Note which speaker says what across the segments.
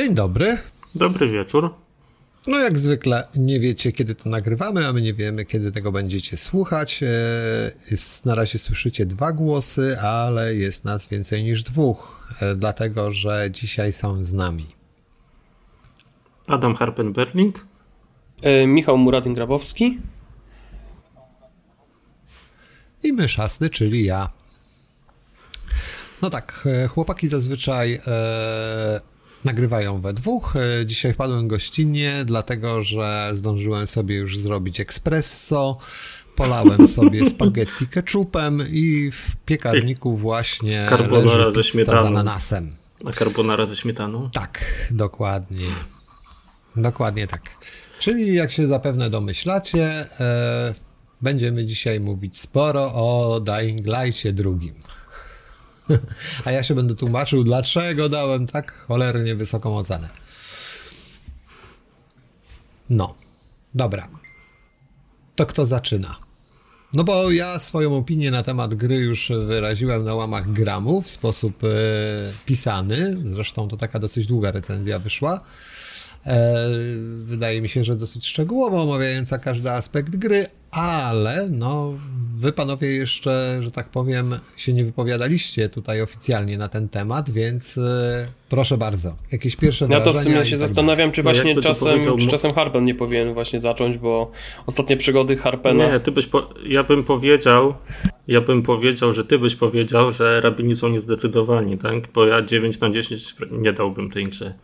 Speaker 1: Dzień dobry.
Speaker 2: Dobry wieczór.
Speaker 1: No jak zwykle nie wiecie, kiedy to nagrywamy, a my nie wiemy, kiedy tego będziecie słuchać. E, na razie słyszycie dwa głosy, ale jest nas więcej niż dwóch, e, dlatego że dzisiaj są z nami.
Speaker 2: Adam Harpen-Berling.
Speaker 3: E, Michał Muradyn-Grabowski.
Speaker 1: I Myszasny, czyli ja. No tak, chłopaki zazwyczaj e, nagrywają we dwóch. E, dzisiaj wpadłem gościnnie, dlatego że zdążyłem sobie już zrobić espresso. Polałem sobie spaghetti ketchupem i w piekarniku właśnie
Speaker 2: carbonara
Speaker 1: leży
Speaker 2: ze śmietaną.
Speaker 1: z ananasem.
Speaker 2: A carbonara ze śmietaną?
Speaker 1: Tak, dokładnie. Dokładnie tak. Czyli jak się zapewne domyślacie, e, będziemy dzisiaj mówić sporo o Dying Light'cie drugim. A ja się będę tłumaczył, dlaczego dałem tak cholernie wysoką ocenę. No, dobra. To kto zaczyna? No bo ja swoją opinię na temat gry już wyraziłem na łamach gramu w sposób e, pisany. Zresztą to taka dosyć długa recenzja wyszła. E, wydaje mi się, że dosyć szczegółowo omawiająca każdy aspekt gry, ale no, wy panowie jeszcze, że tak powiem, się nie wypowiadaliście tutaj oficjalnie na ten temat, więc e, proszę bardzo, jakieś pierwsze
Speaker 3: wrażenia. Ja to w sumie się
Speaker 1: tak
Speaker 3: zastanawiam, czy
Speaker 2: no
Speaker 3: właśnie czasem, czy czasem Harpen nie powinien właśnie zacząć, bo ostatnie przygody Harpena...
Speaker 2: Nie, ty byś po... ja bym powiedział, ja bym powiedział, że ty byś powiedział, że rabini są niezdecydowani, tak? Bo ja 9 na 10 nie dałbym tej grze.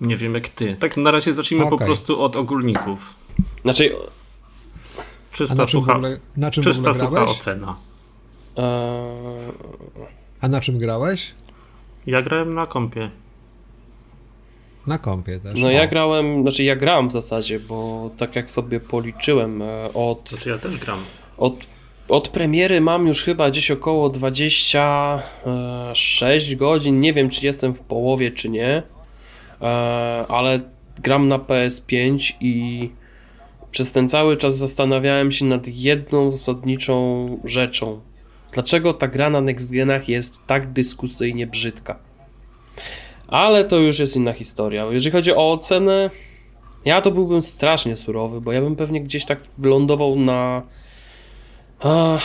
Speaker 2: Nie wiem jak ty. Tak na razie zacznijmy okay. po prostu od ogólników.
Speaker 3: Znaczy...
Speaker 2: Czysta, na
Speaker 1: sucha,
Speaker 2: ogóle,
Speaker 1: na czym
Speaker 2: czysta
Speaker 1: sucha
Speaker 2: ocena.
Speaker 1: A na czym grałeś?
Speaker 2: Ja grałem na kompie.
Speaker 1: Na kompie też.
Speaker 3: No ja grałem, znaczy ja gram w zasadzie, bo tak jak sobie policzyłem e, od...
Speaker 2: Znaczy ja też gram.
Speaker 3: Od, od premiery mam już chyba gdzieś około 26 godzin, nie wiem czy jestem w połowie czy nie. E, ale gram na PS5 i przez ten cały czas zastanawiałem się nad jedną zasadniczą rzeczą. Dlaczego ta gra na next genach jest tak dyskusyjnie brzydka? Ale to już jest inna historia. Jeżeli chodzi o ocenę, ja to byłbym strasznie surowy, bo ja bym pewnie gdzieś tak wylądował na. Ach,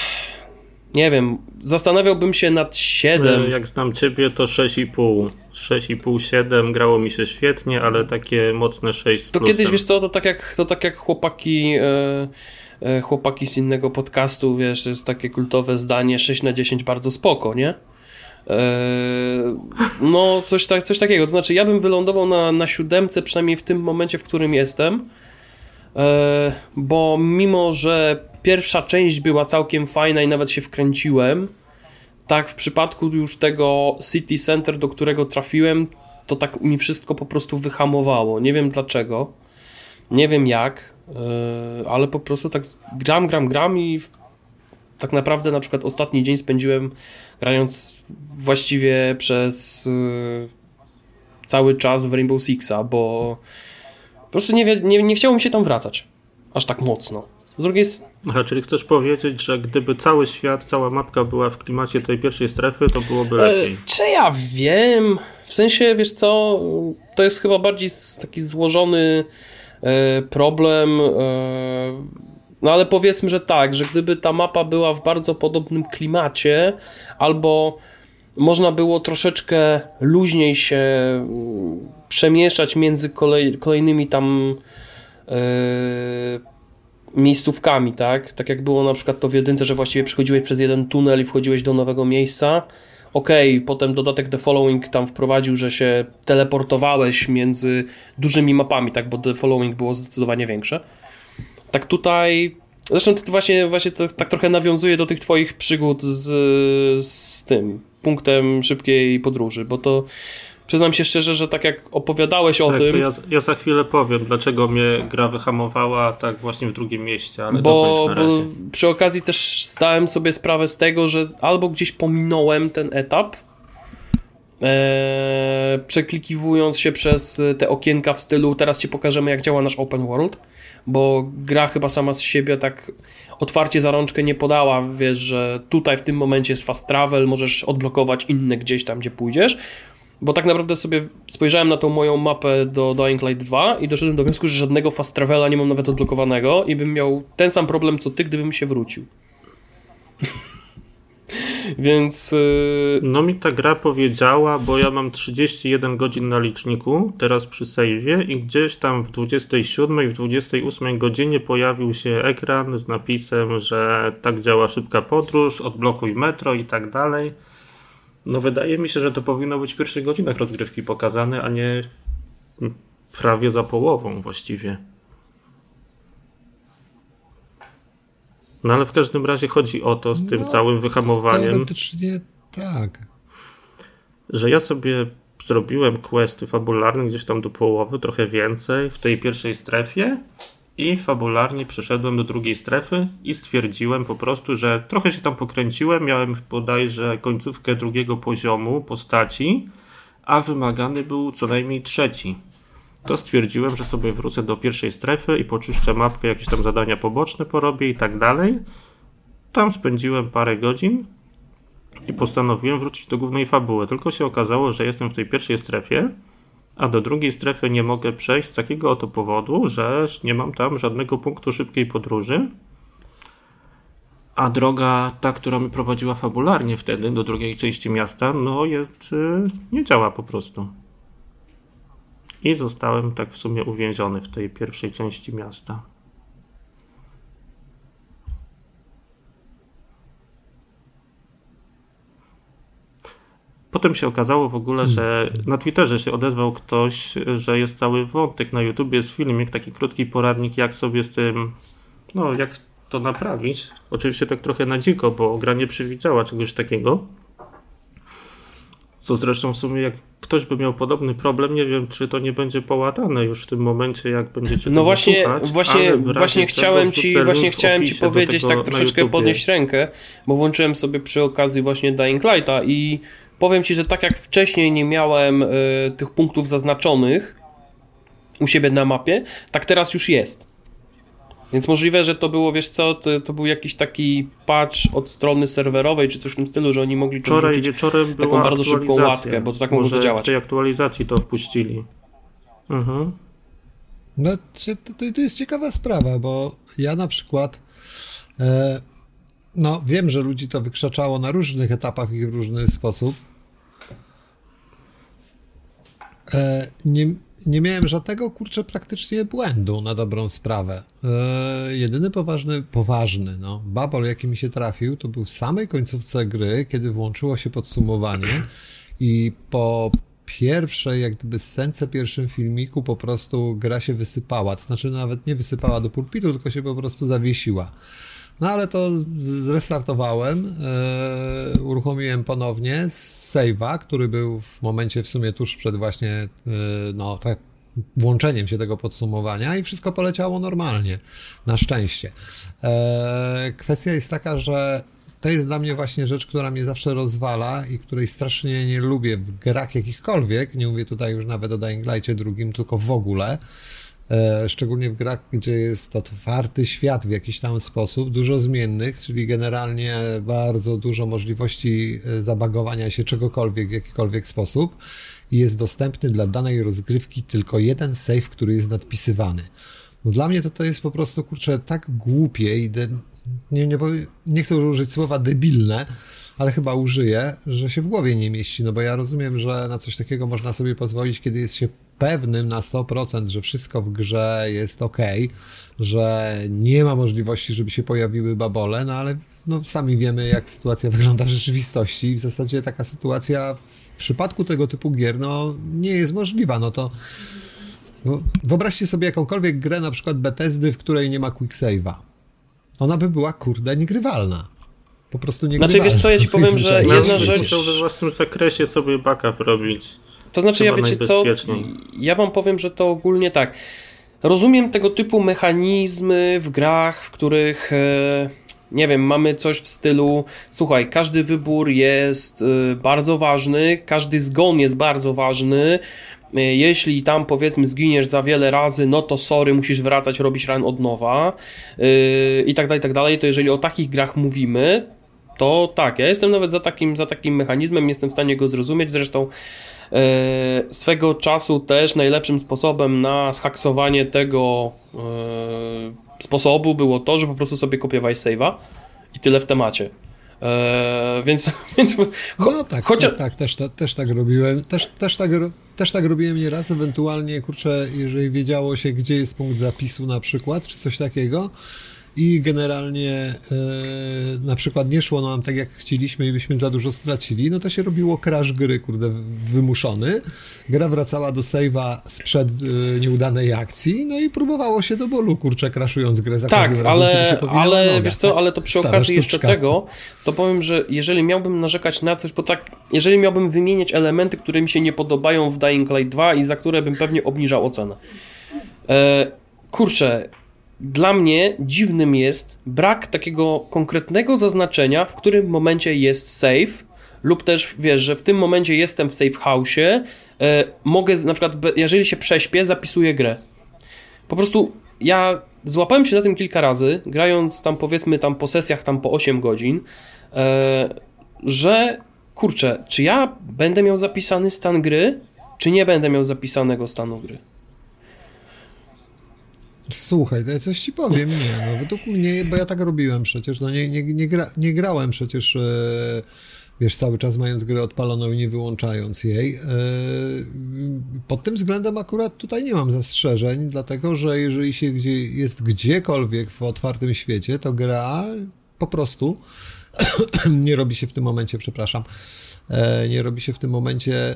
Speaker 3: nie wiem, zastanawiałbym się nad 7.
Speaker 2: E, jak znam ciebie, to 6,5. 6,5, 7 grało mi się świetnie, ale takie mocne 6 z
Speaker 3: To kiedyś, wiesz co, to tak jak, to tak jak chłopaki... E, chłopaki z innego podcastu, wiesz, jest takie kultowe zdanie 6 na 10 bardzo spoko, nie? no, coś, tak, coś takiego. To znaczy, ja bym wylądował na, na siódemce, przynajmniej w tym momencie, w którym jestem, bo mimo, że pierwsza część była całkiem fajna i nawet się wkręciłem. Tak, w przypadku już tego City Center, do którego trafiłem, to tak mi wszystko po prostu wyhamowało. Nie wiem dlaczego, nie wiem jak, yy, ale po prostu tak gram, gram, gram i tak naprawdę na przykład ostatni dzień spędziłem grając właściwie przez yy, cały czas w Rainbow Sixa, bo po prostu nie, nie, nie chciało mi się tam wracać aż tak mocno. Z drugiej strony
Speaker 2: Aha, czyli chcesz powiedzieć, że gdyby cały świat, cała mapka była w klimacie tej pierwszej strefy, to byłoby e, lepiej.
Speaker 3: czy ja wiem? W sensie, wiesz co, to jest chyba bardziej taki złożony e, problem. E, no ale powiedzmy, że tak, że gdyby ta mapa była w bardzo podobnym klimacie, albo można było troszeczkę luźniej się mm, przemieszczać między kolej, kolejnymi tam miejscówkami, tak? Tak jak było na przykład to w jedynce, że właściwie przechodziłeś przez jeden tunel i wchodziłeś do nowego miejsca. Okej, okay, potem dodatek The Following tam wprowadził, że się teleportowałeś między dużymi mapami, tak? Bo The Following było zdecydowanie większe. Tak tutaj Zresztą to właśnie, właśnie to, tak trochę nawiązuje do tych twoich przygód z, z tym punktem szybkiej podróży, bo to Przyznam się szczerze, że tak jak opowiadałeś
Speaker 2: tak,
Speaker 3: o tym.
Speaker 2: To ja, ja, za chwilę powiem, dlaczego mnie gra wyhamowała tak właśnie w drugim mieście, ale
Speaker 3: bo, bo przy okazji też zdałem sobie sprawę z tego, że albo gdzieś pominąłem ten etap, e, przeklikiwując się przez te okienka w stylu teraz ci pokażemy jak działa nasz open world, bo gra chyba sama z siebie tak otwarcie za rączkę nie podała, wiesz, że tutaj w tym momencie jest fast travel, możesz odblokować inne gdzieś tam, gdzie pójdziesz, bo tak naprawdę sobie spojrzałem na tą moją mapę do Dying Light 2 i doszedłem do wniosku, że żadnego fast travela nie mam nawet odblokowanego i bym miał ten sam problem co ty, gdybym się wrócił. Więc. Yy...
Speaker 2: No mi ta gra powiedziała, bo ja mam 31 godzin na liczniku, teraz przy save'ie i gdzieś tam w 27 i w 28 godzinie pojawił się ekran z napisem, że tak działa szybka podróż, odblokuj metro i tak dalej. No wydaje mi się, że to powinno być w pierwszych godzinach rozgrywki pokazane, a nie prawie za połową właściwie. No ale w każdym razie chodzi o to z tym no, całym wyhamowaniem.
Speaker 1: Teoretycznie tak.
Speaker 2: Że ja sobie zrobiłem questy fabularne gdzieś tam do połowy, trochę więcej w tej pierwszej strefie i fabularnie przeszedłem do drugiej strefy i stwierdziłem po prostu, że trochę się tam pokręciłem, miałem bodajże końcówkę drugiego poziomu postaci, a wymagany był co najmniej trzeci to stwierdziłem, że sobie wrócę do pierwszej strefy i poczyszczę mapkę, jakieś tam zadania poboczne porobię i tak dalej. Tam spędziłem parę godzin i postanowiłem wrócić do głównej fabuły. Tylko się okazało, że jestem w tej pierwszej strefie, a do drugiej strefy nie mogę przejść z takiego oto powodu, że nie mam tam żadnego punktu szybkiej podróży. A droga, ta, która mi prowadziła fabularnie wtedy do drugiej części miasta, no jest, yy, nie działa po prostu. I zostałem tak w sumie uwięziony w tej pierwszej części miasta. Potem się okazało w ogóle, że na Twitterze się odezwał ktoś, że jest cały wątek na YouTube, jest filmik, taki krótki poradnik, jak sobie z tym, no jak to naprawić. Oczywiście tak trochę na dziko, bo gra nie przewidziała czegoś takiego. Co zresztą w sumie jak ktoś by miał podobny problem, nie wiem, czy to nie będzie połatane już w tym momencie, jak będziecie
Speaker 3: No właśnie, słuchać, właśnie, właśnie chciałem ci, właśnie chciałem ci powiedzieć, tak troszeczkę podnieść rękę, bo włączyłem sobie przy okazji właśnie Dying Lighta i powiem ci, że tak jak wcześniej nie miałem y, tych punktów zaznaczonych u siebie na mapie, tak teraz już jest. Więc możliwe, że to było, wiesz co, to, to, był jakiś taki patch od strony serwerowej, czy coś w tym stylu, że oni mogli
Speaker 2: Wczoraj wieczorem
Speaker 3: taką bardzo szybką łatkę, bo to tak mogło zadziałać.
Speaker 2: w tej aktualizacji to wpuścili. Mhm.
Speaker 1: No, to, to jest ciekawa sprawa, bo ja na przykład e, no, wiem, że ludzi to wykrzaczało na różnych etapach i w różny sposób. E, nie, nie miałem żadnego, kurczę, praktycznie błędu na dobrą sprawę. E, jedyny poważny, poważny, no, babol, jaki mi się trafił, to był w samej końcówce gry, kiedy włączyło się podsumowanie i po pierwszej, jak gdyby scence pierwszym filmiku po prostu gra się wysypała, to znaczy nawet nie wysypała do pulpitu, tylko się po prostu zawiesiła. No ale to zrestartowałem, e, uruchomiłem ponownie save'a, który był w momencie w sumie tuż przed właśnie e, no, tak, włączeniem się tego podsumowania i wszystko poleciało normalnie, na szczęście. E, kwestia jest taka, że to jest dla mnie właśnie rzecz, która mnie zawsze rozwala i której strasznie nie lubię w grach jakichkolwiek, nie mówię tutaj już nawet o Dying Light'cie drugim, tylko w ogóle, szczególnie w grach, gdzie jest otwarty świat w jakiś tam sposób, dużo zmiennych, czyli generalnie bardzo dużo możliwości e, zabagowania się czegokolwiek w jakikolwiek sposób jest dostępny dla danej rozgrywki tylko jeden save, który jest nadpisywany. No dla mnie to, to jest po prostu, kurczę, tak głupie i de, nie, nie, nie chcę użyć słowa debilne, ale chyba użyję, że się w głowie nie mieści, no bo ja rozumiem, że na coś takiego można sobie pozwolić, kiedy jest się pewnym na 100%, że wszystko w grze jest ok, że nie ma możliwości, żeby się pojawiły babole, no ale no, sami wiemy, jak sytuacja wygląda w rzeczywistości i w zasadzie taka sytuacja w przypadku tego typu gier, no nie jest możliwa, no to wyobraźcie sobie jakąkolwiek grę, na przykład Bethesdy, w której nie ma quick save'a. Ona by była, kurde, niegrywalna. Po prostu niegrywalna.
Speaker 3: Znaczy, wiesz co, ja ci powiem, że jedna rzecz...
Speaker 2: Musiał we własnym zakresie sobie backup robić.
Speaker 3: To znaczy, ja wiecie co, ja wam powiem, że to ogólnie tak. Rozumiem tego typu mechanizmy w grach, w których e, nie wiem, mamy coś w stylu słuchaj, każdy wybór jest e, bardzo ważny, każdy zgon jest bardzo ważny. E, jeśli tam powiedzmy zginiesz za wiele razy, no to sorry, musisz wracać, robić ran od nowa i tak dalej, i tak dalej. To jeżeli o takich grach mówimy, to tak, ja jestem nawet za takim, za takim mechanizmem, jestem w stanie go zrozumieć. Zresztą swego czasu też najlepszym sposobem na zhaksowanie tego e, sposobu było to, że po prostu sobie kopiowałeś save'a i tyle w temacie. Eee, więc, więc
Speaker 1: cho, no tak, chociaż... tak, tak też, też tak robiłem. Też, też, tak, też tak robiłem nieraz, ewentualnie, kurczę, jeżeli wiedziało się, gdzie jest punkt zapisu na przykład, czy coś takiego, i generalnie e, na przykład nie szło nam tak jak chcieliśmy i byśmy za dużo stracili, no to się robiło crash gry, kurde, wymuszony. Gra wracała do save'a sprzed e, nieudanej akcji, no i próbowało się do bólu, kurczę, crashując grę za
Speaker 3: tak,
Speaker 1: każdym
Speaker 3: ale,
Speaker 1: razem, kiedy się
Speaker 3: ale
Speaker 1: nogach,
Speaker 3: wiesz co,
Speaker 1: tak?
Speaker 3: ale to przy okazji jeszcze tego, to powiem, że jeżeli miałbym narzekać na coś, bo tak, jeżeli miałbym wymienić elementy, które mi się nie podobają w Dying Light 2 i za które bym pewnie obniżał ocenę. E, kurczę, dla mnie dziwnym jest brak takiego konkretnego zaznaczenia, w którym momencie jest save, lub też wiesz, że w tym momencie jestem w safe house'ie, e, mogę na przykład, jeżeli się prześpię, zapisuję grę. Po prostu ja złapałem się na tym kilka razy, grając tam powiedzmy tam po sesjach tam po 8 godzin, e, że kurczę, czy ja będę miał zapisany stan gry, czy nie będę miał zapisanego stanu gry.
Speaker 1: Słuchaj, ja coś ci powiem, nie, no według mnie, bo ja tak robiłem przecież, no nie, nie, nie, gra, nie grałem przecież, e, wiesz, cały czas mając grę odpaloną i nie wyłączając jej. E, pod tym względem akurat tutaj nie mam zastrzeżeń, dlatego, że jeżeli się gdzie, jest gdziekolwiek w otwartym świecie, to gra po prostu nie robi się w tym momencie, przepraszam, nie robi się w tym momencie e,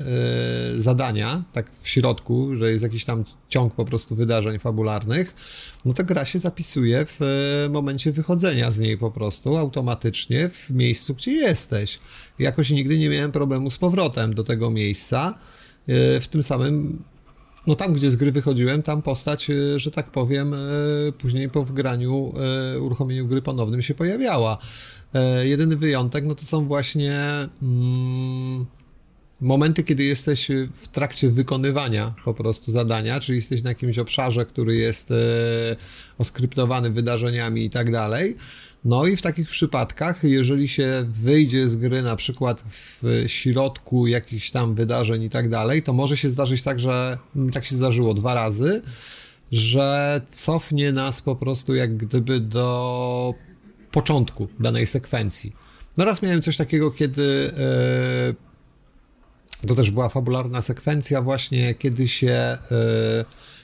Speaker 1: zadania, tak w środku, że jest jakiś tam ciąg po prostu wydarzeń fabularnych, no to gra się zapisuje w e, momencie wychodzenia z niej po prostu automatycznie w miejscu, gdzie jesteś. Jakoś nigdy nie miałem problemu z powrotem do tego miejsca. W tym samym no tam, gdzie z gry wychodziłem, tam postać, że tak powiem, później po wgraniu, uruchomieniu gry ponownym się pojawiała. E, jedyny wyjątek, no to są właśnie mm, momenty, kiedy jesteś w trakcie wykonywania po prostu zadania, czyli jesteś na jakimś obszarze, który jest e, oskryptowany wydarzeniami i tak dalej. No i w takich przypadkach, jeżeli się wyjdzie z gry na przykład w środku jakichś tam wydarzeń i tak dalej, to może się zdarzyć tak, że tak się zdarzyło dwa razy, że cofnie nas po prostu jak gdyby do początku danej sekwencji. No raz miałem coś takiego, kiedy e, to też była fabularna sekwencja właśnie, kiedy się e,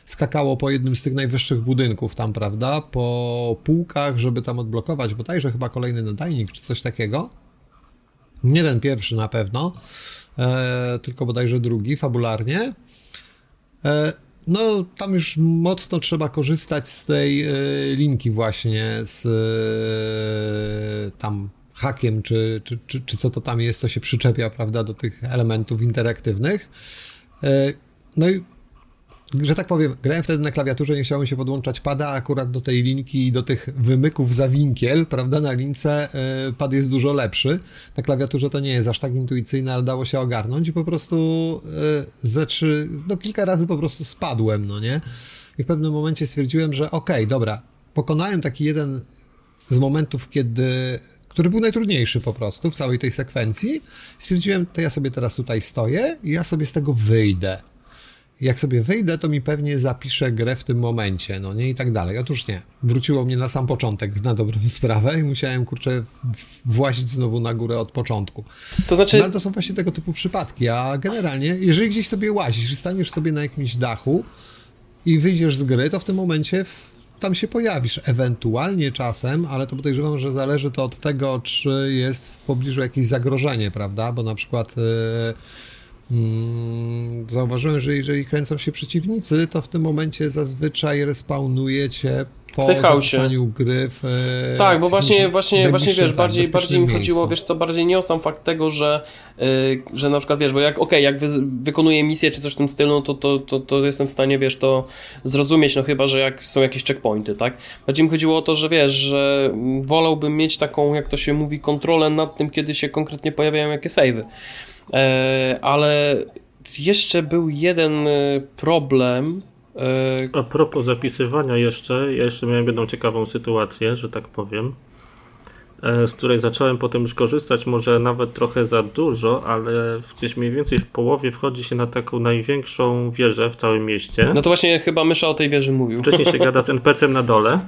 Speaker 1: skakało po jednym z tych najwyższych budynków tam, prawda, po półkach, żeby tam odblokować bodajże chyba kolejny nadajnik czy coś takiego. Nie ten pierwszy na pewno, e, tylko bodajże drugi, fabularnie. No, tam już mocno trzeba korzystać z tej e, linki właśnie z e, tam hakiem, czy, czy, czy, czy co to tam jest, co się przyczepia, prawda, do tych elementów interaktywnych. E, no i że tak powiem, grałem wtedy na klawiaturze, nie chciałem się podłączać pada akurat do tej linki i do tych wymyków za winkiel, prawda, na lince y, pad jest dużo lepszy. Na klawiaturze to nie jest aż tak intuicyjne, ale dało się ogarnąć i po prostu y, ze trzy, no kilka razy po prostu spadłem, no nie? I w pewnym momencie stwierdziłem, że okej, okay, dobra, pokonałem taki jeden z momentów, kiedy który był najtrudniejszy po prostu w całej tej sekwencji. Stwierdziłem, to ja sobie teraz tutaj stoję i ja sobie z tego wyjdę jak sobie wyjdę, to mi pewnie zapiszę grę w tym momencie, no nie i tak dalej. Otóż nie. Wróciło mnie na sam początek, na dobrą sprawę i musiałem, kurczę, włazić znowu na górę od początku.
Speaker 3: To znaczy...
Speaker 1: No ale to są właśnie tego typu przypadki, a generalnie, jeżeli gdzieś sobie łazisz, staniesz sobie na jakimś dachu i wyjdziesz z gry, to w tym momencie w, tam się pojawisz, ewentualnie czasem, ale to podejrzewam, że zależy to od tego, czy jest w pobliżu jakieś zagrożenie, prawda, bo na przykład... Yy, zauważyłem, że jeżeli kręcą się przeciwnicy, to w tym momencie zazwyczaj respawnuje cię po zapisaniu gry w
Speaker 3: e, Tak, bo właśnie, właśnie, właśnie wiesz, tak, bardziej, bardziej mi chodziło, wiesz co, bardziej nie o sam fakt tego, że, yy, że na przykład, wiesz, bo jak, okej, okay, jak wy, wykonuję misję czy coś w tym stylu, no to, to, to, to jestem w stanie, wiesz, to zrozumieć, no chyba, że jak są jakieś checkpointy, tak? Bardziej mi chodziło o to, że wiesz, że wolałbym mieć taką, jak to się mówi, kontrolę nad tym, kiedy się konkretnie pojawiają jakie savey. E, ale jeszcze był jeden e, problem.
Speaker 2: E, A propos zapisywania jeszcze, ja jeszcze miałem jedną ciekawą sytuację, że tak powiem. z której zacząłem potem już korzystać, może nawet trochę za dużo, ale gdzieś mniej więcej w połowie wchodzi się na taką największą wieżę w całym mieście.
Speaker 3: No to właśnie chyba Mysza o tej wieży mówił.
Speaker 2: Wcześniej się gada z NPC-em na dole.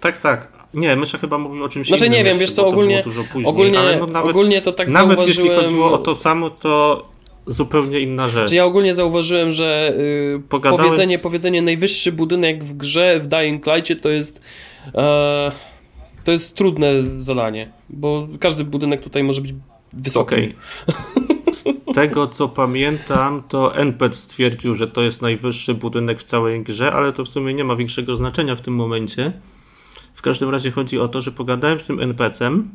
Speaker 2: Tak, tak. Nie, Mysza chyba mówił o czymś
Speaker 3: Znaczy
Speaker 2: innym.
Speaker 3: nie wiem,
Speaker 2: jeszcze,
Speaker 3: wiesz co, ogólnie,
Speaker 2: później,
Speaker 3: ogólnie,
Speaker 2: ale no nawet,
Speaker 3: ogólnie to tak
Speaker 2: nawet
Speaker 3: zauważyłem...
Speaker 2: jeśli chodziło o to samo, to zupełnie inna rzecz.
Speaker 3: Ja ogólnie zauważyłem, że yy,
Speaker 2: Pogadałeś-
Speaker 3: powiedzenie, powiedzenie najwyższy budynek w grze w Dying Light'cie to jest e, to jest trudne zadanie, bo każdy budynek tutaj może być wysoki.
Speaker 2: Okej. Z tego co pamiętam, to NPC stwierdził, że to jest najwyższy budynek w całej grze, ale to w sumie nie ma większego znaczenia w tym momencie. Każdym razie chodzi o to, że pogadałem z tym NPC-em,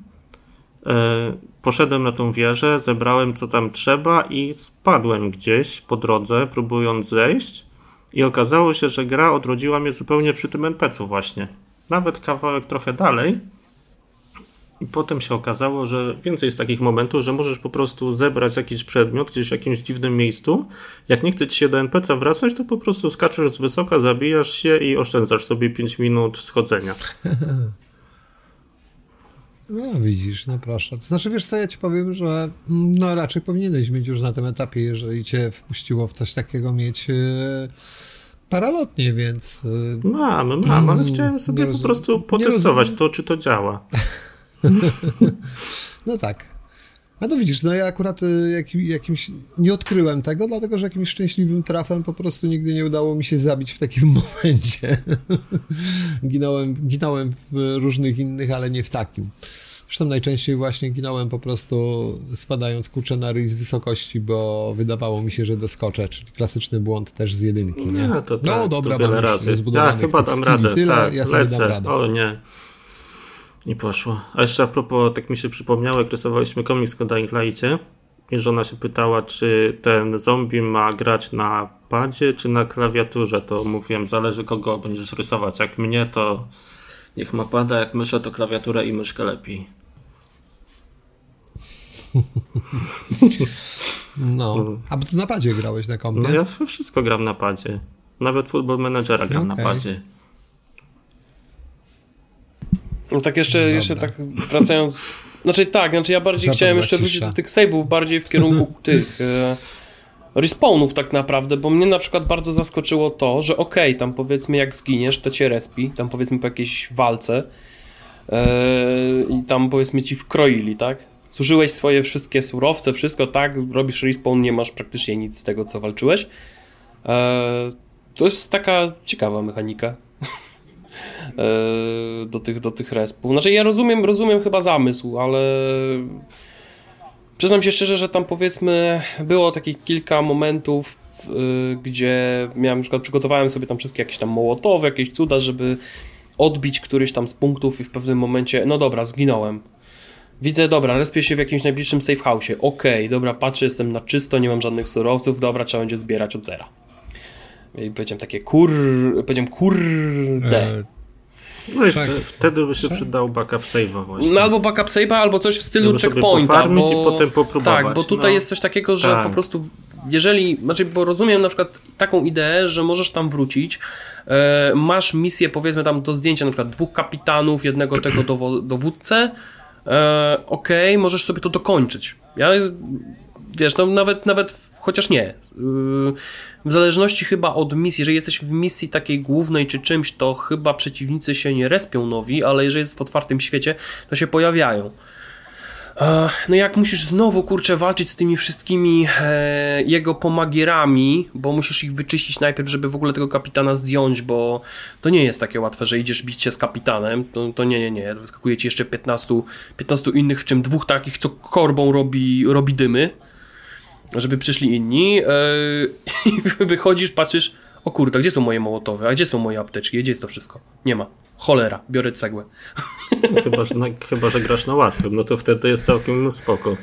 Speaker 2: e, poszedłem na tą wieżę, zebrałem co tam trzeba i spadłem gdzieś po drodze, próbując zejść. I okazało się, że gra odrodziła mnie zupełnie przy tym NPC-u właśnie. Nawet kawałek trochę dalej. I potem się okazało, że więcej jest takich momentów, że możesz po prostu zebrać jakiś przedmiot gdzieś w jakimś dziwnym miejscu. Jak nie chce ci się do NPC wracać, to po prostu skaczesz z wysoka, zabijasz się i oszczędzasz sobie 5 minut schodzenia.
Speaker 1: No widzisz, no proszę. To znaczy, wiesz co, ja ci powiem, że mm, no raczej powinieneś mieć już na tym etapie, jeżeli cię wpuściło w coś takiego, mieć e, paralotnie, więc... e,
Speaker 2: Mam, mam, ale
Speaker 1: Mm,
Speaker 2: chciałem sobie po prostu potestować to, czy to działa.
Speaker 1: No tak. A to widzisz, no ja akurat y, jakim, jakimś nie odkryłem tego, dlatego że jakimś szczęśliwym trafem po prostu nigdy nie udało mi się zabić w takim momencie. ginąłem, ginąłem w różnych innych, ale nie w takim. Zresztą najczęściej właśnie ginąłem po prostu spadając kurczę na ryj z wysokości, bo wydawało mi się, że doskoczę, czyli klasyczny błąd też z jedynki, nie?
Speaker 2: Nie, to tak,
Speaker 1: no dobra,
Speaker 2: to wiele razy. Ja
Speaker 1: zbudowanych
Speaker 2: chyba radę,
Speaker 1: tyle,
Speaker 2: tak,
Speaker 1: ja sobie
Speaker 2: lecę.
Speaker 1: dam radę.
Speaker 2: O nie. Nie poszło. A jeszcze a propos, tak mi się przypomniało, jak rysowaliśmy komiks o Dying i żona się pytała, czy ten zombie ma grać na padzie, czy na klawiaturze, to mówiłem, zależy kogo będziesz rysować. Jak mnie, to niech ma pada, jak mysza, to klawiaturę i myszkę lepiej.
Speaker 1: No, a bo ty na padzie grałeś na kompie?
Speaker 2: No ja wszystko gram na padzie. Nawet Football Managera gram na
Speaker 1: Okej.
Speaker 2: padzie.
Speaker 3: No tak jeszcze,
Speaker 1: Dobra.
Speaker 3: jeszcze tak wracając... Znaczy tak, znaczy ja bardziej
Speaker 1: Zapadła
Speaker 3: chciałem jeszcze wrócić do tych save'ów, bardziej w kierunku tych e, respawnów tak naprawdę, bo mnie na przykład bardzo zaskoczyło to, że okej, tam powiedzmy jak zginiesz, to cię respi, tam powiedzmy po jakiejś walce e, i tam powiedzmy ci wkroili, tak? Zużyłeś swoje wszystkie surowce, wszystko, tak? Robisz respawn, nie masz praktycznie nic z tego, co walczyłeś. E, to jest taka ciekawa mechanika do tych, do tych respów. Znaczy ja rozumiem, rozumiem chyba zamysł, ale przyznam się szczerze, że tam powiedzmy było takich kilka momentów, y, gdzie miałem na przykład przygotowałem sobie tam wszystkie jakieś tam mołotowy, jakieś cuda, żeby odbić któryś tam z punktów i w pewnym momencie, no dobra, zginąłem. Widzę, dobra, respię się w jakimś najbliższym safe house'ie. Okej, dobra, patrzę, jestem na czysto, nie mam żadnych surowców, dobra, trzeba będzie zbierać od zera. I powiedziałem takie kur... powiedziałem kurde.
Speaker 1: E,
Speaker 2: No i
Speaker 1: Tak.
Speaker 2: wtedy, wtedy by się przydał backup save'a właśnie.
Speaker 3: No albo backup save'a, albo coś w stylu
Speaker 2: Żeby
Speaker 3: checkpointa. bo,
Speaker 2: i potem popróbować,
Speaker 3: Tak, bo tutaj
Speaker 2: no.
Speaker 3: jest coś takiego, że
Speaker 2: Tak.
Speaker 3: po prostu jeżeli, znaczy, bo rozumiem na przykład taką ideę, że możesz tam wrócić, e, masz misję powiedzmy tam do zdjęcia na przykład dwóch kapitanów, jednego tego dowo- dowódcę, e, okej, możesz sobie to dokończyć. Ja jest, wiesz, no nawet, nawet chociaż nie. Yy, W zależności chyba od misji, jeżeli jesteś w misji takiej głównej czy czymś, to chyba przeciwnicy się nie respią nowi, ale jeżeli jest w otwartym świecie, to się pojawiają. No jak musisz znowu, kurczę, walczyć z tymi wszystkimi e, jego pomagierami, bo musisz ich wyczyścić najpierw, żeby w ogóle tego kapitana zdjąć, bo to nie jest takie łatwe, że idziesz bić się z kapitanem, to, to nie, nie, nie, wyskakuje ci jeszcze 15, 15 innych, w czym dwóch takich, co korbą robi, robi dymy, żeby przyszli inni e, i wychodzisz, patrzysz, o kurde, gdzie są moje mołotowe, a gdzie są moje apteczki, gdzie jest to wszystko? Nie ma. Cholera, biorę cegłę.
Speaker 2: Chyba, że, na, chyba, że grasz na łatwym, no to wtedy jest całkiem spoko.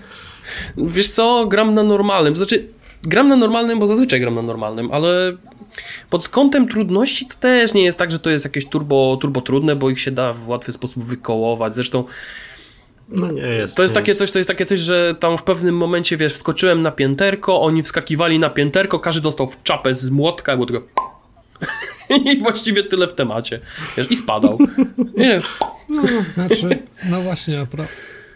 Speaker 3: Wiesz co, gram na normalnym. Znaczy, gram na normalnym, bo zazwyczaj gram na normalnym, ale pod kątem trudności to też nie jest tak, że to jest jakieś turbo, turbo trudne, bo ich się da w łatwy sposób wykołować. Zresztą
Speaker 2: No nie jest.
Speaker 3: to jest
Speaker 2: nie
Speaker 3: takie coś, to jest takie coś, że tam w pewnym momencie, wiesz, wskoczyłem na pięterko, oni wskakiwali na pięterko, każdy dostał w czapę z młotka, było tylko... I właściwie tyle w temacie. Wiesz, I spadał. Nie,
Speaker 1: No, znaczy, no właśnie, a, pro,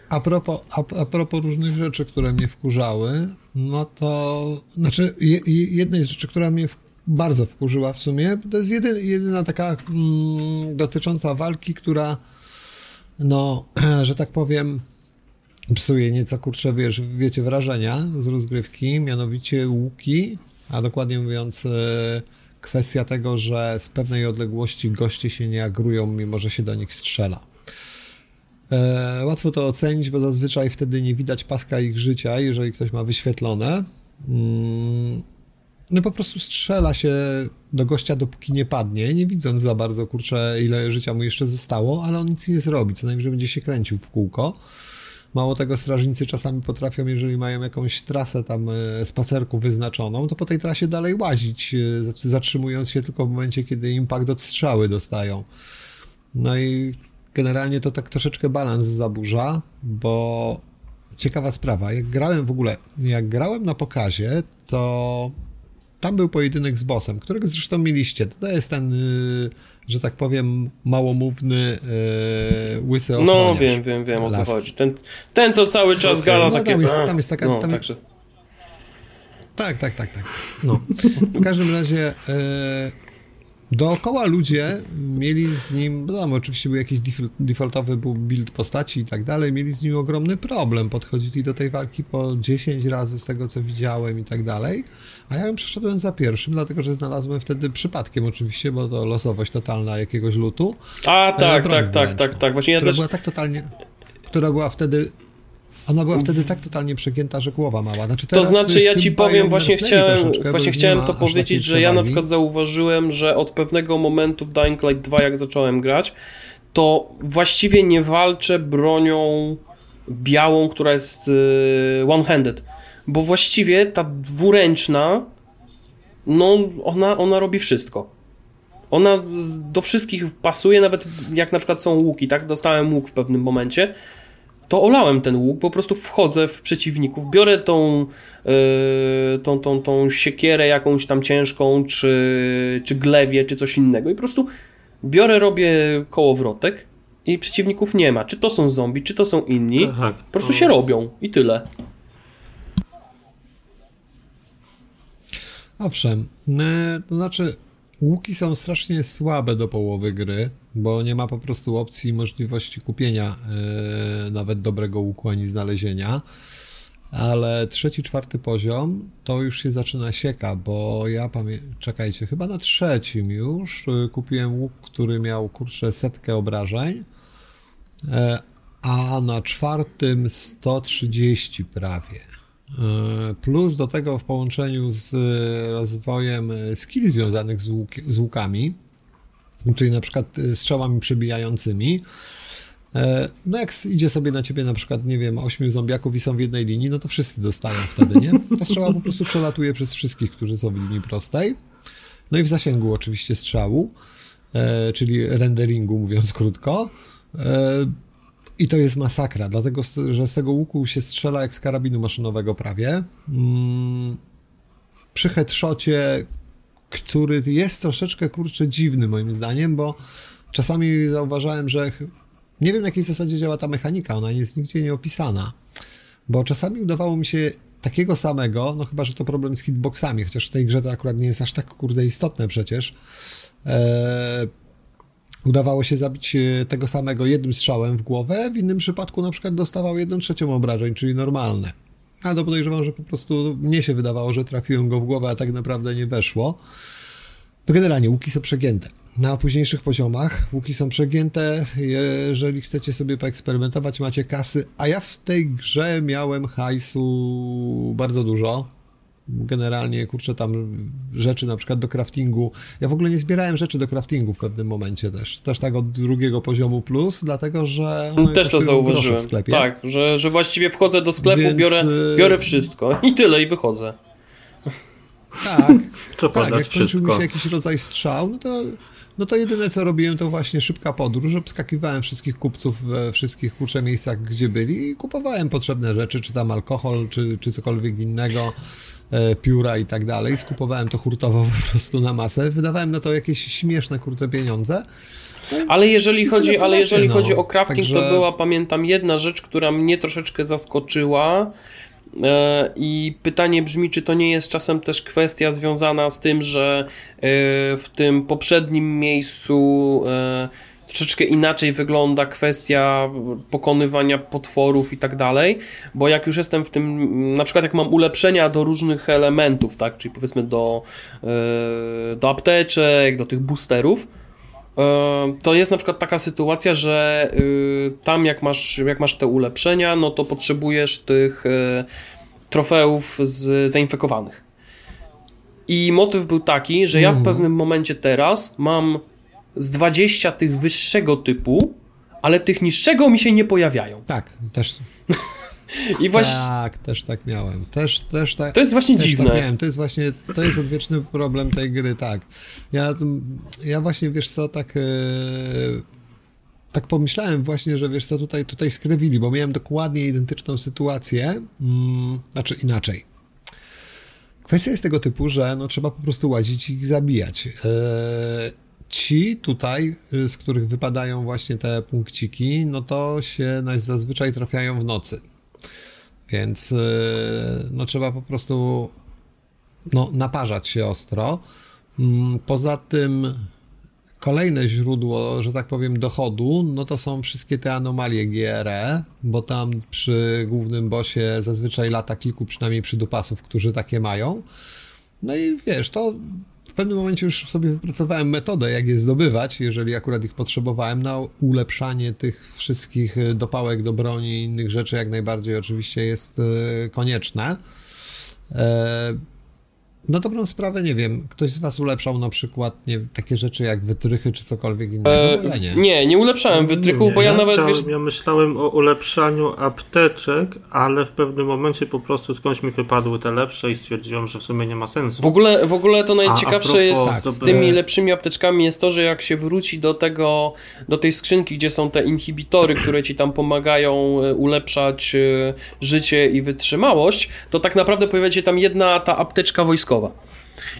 Speaker 1: a, propos, a, a propos różnych rzeczy, które mnie wkurzały, no to, znaczy, je, jednej z rzeczy, która mnie w, bardzo wkurzyła w sumie, to jest jedyna, jedyna taka mm, dotycząca walki, która, no, że tak powiem, psuje nieco, kurczę, wiesz, wiecie, wrażenia z rozgrywki, mianowicie łuki, a dokładnie mówiąc e, kwestia tego, że z pewnej odległości goście się nie agrują, mimo że się do nich strzela. E, łatwo to ocenić, bo zazwyczaj wtedy nie widać paska ich życia, jeżeli ktoś ma wyświetlone. Mm, no po prostu strzela się do gościa, dopóki nie padnie, nie widząc za bardzo, kurczę, ile życia mu jeszcze zostało, ale on nic nie zrobi, co najmniej będzie się kręcił w kółko. Mało tego, strażnicy czasami potrafią, jeżeli mają jakąś trasę tam e, spacerku wyznaczoną, to po tej trasie dalej łazić, e, zatrzymując się tylko w momencie, kiedy impact od strzały dostają. No i generalnie to tak troszeczkę balans zaburza, bo ciekawa sprawa, jak grałem w ogóle, jak grałem na pokazie, to tam był pojedynek z bossem, którego zresztą mieliście. To jest ten, y, że tak powiem, małomówny yy, łysy
Speaker 3: ochroniarz. No wiem, wiem, wiem o co chodzi. Ten, ten co cały czas okay. gada no, takie...
Speaker 1: Tam jest, tam jest taka... No, tam także... Tak, tak, tak, tak. No. W każdym razie... Dookoła ludzie mieli z nim, no tam oczywiście był jakiś defaultowy był build postaci i tak dalej, mieli z nim ogromny problem. Podchodzili do tej walki po 10 razy z tego, co widziałem i tak dalej. A ja ją przeszedłem za pierwszym, dlatego że znalazłem wtedy przypadkiem oczywiście, bo to losowość totalna jakiegoś lutu.
Speaker 3: A e, tak, tak, tak, tak, tak. Właśnie ja też...
Speaker 1: była tak totalnie, która była wtedy ona była wtedy tak totalnie przegięta, że głowa mała. Znaczy
Speaker 3: to znaczy, ja ci powiem, właśnie chciałem, właśnie chciałem to powiedzieć, że ja na przykład zauważyłem, że od pewnego momentu w Dying Light 2, jak zacząłem grać, to właściwie nie walczę bronią białą, która jest y, one-handed, bo właściwie ta dwuręczna, no ona, ona robi wszystko. Ona do wszystkich pasuje, nawet jak na przykład są łuki, tak? Dostałem łuk w pewnym momencie to olałem ten łuk, po prostu wchodzę w przeciwników, biorę tą, yy, tą, tą, tą siekierę jakąś tam ciężką, czy, czy glewie, czy coś innego i po prostu biorę, robię kołowrotek i przeciwników nie ma. Czy to są zombie, czy to są inni, tak, po prostu to... się robią i tyle.
Speaker 1: Owszem, e, to znaczy łuki są strasznie słabe do połowy gry bo nie ma po prostu opcji i możliwości kupienia yy, nawet dobrego łuku ani znalezienia. Ale trzeci, czwarty poziom to już się zaczyna sieka, bo ja pamiętam, czekajcie, chyba na trzecim już yy, kupiłem łuk, który miał kurczę setkę obrażeń, yy, a na czwartym 130 prawie. Plus do tego w połączeniu z rozwojem skill związanych z, z łukami, czyli na przykład y, strzałami przebijającymi. E, no jak idzie sobie na ciebie na przykład, nie wiem, ośmiu zombiaków i są w jednej linii, no to wszyscy dostają wtedy, nie? Ta strzała po prostu przelatuje przez wszystkich, którzy są w linii prostej. No i w zasięgu oczywiście strzału, e, czyli renderingu, mówiąc krótko. E, I to jest masakra, dlatego że z tego łuku się strzela jak z karabinu maszynowego prawie. Mm, przy headshocie który jest troszeczkę, kurczę, dziwny moim zdaniem, bo czasami zauważałem, że nie wiem, na jakiej zasadzie działa ta mechanika, ona jest nigdzie nie opisana, bo czasami udawało mi się takiego samego, no chyba, że to problem z hitboxami, chociaż w tej grze to akurat nie jest aż tak, kurde, istotne przecież, e, udawało się zabić e, tego samego jednym strzałem w głowę, w innym przypadku na przykład dostawał jedną trzecią obrażeń, czyli normalne. A to podejrzewam, że po prostu mnie się wydawało, że trafiłem go w głowę, a tak naprawdę nie weszło. No generalnie łuki są przegięte. Na późniejszych poziomach łuki są przegięte. Jeżeli chcecie sobie poeksperymentować, macie kasy. A ja w tej grze miałem hajsu bardzo dużo generalnie, kurczę, tam rzeczy na przykład do craftingu. Ja w ogóle nie zbierałem rzeczy do craftingu w pewnym momencie też. Też tak od drugiego poziomu plus, dlatego że.
Speaker 3: Też to zauważyłem. W sklepie. Tak, że, że właściwie wchodzę do sklepu, Więc... biorę, y, biorę wszystko i tyle i wychodzę.
Speaker 1: Tak, Co tak, jak kończył mi się jakiś rodzaj strzał, no to no to jedyne co robiłem to właśnie szybka podróż, obskakiwałem wszystkich kupców we wszystkich kurcze miejscach, gdzie byli i kupowałem potrzebne rzeczy, czy tam alkohol, czy, czy cokolwiek innego. E, pióra i tak dalej. Skupowałem to hurtowo po prostu na masę. Wydawałem na to jakieś śmieszne, kurcze pieniądze.
Speaker 3: Ale jeżeli chodzi, ale jeżeli
Speaker 1: no.
Speaker 3: chodzi o crafting,
Speaker 1: Także-
Speaker 3: to była, pamiętam, jedna rzecz, która mnie troszeczkę zaskoczyła. E, I pytanie brzmi, czy to nie jest czasem też kwestia związana z tym, że e, w tym poprzednim miejscu troszeczkę inaczej wygląda kwestia pokonywania potworów i tak dalej, bo jak już jestem w tym, na przykład jak mam ulepszenia do różnych elementów, tak, czyli powiedzmy do, e, do apteczek, do tych boosterów, E, To jest na przykład taka sytuacja, że y, tam jak masz, jak masz te ulepszenia, no to potrzebujesz tych e, trofeów z zainfekowanych. I motyw był taki, że ja w pewnym momencie teraz mam z 20 tych wyższego typu, ale tych niższego mi się nie pojawiają.
Speaker 1: Tak, też,
Speaker 3: I właśnie
Speaker 1: tak, też tak miałem. Też, też tak.
Speaker 3: to jest właśnie
Speaker 1: Też
Speaker 3: dziwne.
Speaker 1: Tak miałem. To jest właśnie, to jest odwieczny problem tej gry, tak. Ja, ja właśnie, wiesz co, tak, e, tak pomyślałem właśnie, że wiesz co, tutaj, tutaj skrewili, bo miałem dokładnie identyczną sytuację, mm, znaczy inaczej. Kwestia jest tego typu, że no, trzeba po prostu łazić i ich zabijać. Ci tutaj, y, z których wypadają właśnie te punkciki, no to się zazwyczaj trafiają w nocy. Więc y, no, trzeba po prostu no, naparzać się ostro. Mm, Poza tym kolejne źródło, że tak powiem, dochodu, no to są wszystkie te anomalie GRE, bo tam przy głównym bosie zazwyczaj lata kilku przynajmniej przydupasów, którzy takie mają. No i wiesz, to w pewnym momencie już sobie wypracowałem metodę, jak je zdobywać, jeżeli akurat ich potrzebowałem, na ulepszanie tych wszystkich y, dopałek do broni i innych rzeczy, jak najbardziej oczywiście jest y, konieczne. E, Na dobrą sprawę, nie wiem, ktoś z was ulepszał na przykład nie, takie rzeczy jak wytrychy czy cokolwiek innego? Bo ja nie.
Speaker 3: E, nie, nie ulepszałem wytrychów, bo ja, nawet
Speaker 2: chciałem,
Speaker 3: wiesz,
Speaker 2: ja myślałem o ulepszaniu apteczek, ale w pewnym momencie po prostu skądś mi wypadły te lepsze i stwierdziłem, że w sumie nie ma sensu.
Speaker 3: W ogóle, w ogóle to
Speaker 2: A- a
Speaker 3: najciekawsze
Speaker 2: propos
Speaker 3: jest
Speaker 1: Tak,
Speaker 3: z
Speaker 2: to-
Speaker 3: tymi
Speaker 1: e-
Speaker 3: lepszymi apteczkami jest to, że jak się wróci do tego, do tej skrzynki, gdzie są te inhibitory, które ci tam pomagają e, ulepszać e, życie i wytrzymałość, to tak naprawdę pojawia się tam jedna ta apteczka wojskowa.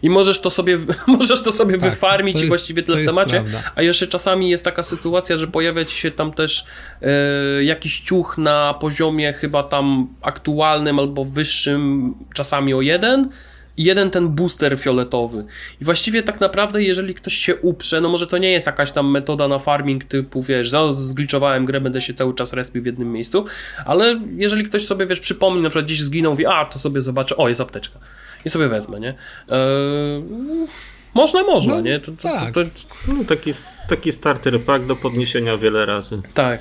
Speaker 3: I możesz to sobie, możesz to sobie
Speaker 1: Tak,
Speaker 3: wyfarmić
Speaker 1: to
Speaker 3: i
Speaker 1: jest-
Speaker 3: właściwie tyle w temacie.
Speaker 1: prawda.
Speaker 3: A jeszcze czasami jest taka sytuacja, że pojawia ci się tam też e, jakiś ciuch na poziomie chyba tam aktualnym albo wyższym, czasami o jeden. I jeden ten booster fioletowy. I właściwie tak naprawdę, jeżeli ktoś się uprze, no może to nie jest jakaś tam metoda na farming typu, wiesz, zgliczowałem grę, będę się cały czas respił w jednym miejscu, ale jeżeli ktoś sobie, wiesz, przypomni, na przykład gdzieś zginął, mówi, a, to sobie zobaczę, o, jest apteczka. I sobie wezmę, nie? Eee, można, można,
Speaker 1: No,
Speaker 3: nie? To, to,
Speaker 1: tak.
Speaker 3: to, to,
Speaker 2: No, taki, taki starter pack do podniesienia wiele razy.
Speaker 3: tak.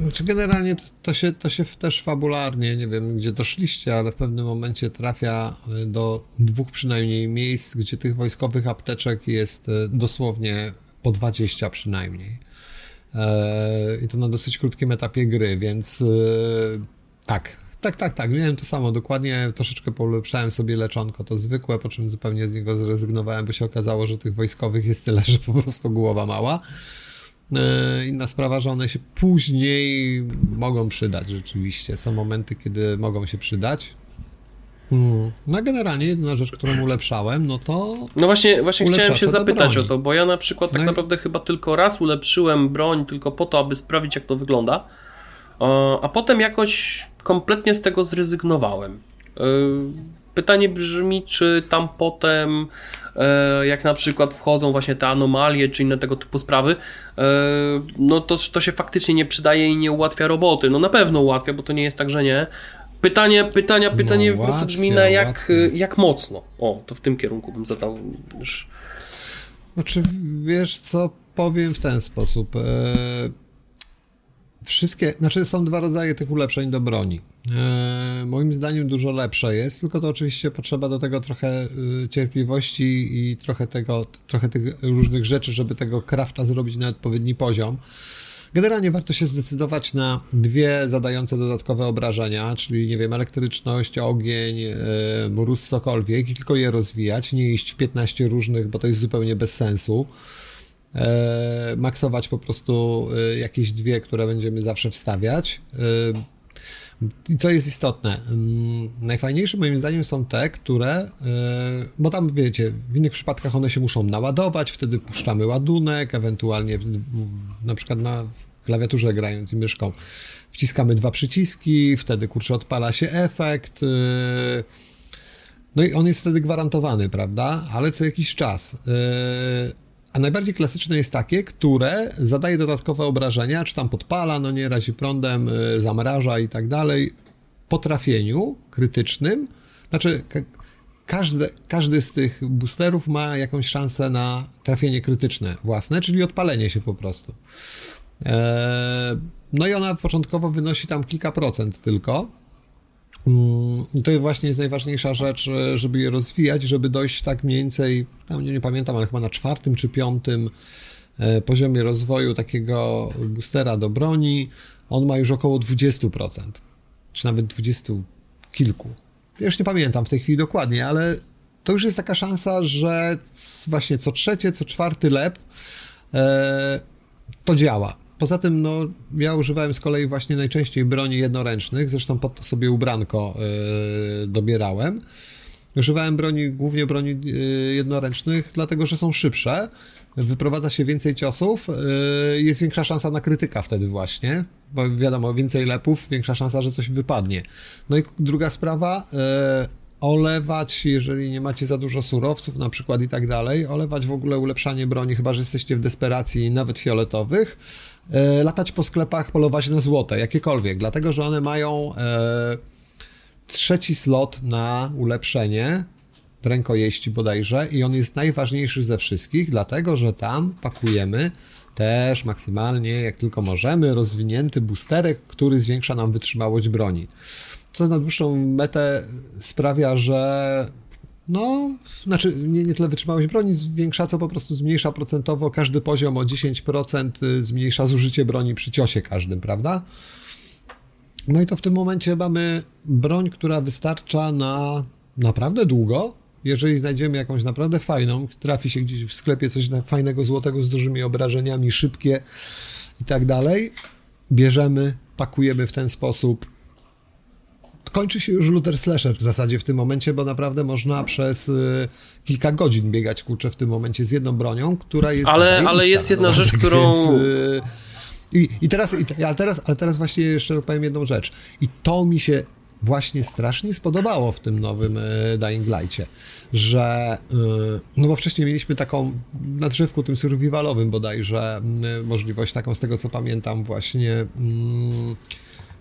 Speaker 1: Znaczy generalnie to, to, się, to się też fabularnie, nie wiem gdzie doszliście, ale w pewnym momencie trafia y, do dwóch przynajmniej miejsc, gdzie tych wojskowych apteczek jest y, dosłownie po 20 przynajmniej. E, I to na dosyć krótkim etapie gry, więc tak, tak, tak, tak. Miałem to samo dokładnie. Troszeczkę polepszałem sobie leczonko, to zwykłe, po czym zupełnie z niego zrezygnowałem, bo się okazało, że tych wojskowych jest tyle, że po prostu głowa mała. E, Inna sprawa, że one się później mogą przydać rzeczywiście. Są momenty, kiedy mogą się przydać. Mm. No generalnie jedyna rzecz, którą ulepszałem, no to
Speaker 3: No właśnie, właśnie chciałem się zapytać o to, bo ja na przykład tak
Speaker 1: No i-
Speaker 3: naprawdę chyba tylko raz ulepszyłem broń tylko po to, aby sprawdzić jak to wygląda, a potem jakoś kompletnie z tego zrezygnowałem. E, Pytanie brzmi, czy tam potem, e, jak na przykład wchodzą właśnie te anomalie, czy inne tego typu sprawy, e, no to, to się faktycznie nie przydaje i nie ułatwia roboty. No na pewno ułatwia, bo to nie jest tak, że nie. Pytanie, pytania, pytanie po prostu brzmi na jak, jak mocno. O, to w tym kierunku bym zadał. już-
Speaker 1: Znaczy, wiesz co, powiem w ten sposób. E, wszystkie, znaczy są dwa rodzaje tych ulepszeń do broni. E, moim zdaniem dużo lepsze jest, tylko to oczywiście potrzeba do tego trochę y, cierpliwości i trochę tego, trochę tych różnych rzeczy, żeby tego crafta zrobić na odpowiedni poziom. Generalnie warto się zdecydować na dwie zadające dodatkowe obrażenia, czyli nie wiem, elektryczność, ogień, yy, mróz, cokolwiek i tylko je rozwijać, nie iść w 15 różnych, bo to jest zupełnie bez sensu. E, maksować po prostu e, jakieś dwie, które będziemy zawsze wstawiać. E, I co jest istotne, mm, najfajniejsze moim zdaniem są te, które, bo tam wiecie, w innych przypadkach one się muszą naładować, wtedy puszczamy ładunek, ewentualnie na przykład na klawiaturze grając i myszką wciskamy dwa przyciski, wtedy kurczę odpala się efekt. No i on jest wtedy gwarantowany, prawda? Ale co jakiś czas. E, a najbardziej klasyczne jest takie, które zadaje dodatkowe obrażenia, czy tam podpala, no nie, razi prądem, y, zamraża i tak dalej, po trafieniu krytycznym. Znaczy, każdy, każdy z tych boosterów ma jakąś szansę na trafienie krytyczne własne, czyli odpalenie się po prostu. Eee, no i ona początkowo wynosi tam kilka procent tylko. Mm, to właśnie jest najważniejsza rzecz, żeby je rozwijać, żeby dojść tak mniej więcej, nie, nie pamiętam, ale chyba na czwartym czy piątym e, poziomie rozwoju takiego boostera do broni. On ma już około 20%, czy nawet 20 kilku. Ja już nie pamiętam w tej chwili dokładnie, ale to już jest taka szansa, że właśnie co trzecie, co czwarty lep e, to działa. Poza tym, no, ja używałem z kolei właśnie najczęściej broni jednoręcznych, zresztą pod to sobie ubranko yy, dobierałem. Używałem broni, głównie broni yy, jednoręcznych, dlatego że są szybsze, wyprowadza się więcej ciosów, yy, jest większa szansa na krytyka wtedy właśnie, bo wiadomo, więcej lepów, większa szansa, że coś wypadnie. No i druga sprawa, olewać, jeżeli nie macie za dużo surowców na przykład i tak dalej, olewać w ogóle ulepszanie broni, chyba że jesteście w desperacji nawet fioletowych, e, latać po sklepach, polować na złote, jakiekolwiek, dlatego, że one mają e, trzeci slot na ulepszenie rękojeści bodajże i on jest najważniejszy ze wszystkich, dlatego, że tam pakujemy też maksymalnie, jak tylko możemy, rozwinięty boosterek, który zwiększa nam wytrzymałość broni co na dłuższą metę sprawia, że no, znaczy nie, nie tyle wytrzymałość broni zwiększa, co po prostu zmniejsza procentowo każdy poziom o 10%, y, zmniejsza zużycie broni przy ciosie każdym, prawda? No i to w tym momencie mamy broń, która wystarcza na naprawdę długo. Jeżeli znajdziemy jakąś naprawdę fajną, trafi się gdzieś w sklepie coś fajnego, złotego z dużymi obrażeniami, szybkie i tak dalej, bierzemy, pakujemy w ten sposób kończy się już looter slasher w zasadzie w tym momencie, bo naprawdę można przez y, kilka godzin biegać kurczę w tym momencie z jedną bronią, która jest.
Speaker 3: Ale, ale jest jedna rzecz, którą. Więc, y,
Speaker 1: i, I teraz, i, ale teraz, ale teraz właśnie jeszcze powiem jedną rzecz. I to mi się właśnie strasznie spodobało w tym nowym y, Dying Light'cie, że y, no bo wcześniej mieliśmy taką na drzewku tym survivalowym bodajże y, możliwość taką z tego co pamiętam właśnie mm,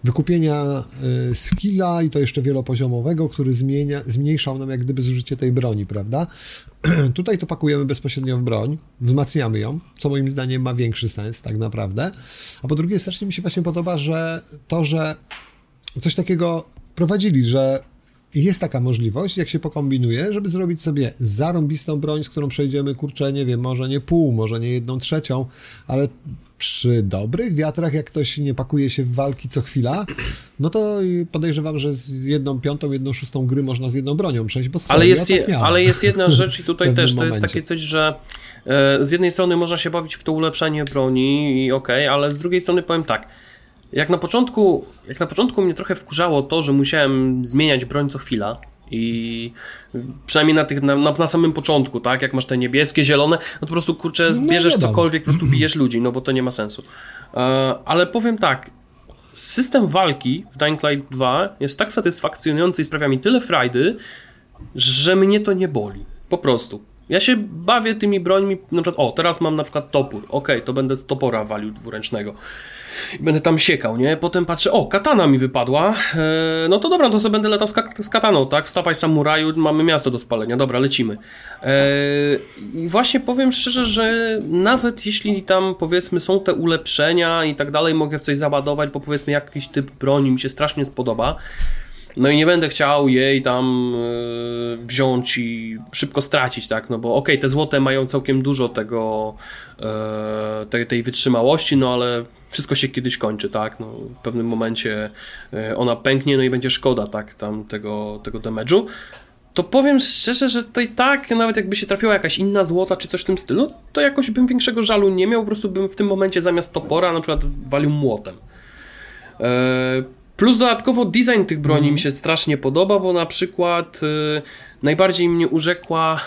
Speaker 1: wykupienia y, skilla i to jeszcze wielopoziomowego, który zmienia, zmniejszał nam jak gdyby zużycie tej broni, prawda? Tutaj to pakujemy bezpośrednio w broń, wzmacniamy ją, co moim zdaniem ma większy sens tak naprawdę. A po drugie strasznie mi się właśnie podoba, że to, że coś takiego prowadzili, że jest taka możliwość, jak się pokombinuje, żeby zrobić sobie zarąbistą broń, z którą przejdziemy, kurczę, nie wiem, może nie pół, może nie jedną trzecią, ale przy dobrych wiatrach, jak ktoś nie pakuje się w walki co chwila, no to podejrzewam, że z jedną piątą, jedną szóstą gry można z jedną bronią przejść, bo
Speaker 3: ale jest, tak ale jest jedna rzecz i tutaj też, to momencie. jest takie coś, że e, z jednej strony można się bawić w to ulepszanie broni i okej, okay, ale z drugiej strony powiem tak, jak na początku, jak na początku mnie trochę wkurzało to, że musiałem zmieniać broń co chwila, i przynajmniej na, tych, na, na, samym początku, tak? Jak masz te niebieskie, zielone, no to po prostu kurczę, no bierzesz no, cokolwiek, po prostu bijesz ludzi, no bo to nie ma sensu. E, ale powiem tak, system walki w Dying Light 2 jest tak satysfakcjonujący i sprawia mi tyle frajdy, że mnie to nie boli. Po prostu. Ja się bawię tymi brońmi, na przykład, o, teraz mam na przykład topór, ok, to będę topora walił dwuręcznego i będę tam siekał, nie? Potem patrzę, o, katana mi wypadła, e, no to dobra, to sobie będę latał z, z kataną, tak? Wstawaj samuraju, mamy miasto do spalenia, dobra, lecimy. E, I właśnie powiem szczerze, że nawet jeśli tam powiedzmy są te ulepszenia i tak dalej, mogę w coś załadować, bo powiedzmy jakiś typ broni mi się strasznie spodoba, no i nie będę chciał jej tam yy, wziąć i szybko stracić, tak? No bo okej, okay, te złote mają całkiem dużo tego, yy, tej, tej wytrzymałości, no ale wszystko się kiedyś kończy, tak? No, w pewnym momencie yy, ona pęknie, no i będzie szkoda, tak? Tam tego, tego damage'u. To powiem szczerze, że to i tak, nawet jakby się trafiła jakaś inna złota czy coś w tym stylu, to jakoś bym większego żalu nie miał, po prostu bym w tym momencie zamiast topora na przykład walił młotem. Yy, Plus dodatkowo design tych broni mi się strasznie podoba, bo na przykład y, najbardziej mnie urzekła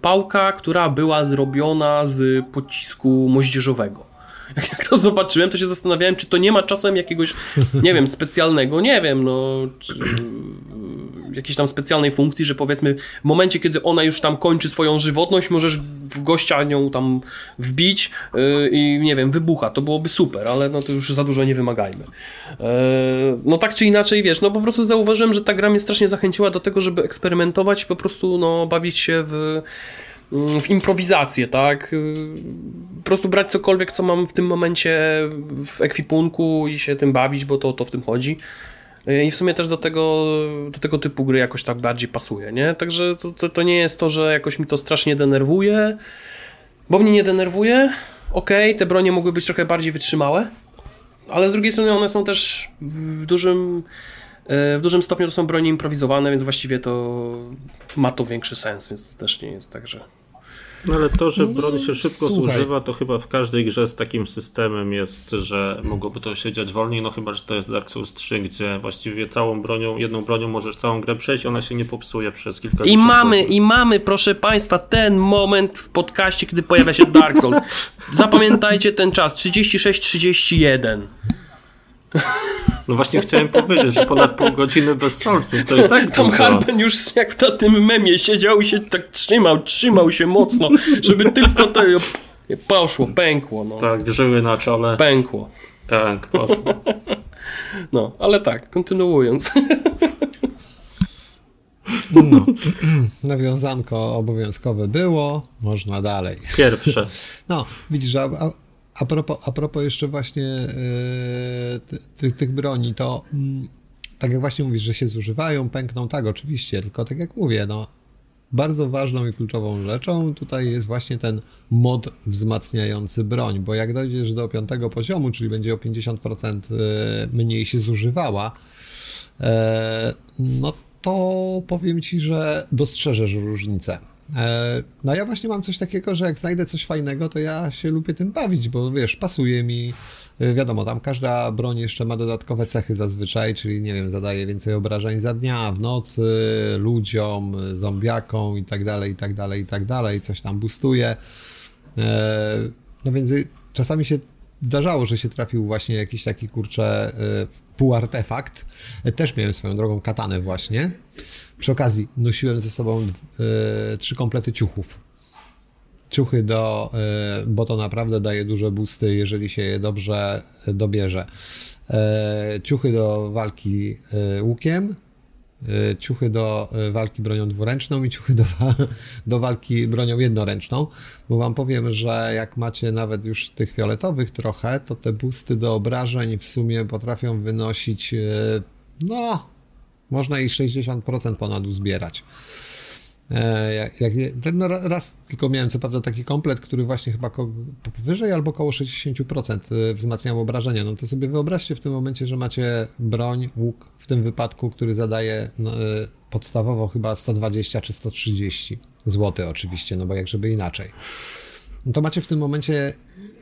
Speaker 3: pałka, która była zrobiona z pocisku moździerzowego. Jak to zobaczyłem, to się zastanawiałem, czy to nie ma czasem jakiegoś, nie wiem, specjalnego, nie wiem, no, czy, jakiejś tam specjalnej funkcji, że powiedzmy w momencie, kiedy ona już tam kończy swoją żywotność, możesz w gościa nią tam wbić yy, i nie wiem, wybucha. To byłoby super, ale no to już za dużo nie wymagajmy. Yy, no tak czy inaczej, wiesz, no po prostu zauważyłem, że ta gra mnie strasznie zachęciła do tego, żeby eksperymentować, po prostu no bawić się w w improwizację, tak? Po prostu brać cokolwiek, co mam w tym momencie w ekwipunku i się tym bawić, bo to, to w tym chodzi. I w sumie też do tego, do tego typu gry jakoś tak bardziej pasuje, nie? Także to, to, to nie jest to, że jakoś mi to strasznie denerwuje, bo mnie nie denerwuje. Okej, okay, te bronie mogły być trochę bardziej wytrzymałe, ale z drugiej strony one są też w dużym, e, w dużym stopniu to są bronie improwizowane, więc właściwie to ma to większy sens, więc to też nie jest tak, że
Speaker 2: no ale to, że broń się szybko Słuchaj. zużywa, to chyba w każdej grze z takim systemem jest, że mogłoby to się dziać wolniej, no chyba, że to jest Dark Souls 3, gdzie właściwie całą bronią, jedną bronią możesz całą grę przejść, ona się nie popsuje przez kilka
Speaker 3: I mamy, i mamy, proszę Państwa, ten moment w podcaście, kiedy pojawia się Dark Souls. Zapamiętajcie ten czas, 36-31.
Speaker 2: No właśnie chciałem powiedzieć, że ponad pół godziny bez solców, to i tak
Speaker 3: Tom Harben już jak na tym memie siedział i się tak trzymał, trzymał się mocno, żeby tylko to poszło, pękło. No.
Speaker 2: Tak, żyły na czole.
Speaker 3: Pękło.
Speaker 2: Tak, poszło.
Speaker 3: No, ale tak, kontynuując.
Speaker 1: No, nawiązanko obowiązkowe było, można dalej.
Speaker 2: Pierwsze.
Speaker 1: No, widzisz, że a propos, a propos jeszcze właśnie yy, tych, tych broni, to yy, tak jak właśnie mówisz, że się zużywają, pękną, tak, oczywiście, tylko tak jak mówię, no, bardzo ważną i kluczową rzeczą tutaj jest właśnie ten mod wzmacniający broń, bo jak dojdziesz do piątego poziomu, czyli będzie o 50% e, mniej się zużywała, e, no to powiem ci, że dostrzeżesz różnicę. E, no ja właśnie mam coś takiego, że jak znajdę coś fajnego, to ja się lubię tym bawić, bo wiesz, pasuje mi, e, wiadomo, tam każda broń jeszcze ma dodatkowe cechy zazwyczaj, czyli nie wiem, zadaje więcej obrażeń za dnia, w nocy, ludziom, zombiakom i tak dalej, i tak dalej, i tak dalej, coś tam boostuje. E, no więc czasami się zdarzało, że się trafił właśnie jakiś taki, kurczę, półartefakt. Też miałem swoją drogą katanę właśnie. Przy okazji nosiłem ze sobą e, trzy komplety ciuchów. Ciuchy do, e, bo to naprawdę daje duże busty, jeżeli się je dobrze dobierze. Ciuchy do walki łukiem, ciuchy do walki bronią dwuręczną i ciuchy do, do walki bronią jednoręczną, bo wam powiem, że jak macie nawet już tych fioletowych trochę, to te busty do obrażeń w sumie potrafią wynosić no można i 60% ponad uzbierać. E, jak, no raz tylko miałem co prawda taki komplet, który właśnie chyba powyżej albo około 60% e, wzmacniał obrażenia. No to sobie wyobraźcie w tym momencie, że macie broń, łuk w tym wypadku, który zadaje no, e, podstawowo chyba 120 czy 130 zł oczywiście, no bo jak żeby inaczej. No to macie w tym momencie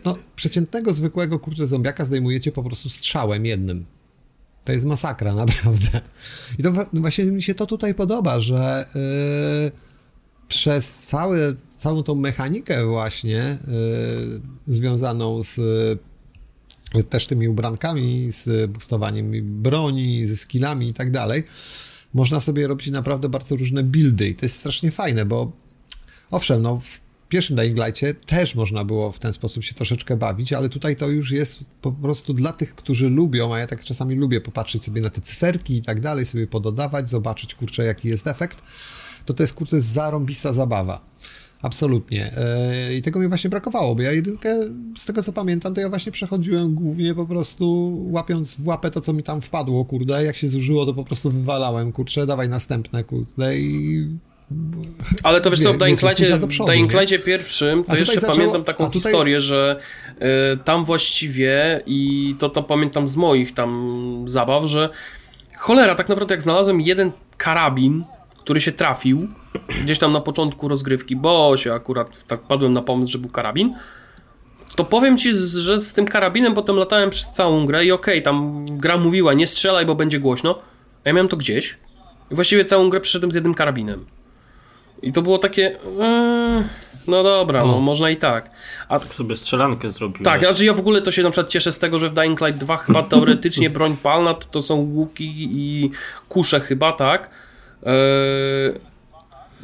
Speaker 1: no, przeciętnego, zwykłego kurczę zombiaka zdejmujecie po prostu strzałem jednym. To jest masakra, naprawdę. I to właśnie mi się to tutaj podoba, że yy, przez całe, całą tą mechanikę właśnie yy, związaną z yy, też tymi ubrankami, z boostowaniem broni, ze skillami i tak dalej, można sobie robić naprawdę bardzo różne buildy i to jest strasznie fajne, bo owszem, no pierwszym Dying Light'cie też można było w ten sposób się troszeczkę bawić, ale tutaj to już jest po prostu dla tych, którzy lubią, a ja tak czasami lubię popatrzeć sobie na te cyferki i tak dalej, sobie pododawać, zobaczyć, kurczę, jaki jest efekt, to to jest, kurczę, zarąbista zabawa. Absolutnie. E, I tego mi właśnie brakowało, bo ja jedynkę, z tego co pamiętam, to ja właśnie przechodziłem głównie po prostu łapiąc w łapę to, co mi tam wpadło, kurde, jak się zużyło, to po prostu wywalałem, kurczę, dawaj następne, kurde, i
Speaker 3: ale to wiesz co, w Dying Light'cie, Dying Light'cie pierwszym, to jeszcze zaczęło, pamiętam taką tutaj... historię, że y, tam właściwie i to, to pamiętam z moich tam zabaw, że cholera, tak naprawdę jak znalazłem jeden karabin, który się trafił gdzieś tam na początku rozgrywki, bo się akurat tak padłem na pomysł, że był karabin, to powiem ci, że z tym karabinem potem latałem przez całą grę i okej, okay, tam gra mówiła, nie strzelaj, bo będzie głośno. A ja miałem to gdzieś. I właściwie całą grę przeszedłem z jednym karabinem. I to było takie. Yy, no dobra, no można i tak.
Speaker 2: A tak sobie strzelankę zrobiłeś.
Speaker 3: Tak, znaczy ja w ogóle to się na przykład cieszę z tego, że w Dying Light 2 chyba teoretycznie broń palna to, to są łuki i kusze chyba, tak? Eee,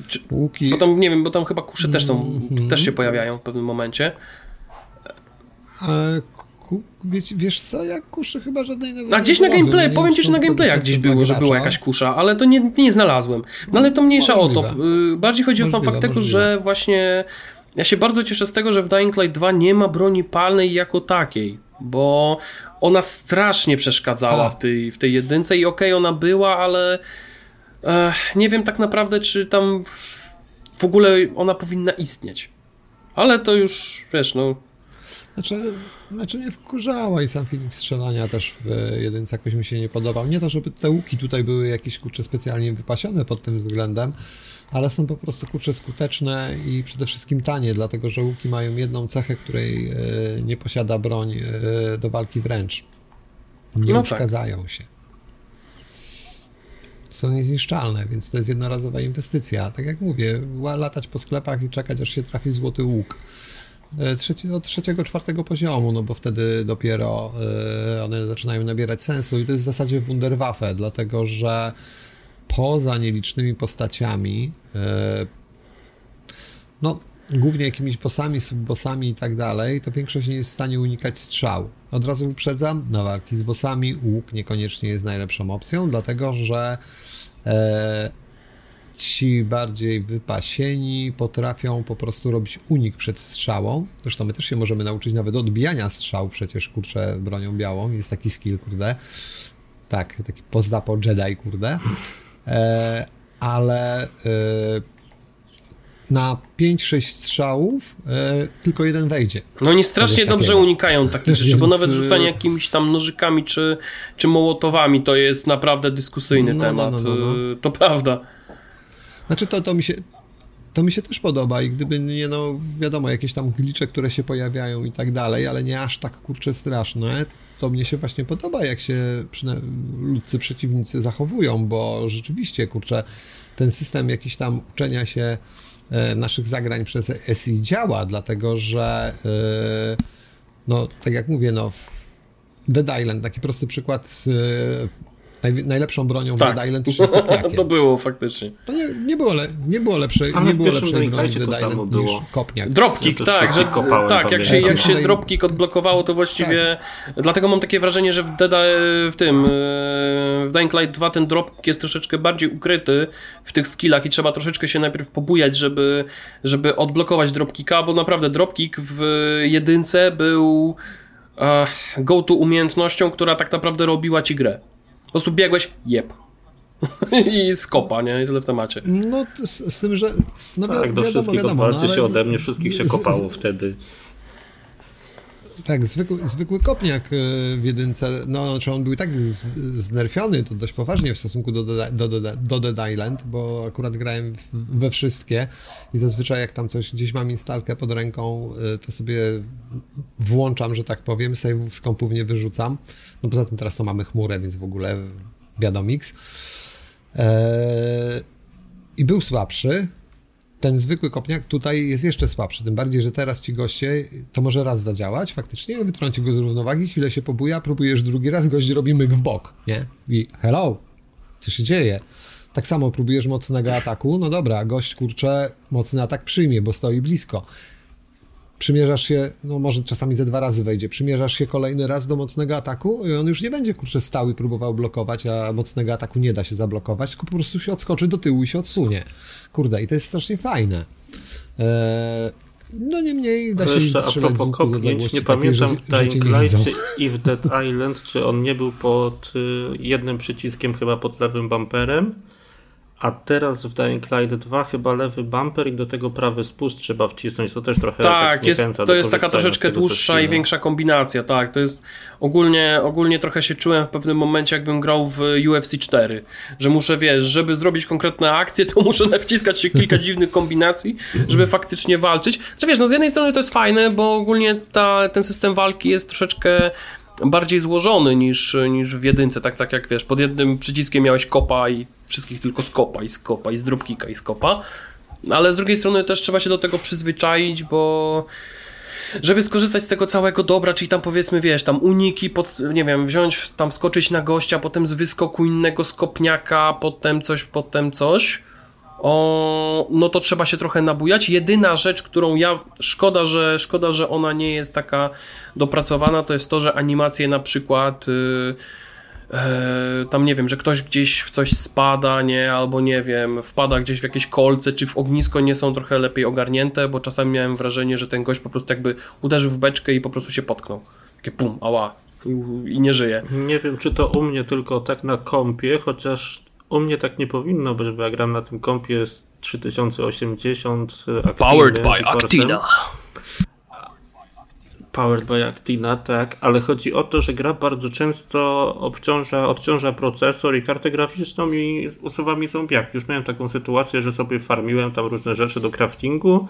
Speaker 1: czy, łuki.
Speaker 3: Bo tam nie wiem, bo tam chyba kusze też są, mm -hmm. też się pojawiają w pewnym momencie.
Speaker 1: Ku, wiesz, wiesz co, jak kuszy chyba żadnej nawet
Speaker 3: A gdzieś na gameplay, powiem ci, że na gameplayach gdzieś było, że była jakaś kusza, ale to nie, nie znalazłem. No ale to mniejsza o to. Y, bardziej chodzi możliwe, o sam fakt tego, że właśnie ja się bardzo cieszę z tego, że w Dying Light 2 nie ma broni palnej jako takiej, bo ona strasznie przeszkadzała w tej, w tej jedynce i okej, okay, ona była, ale e, nie wiem tak naprawdę, czy tam w ogóle ona powinna istnieć. Ale to już, wiesz, no...
Speaker 1: Znaczy, znaczy mnie wkurzała i sam film strzelania też w jedynce jakoś mi się nie podobał. Nie to, żeby te łuki tutaj były jakieś, kurcze, specjalnie wypasione pod tym względem, ale są po prostu kurcze skuteczne i przede wszystkim tanie, dlatego że łuki mają jedną cechę, której e, nie posiada broń e, do walki wręcz. Nie no uszkadzają tak. się. Są niezniszczalne, więc to jest jednorazowa inwestycja. Tak jak mówię, latać po sklepach i czekać, aż się trafi złoty łuk. E, trzeci, od trzeciego, czwartego poziomu, no bo wtedy dopiero one zaczynają nabierać sensu i to jest w zasadzie Wunderwaffe, dlatego że poza nielicznymi postaciami, e, no głównie jakimiś bossami, subbossami i tak dalej, to większość nie jest w stanie unikać strzał. Od razu uprzedzam, na walki z bossami łuk niekoniecznie jest najlepszą opcją, dlatego że e, ci bardziej wypasieni potrafią po prostu robić unik przed strzałą. Zresztą my też się możemy nauczyć nawet odbijania strzał, przecież kurczę bronią białą, jest taki skill, kurde. Tak, taki pozdapo Jedi, kurde. E, ale e, na 5-6 strzałów e, tylko jeden wejdzie.
Speaker 3: No oni strasznie dobrze unikają takich rzeczy, Więc... bo nawet rzucanie jakimiś tam nożykami czy, czy mołotowami to jest naprawdę dyskusyjny no, no temat. No, no, no, to prawda.
Speaker 1: Znaczy to, to mi się to mi się też podoba i gdyby nie, no wiadomo, jakieś tam glicze, które się pojawiają i tak dalej, ale nie aż tak kurcze straszne, to mnie się właśnie podoba, jak się ludcy przeciwnicy zachowują, bo rzeczywiście, kurczę, ten system jakiś tam uczenia się e, naszych zagrań przez SI działa, dlatego że e, no, tak jak mówię, no Dead Island, taki prosty przykład z Naj, najlepszą bronią tak. Dead Island 3 kopniakiem.
Speaker 3: to było faktycznie.
Speaker 1: To nie, nie, było, le, nie było lepszej, nie było lepszej broni Dead Island niż kopniak.
Speaker 3: Dropkick, tak, że, tak jak się, jak się dropkick odblokowało, to właściwie tak. dlatego mam takie wrażenie, że w, Dead, w tym e, w Dying Light 2 ten dropkick jest troszeczkę bardziej ukryty w tych skillach i trzeba troszeczkę się najpierw pobujać, żeby, żeby odblokować dropkicka, bo naprawdę dropkick w jedynce był go-to umiejętnością, która tak naprawdę robiła ci grę. Po prostu biegłeś, jeb. I skopa, nie? I tyle w temacie.
Speaker 1: No, z, z tym, że... No,
Speaker 2: tak, wi- do wiadomo, wszystkich wiadomo, no, ale... się ode mnie, wszystkich się kopało z, z, wtedy.
Speaker 1: Tak, zwykły, zwykły kopniak e, w jedynce, no, czy on był tak znerfiony, to dość poważnie w stosunku do, do, do, do Dead Island, bo akurat grałem w, we wszystkie i zazwyczaj jak tam coś, gdzieś mam instalkę pod ręką, e, to sobie włączam, że tak powiem, save'ów z kompów nie wyrzucam. No poza tym teraz to mamy chmurę, więc w ogóle wiadomix. Eee, I był słabszy, ten zwykły kopniak tutaj jest jeszcze słabszy, tym bardziej, że teraz ci goście, to może raz zadziałać faktycznie, wytrąci go z równowagi, chwilę się pobuja, próbujesz drugi raz, gość robi myk w bok, nie? I hello, co się dzieje? Tak samo próbujesz mocnego ataku, no dobra, gość kurczę mocny atak przyjmie, bo stoi blisko przymierzasz się, no może czasami ze dwa razy wejdzie, przymierzasz się kolejny raz do mocnego ataku i on już nie będzie, kurczę, stał i próbował blokować, a mocnego ataku nie da się zablokować, tylko po prostu się odskoczy do tyłu i się odsunie. Kurde, i to jest strasznie fajne. Eee, no niemniej da się
Speaker 2: jeszcze a propos kopnięć, nie pamiętam w Dying Light i w Dead Island, czy on nie był pod y, jednym przyciskiem chyba pod lewym bumperem, A teraz w Dying Light 2 chyba lewy bumper i do tego prawy spust trzeba wcisnąć, to też trochę
Speaker 3: tak,
Speaker 2: tak
Speaker 3: jest, to jest taka troszeczkę dłuższa i większa kombinacja, tak, to jest ogólnie, ogólnie trochę się czułem w pewnym momencie jakbym grał w UFC 4, że muszę, wiesz, żeby zrobić konkretne akcje, to muszę nawciskać się kilka dziwnych kombinacji, żeby faktycznie walczyć. Znaczy wiesz, no z jednej strony to jest fajne, bo ogólnie ta, ten system walki jest troszeczkę bardziej złożony niż, niż w jedynce, tak, tak jak wiesz, pod jednym przyciskiem miałeś kopa i wszystkich tylko skopa i skopa i z dropkicka i skopa, ale z drugiej strony też trzeba się do tego przyzwyczaić, bo żeby skorzystać z tego całego dobra, czyli tam powiedzmy, wiesz, tam uniki, pod, nie wiem, wziąć, tam skoczyć na gościa, potem z wyskoku innego skopniaka, potem coś, potem coś, o, no to trzeba się trochę nabujać. Jedyna rzecz, którą ja, szkoda że, szkoda, że ona nie jest taka dopracowana, to jest to, że animacje na przykład... Yy, tam nie wiem, że ktoś gdzieś w coś spada, nie, albo nie wiem, wpada gdzieś w jakieś kolce, czy w ognisko nie są trochę lepiej ogarnięte, bo czasami miałem wrażenie, że ten gość po prostu jakby uderzył w beczkę i po prostu się potknął. Takie pum, ała, i, nie żyje.
Speaker 2: Nie wiem, czy to u mnie tylko tak na kompie, chociaż u mnie tak nie powinno być, bo ja gram na tym kompie jest 3080 Actiny,
Speaker 3: Powered by Actina.
Speaker 2: Powered by Actina, tak, ale chodzi o to, że gra bardzo często obciąża, odciąża procesor i kartę graficzną i usuwa mi zombiaki. Już miałem taką sytuację, że sobie farmiłem tam różne rzeczy do craftingu,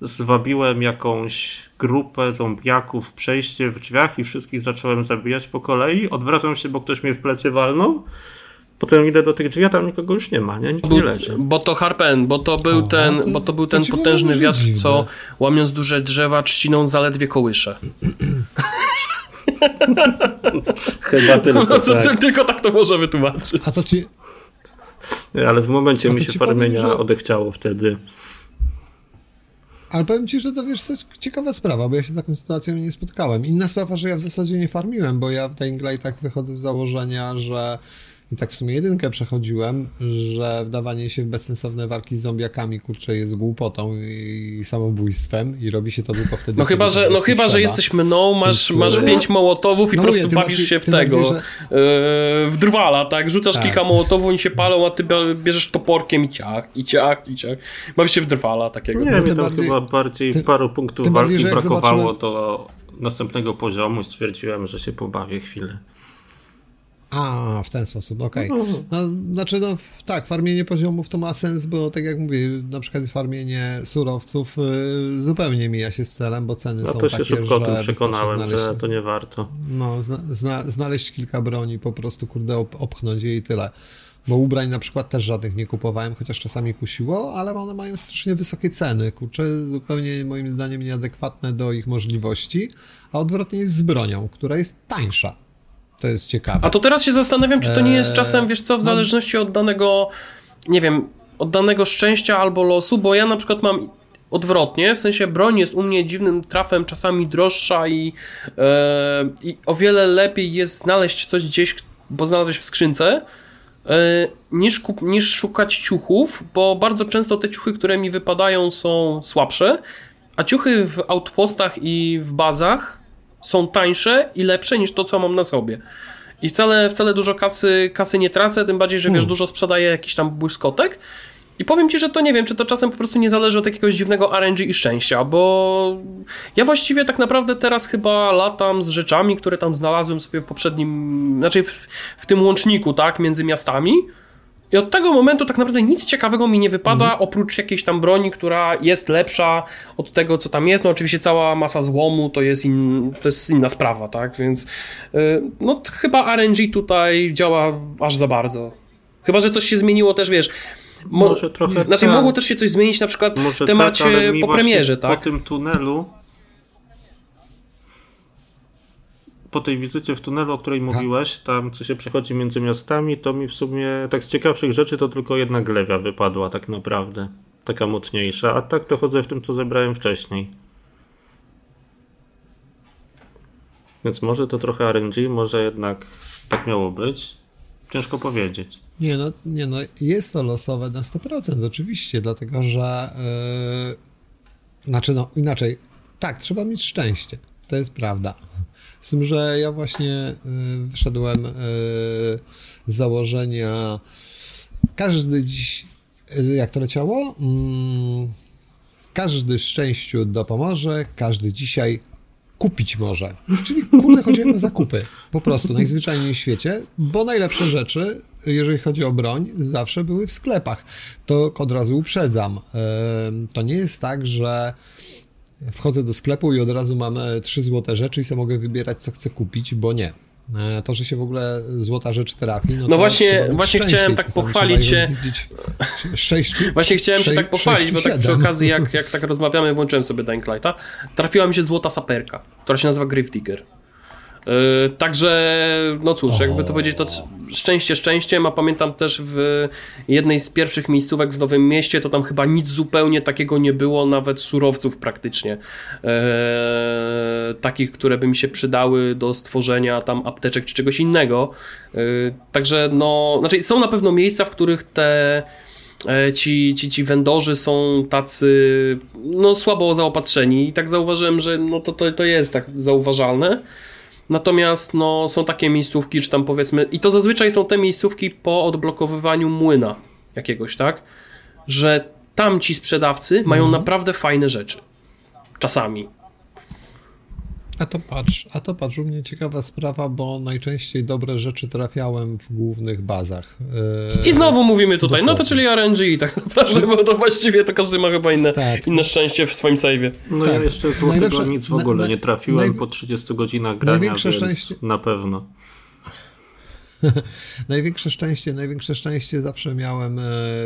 Speaker 2: zwabiłem jakąś grupę zombiaków, przejście w drzwiach i wszystkich zacząłem zabijać po kolei. Odwracam się, bo ktoś mnie w plecy walnął Potem idę do tych drzwi, a tam nikogo już nie ma, nie? Nikt nie leży.
Speaker 3: Bo to Harpen, bo to był o, ten, to, bo to był ten potężny wiatr, dziwne. co łamiąc duże drzewa trzciną zaledwie kołysze.
Speaker 2: Chyba tylko no, to, tak.
Speaker 3: Tylko tak to może wytłumaczyć.
Speaker 1: A to ci...
Speaker 2: Ale w momencie mi się farmienia powiem, że... odechciało wtedy.
Speaker 1: Ale powiem ci, że to wiesz, ciekawa sprawa, bo ja się z taką sytuacją nie spotkałem. Inna sprawa, że ja w zasadzie nie farmiłem, bo ja w Dying Lightach wychodzę z założenia, że i tak w sumie jedynkę przechodziłem, że wdawanie się w bezsensowne walki z zombiakami, kurczę, jest głupotą i samobójstwem i robi się to tylko wtedy,
Speaker 3: No chyba, że, no chyba, że jesteś mną, masz, Więc, masz pięć mołotowów i no po prostu bawisz bardziej, się w tego, bardziej, że... yy, w drwala, tak? Rzucasz tak. kilka mołotowów, oni się palą, a ty bierzesz toporkiem i ciach, i ciach, i ciach. Bawisz się w drwala takiego.
Speaker 2: Nie, no, mi tam bardziej, chyba bardziej ty, paru punktów walki bardziej, brakowało zobaczyłem... do następnego poziomu i stwierdziłem, że się pobawię chwilę.
Speaker 1: A, w ten sposób, okej. Okay. No, znaczy, no tak, farmienie poziomów to ma sens, bo tak jak mówię, na przykład farmienie surowców y, zupełnie mija się z celem, bo ceny no, są takie, że... to się szybko o tym
Speaker 2: przekonałem, znaleźć, że to nie warto.
Speaker 1: No, zna, zna, znaleźć kilka broni, po prostu, kurde, op, opchnąć je i tyle. Bo ubrań na przykład też żadnych nie kupowałem, chociaż czasami kusiło, ale one mają strasznie wysokie ceny, kurczę, zupełnie moim zdaniem nieadekwatne do ich możliwości, a odwrotnie jest z bronią, która jest tańsza. To jest ciekawe.
Speaker 3: A to teraz się zastanawiam, czy to nie jest czasem, wiesz co, w no. zależności od danego, nie wiem, od danego szczęścia albo losu, bo ja na przykład mam odwrotnie, w sensie broń jest u mnie dziwnym trafem czasami droższa i, e, i o wiele lepiej jest znaleźć coś gdzieś, bo znalazłeś w skrzynce, e, niż, kup, niż szukać ciuchów, bo bardzo często te ciuchy, które mi wypadają są słabsze, a ciuchy w outpostach i w bazach są tańsze i lepsze niż to, co mam na sobie. I wcale, wcale dużo kasy, kasy nie tracę, tym bardziej, że wiesz, hmm. dużo sprzedaję jakiś tam błyskotek. I powiem ci, że to nie wiem, czy to czasem po prostu nie zależy od jakiegoś dziwnego RNG i szczęścia, bo ja właściwie tak naprawdę teraz chyba latam z rzeczami, które tam znalazłem sobie w poprzednim, znaczy w, w tym łączniku, tak, między miastami. I od tego momentu tak naprawdę nic ciekawego mi nie wypada, mhm. oprócz jakiejś tam broni, która jest lepsza od tego, co tam jest. No oczywiście cała masa złomu to jest, in, to jest inna sprawa, tak? Więc yy, no chyba RNG tutaj działa aż za bardzo. Chyba, że coś się zmieniło też, wiesz...
Speaker 2: Mo może trochę
Speaker 3: Znaczy tak. mogło też się coś zmienić na przykład może w temacie tak, po premierze, tak?
Speaker 2: Po tym tunelu po tej wizycie w tunelu, o której mówiłeś, tam co się przechodzi między miastami, to mi w sumie tak z ciekawszych rzeczy to tylko jedna glewia wypadła tak naprawdę. Taka mocniejsza, a tak to chodzę w tym, co zebrałem wcześniej. Więc może to trochę RNG, może jednak tak miało być. Ciężko powiedzieć.
Speaker 1: Nie no, nie no, jest to losowe na 100%, oczywiście, dlatego że yy, znaczy no, inaczej, tak, trzeba mieć szczęście, to jest prawda. Z tym, że ja właśnie y, wyszedłem y, z założenia każdy dziś, jak to leciało? Mm, każdy szczęściu dopomoże, każdy dzisiaj kupić może. Czyli kurde, chodziłem na zakupy. Po prostu, najzwyczajniej w świecie, bo najlepsze rzeczy, jeżeli chodzi o broń, zawsze były w sklepach. To od razu uprzedzam. To nie jest tak, że wchodzę do sklepu i od razu mam trzy złote rzeczy i sobie mogę wybierać, co chcę kupić, bo nie. E, to, że się w ogóle złota rzecz trafi.
Speaker 3: No, no właśnie, właśnie chciałem tak pochwalić się.
Speaker 1: Sześć,
Speaker 3: właśnie chciałem się tak pochwalić, bo tak przy okazji, jak, jak tak rozmawiamy, włączyłem sobie Dying Lighta. Trafiła mi się złota saperka, która się nazywa Grave Digger. Yy, także, no cóż, jakby to powiedzieć, to szczęście szczęściem, a pamiętam też w jednej z pierwszych miejscówek w Nowym Mieście, to tam chyba nic zupełnie takiego nie było, nawet surowców praktycznie. Yy, takich, które by mi się przydały do stworzenia tam apteczek czy czegoś innego. Yy, także, no, znaczy są na pewno miejsca, w których te ci, ci, ci vendorzy są tacy no, słabo zaopatrzeni i tak zauważyłem, że no, to, to, to jest tak zauważalne. Natomiast no, są takie miejscówki, czy tam powiedzmy, i to zazwyczaj są te miejscówki po odblokowywaniu młyna jakiegoś, tak? Że tam ci sprzedawcy mają mhm. naprawdę fajne rzeczy. Czasami.
Speaker 1: A to patrz, a to patrz, u mnie ciekawa sprawa, bo najczęściej dobre rzeczy trafiałem w głównych bazach.
Speaker 3: Yy, I znowu mówimy tutaj, dosłownie. no to czyli RNG tak naprawdę, bo to właściwie to każdy ma chyba inne, tak. inne szczęście w swoim save'ie.
Speaker 2: No tak. ja jeszcze złotego nic w ogóle na, nie trafiłem po 30 godzinach grania, największe więc szczęście... na pewno.
Speaker 1: największe szczęście, największe szczęście zawsze miałem e,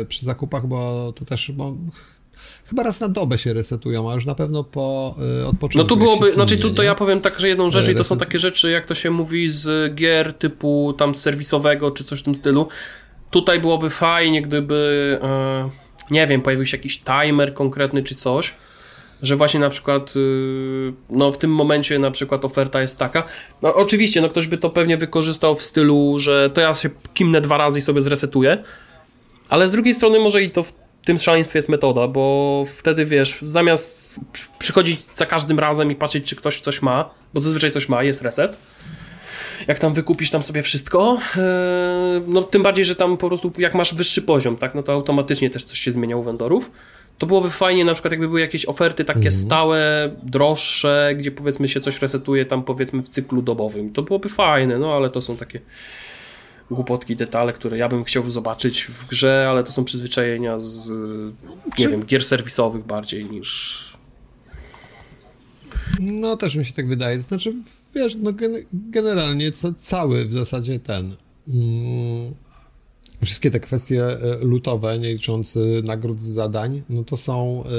Speaker 1: przy zakupach, bo to też, bo chyba raz na dobę się resetują, a już na pewno po y, odpoczynku.
Speaker 3: No tu byłoby, znaczy tu to ja powiem tak, że jedną rzecz i to są takie rzeczy, jak to się mówi z gier typu tam serwisowego czy coś w tym stylu. Tutaj byłoby fajnie, gdyby y, nie wiem, pojawił się jakiś timer konkretny czy coś, że właśnie na przykład y, no w tym momencie na przykład oferta jest taka. No oczywiście, no ktoś by to pewnie wykorzystał w stylu, że to ja się kimnę dwa razy i sobie zresetuję, ale z drugiej strony może i to w tym szaleństwie jest metoda, bo wtedy wiesz, zamiast przychodzić za każdym razem i patrzeć, czy ktoś coś ma, bo zazwyczaj coś ma, jest reset. Jak tam wykupisz tam sobie wszystko, e, no tym bardziej, że tam po prostu jak masz wyższy poziom, tak, no to automatycznie też coś się zmienia u vendorów. To byłoby fajnie, na przykład jakby były jakieś oferty takie mhm. stałe, droższe, gdzie powiedzmy się coś resetuje tam powiedzmy w cyklu dobowym. To byłoby fajne, no ale to są takie głupotki, detale, które ja bym chciał zobaczyć w grze, ale to są przyzwyczajenia z, nie Czy... wiem, gier serwisowych bardziej niż...
Speaker 1: No, też mi się tak wydaje. Znaczy, wiesz, no generalnie cały w zasadzie ten... Mm, wszystkie te kwestie e, lutowe, nie licząc e, nagród z zadań, no to są, e,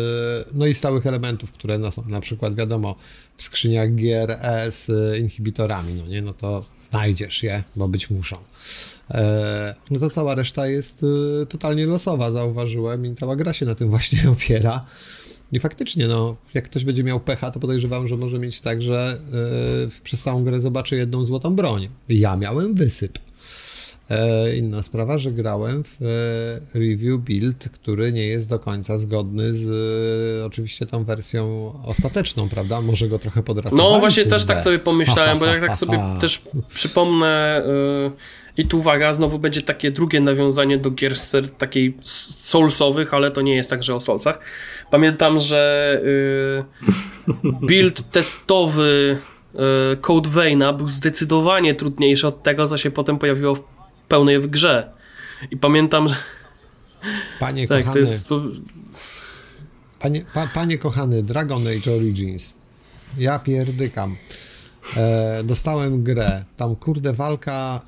Speaker 1: no i stałych elementów, które no są na przykład, wiadomo, w skrzyniach gier z inhibitorami, no nie, no to znajdziesz je, bo być muszą. No to cała reszta jest totalnie losowa, zauważyłem i cała gra się na tym właśnie opiera. I faktycznie, no, jak ktoś będzie miał pecha, to podejrzewam, że może mieć tak, że yy, przez całą grę zobaczy jedną złotą broń. Ja miałem wysyp. E, inna sprawa, że grałem w e, review build, który nie jest do końca zgodny z e, oczywiście tą wersją ostateczną, prawda? Może go trochę podrasowałem.
Speaker 3: No właśnie też tak sobie pomyślałem, bo jak tak sobie też przypomnę i tu uwaga, znowu będzie takie drugie nawiązanie do gier takiej soulsowych, ale to nie jest tak, że o soulsach. Pamiętam, że build testowy Code Veina był zdecydowanie trudniejszy od tego, co się potem pojawiło w pełnej w grze. I pamiętam, że...
Speaker 1: Panie tak, kochany... Jest... Panie, pa, panie kochany, Dragon Age Origins. Ja pierdykam. E, dostałem grę. Tam kurde walka...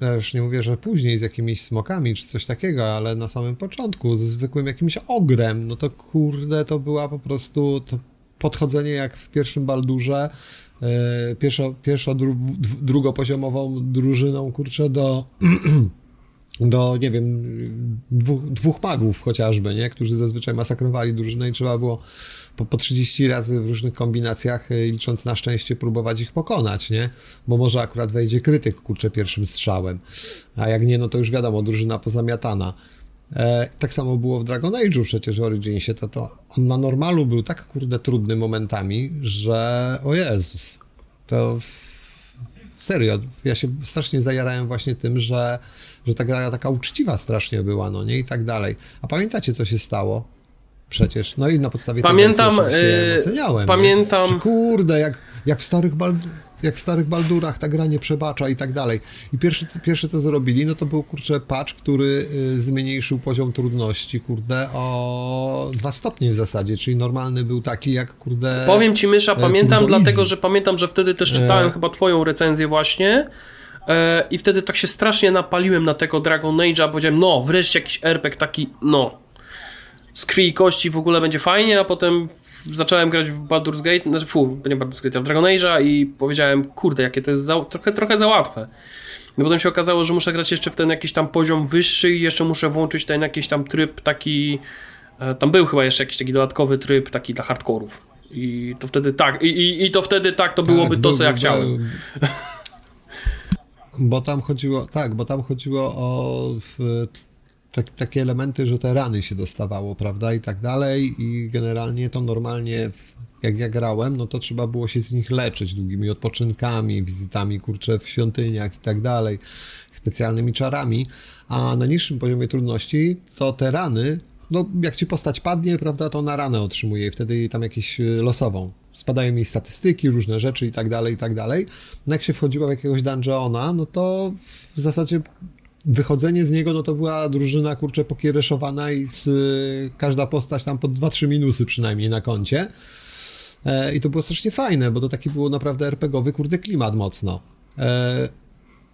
Speaker 1: E, ja już nie mówię, że później z jakimiś smokami czy coś takiego, ale na samym początku ze zwykłym jakimś ogrem, no to kurde, to była po prostu to podchodzenie jak w pierwszym Baldurze, pierwszo, pierwszo dru, drugopoziomową drużyną, kurczę, do, do nie wiem, dwóch, dwóch magów chociażby, nie? którzy zazwyczaj masakrowali drużynę i trzeba było po, po 30 razy w różnych kombinacjach, e, licząc na szczęście, próbować ich pokonać, nie? Bo może akurat wejdzie krytyk, kurczę, pierwszym strzałem. A jak nie, no to już wiadomo, drużyna pozamiatana. E, tak samo było w Dragon Age'u przecież w Originsie, to, to on na normalu był tak kurde trudny momentami, że o Jezus, to Serio, ja się strasznie zajarałem właśnie tym, że, że taka, taka uczciwa strasznie była, no nie, i tak dalej. A pamiętacie, co się stało? Przecież, no i na podstawie
Speaker 3: pamiętam,
Speaker 1: tego yy, oceniałem.
Speaker 3: Pamiętam.
Speaker 1: Że, kurde, jak, jak w starych Baldur, jak w starych Baldurach ta gra nie przebacza i tak dalej. I pierwsze, pierwsze co zrobili, no to był kurczę patch, który y, zmniejszył poziom trudności, kurde, o dwa stopnie w zasadzie, czyli normalny był taki jak, kurde...
Speaker 3: Powiem ci, Mysza, pamiętam dlatego, że pamiętam, że wtedy też czytałem e... chyba twoją recenzję właśnie e... i wtedy tak się strasznie napaliłem na tego Dragon Age'a, powiedziałem, no, wreszcie jakiś RPG taki, no, z krwi i kości w ogóle będzie fajnie, a potem zacząłem grać w Baldur's Gate, znaczy fu, nie Baldur's Gate, a w Dragon Age'a i powiedziałem, kurde, jakie to jest za, trochę, trochę za łatwe. No potem się okazało, że muszę grać jeszcze w ten jakiś tam poziom wyższy i jeszcze muszę włączyć ten jakiś tam tryb taki, e, tam był chyba jeszcze jakiś taki dodatkowy tryb taki dla hardkorów. I to wtedy tak, i, i, i to wtedy tak, to byłoby tak, to, co ja chciałem.
Speaker 1: Bo tam chodziło, tak, bo tam chodziło o w, tak, takie elementy, że te rany się dostawało, prawda, i tak dalej i generalnie to normalnie, jak ja grałem, no to trzeba było się z nich leczyć długimi odpoczynkami, wizytami, kurcze, w świątyniach i tak dalej, specjalnymi czarami, a na niższym poziomie trudności to te rany, no jak ci postać padnie, prawda, to na ranę otrzymuje i wtedy tam jakieś y, losową. Spadają mi statystyki, różne rzeczy i tak dalej, i tak dalej. No jak się wchodziło w jakiegoś dungeona, no to w zasadzie wychodzenie z niego, no to była drużyna, kurczę, pokiereszowana i z, każda postać tam po 2-3 minusy przynajmniej na koncie. E, I to było strasznie fajne, bo to taki było naprawdę RPGowy, kurde, klimat mocno. E,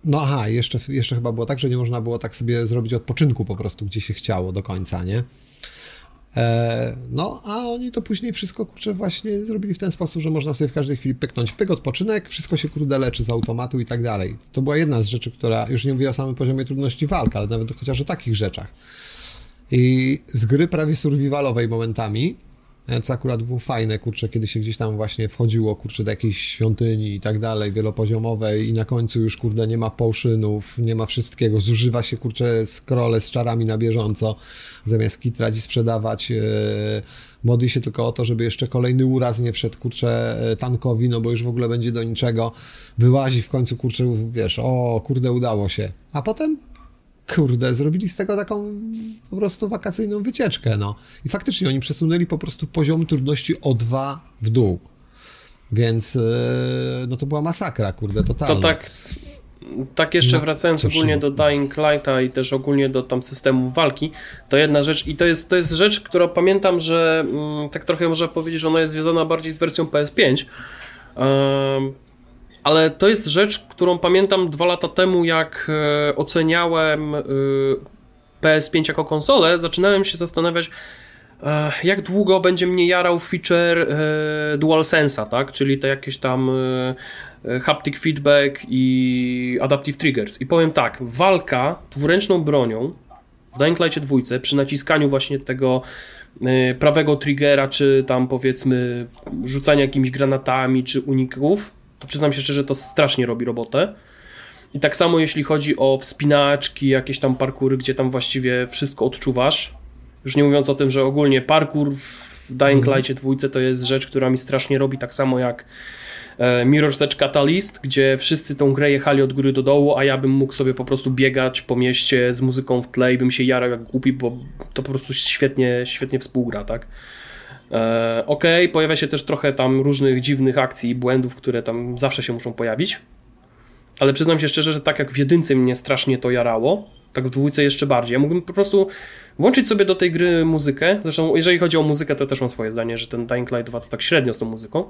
Speaker 1: no aha, jeszcze, jeszcze chyba było tak, że nie można było tak sobie zrobić odpoczynku po prostu, gdzie się chciało do końca, nie? E, no, a oni to później wszystko, kurczę, właśnie zrobili w ten sposób, że można sobie w każdej chwili pyknąć pyk, odpoczynek, wszystko się, kurde, leczy z automatu i tak dalej. To była jedna z rzeczy, która, już nie mówię o samym poziomie trudności walk, ale nawet chociaż o takich rzeczach. I z gry prawie survivalowej momentami, co akurat było fajne, kurczę, kiedy się gdzieś tam właśnie wchodziło, kurczę, do jakiejś świątyni i tak dalej, wielopoziomowej i na końcu już, kurde, nie ma poszynów, nie ma wszystkiego, zużywa się, kurczę, scrolle z czarami na bieżąco, zamiast kitrać i sprzedawać, yy, modli się tylko o to, żeby jeszcze kolejny uraz nie wszedł, kurczę, e, tankowi, no bo już w ogóle będzie do niczego, wyłazi w końcu, kurczę, wiesz, o, kurde, udało się, a potem kurde, zrobili z tego taką po prostu wakacyjną wycieczkę, no. I faktycznie oni przesunęli po prostu poziom trudności o dwa w dół. Więc e, no to była masakra, kurde, totalna.
Speaker 3: To tak, tak jeszcze no, wracając ogólnie do Dying Lighta i też ogólnie do tam systemu walki, to jedna rzecz i to jest, to jest rzecz, która pamiętam, że mm, tak trochę można powiedzieć, że ona jest związana bardziej z wersją PS5, ale to jest rzecz, którą pamiętam dwa lata temu, jak e, oceniałem e, PS5 jako konsolę, zaczynałem się zastanawiać, e, jak długo będzie mnie jarał feature DualSense'a, tak? Czyli te jakieś tam haptic feedback i adaptive triggers. I powiem tak, walka dwuręczną bronią w Dying Light 2 przy naciskaniu właśnie tego prawego triggera, czy tam powiedzmy rzucania jakimiś granatami, czy uników, to przyznam się szczerze, to strasznie robi robotę. I tak samo jeśli chodzi o wspinaczki, jakieś tam parkury, gdzie tam właściwie wszystko odczuwasz. Już nie mówiąc o tym, że ogólnie parkour w Dying mhm. Light 2 to jest rzecz, która mi strasznie robi, tak samo jak e, Mirror's Edge Catalyst, gdzie wszyscy tą grę jechali od góry do dołu, a ja bym mógł sobie po prostu biegać po mieście z muzyką w tle i bym się jarał jak głupi, bo to po prostu świetnie, świetnie współgra, tak? E, ok, pojawia się też trochę tam różnych dziwnych akcji i błędów, które tam zawsze się muszą pojawić. Ale przyznam się szczerze, że tak jak w jedynce mnie strasznie to jarało, tak w dwójce jeszcze bardziej. Ja mógłbym po prostu włączyć sobie do tej gry muzykę. Zresztą, jeżeli chodzi o muzykę, to też mam swoje zdanie, że ten Dying Light 2 to tak średnio z tą muzyką.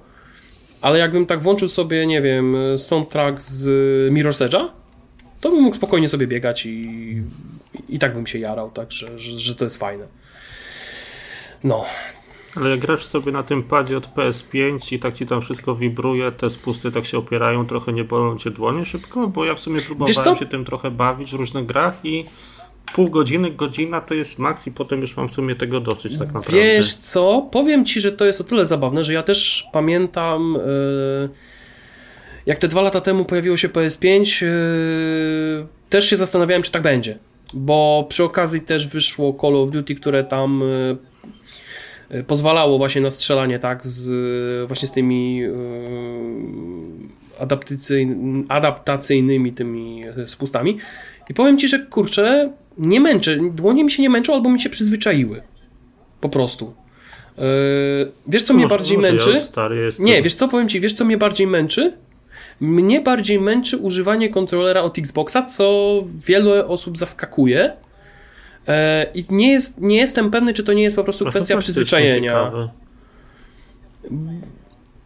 Speaker 3: Ale jakbym tak włączył sobie, nie wiem, soundtrack z Mirror's Edge'a, to bym mógł spokojnie sobie biegać i, i tak bym się jarał, tak, że, że, że to jest fajne. No,
Speaker 2: ale jak grasz sobie na tym padzie od PS5 i tak ci tam wszystko wibruje, te spusty tak się opierają, trochę nie bolą cię dłonie szybko, bo ja w sumie próbowałem się tym trochę bawić w różnych grach i pół godziny, godzina to jest maks i potem już mam w sumie tego dosyć tak naprawdę.
Speaker 3: Wiesz co, powiem ci, że to jest o tyle zabawne, że ja też pamiętam yy, jak te dwa lata temu pojawiło się PS5 yy, też się zastanawiałem, czy tak będzie. Bo przy okazji też wyszło Call of Duty, które tam yy, pozwalało właśnie na strzelanie tak z właśnie z tymi adaptacyjny, adaptacyjnymi tymi spustami. I powiem Ci, że kurczę, nie męczę, dłonie mi się nie męczą, albo mi się przyzwyczaiły. Po prostu. Yy, wiesz, co mnie
Speaker 2: Może-
Speaker 3: bardziej
Speaker 2: może
Speaker 3: męczy?
Speaker 2: Ja.
Speaker 3: Nie, wiesz co, powiem Ci, wiesz co mnie bardziej męczy? Mnie bardziej męczy używanie kontrolera od Xboxa, co wiele osób zaskakuje. E, I nie, jest, nie jestem pewny, czy to nie jest po prostu kwestia przyzwyczajenia.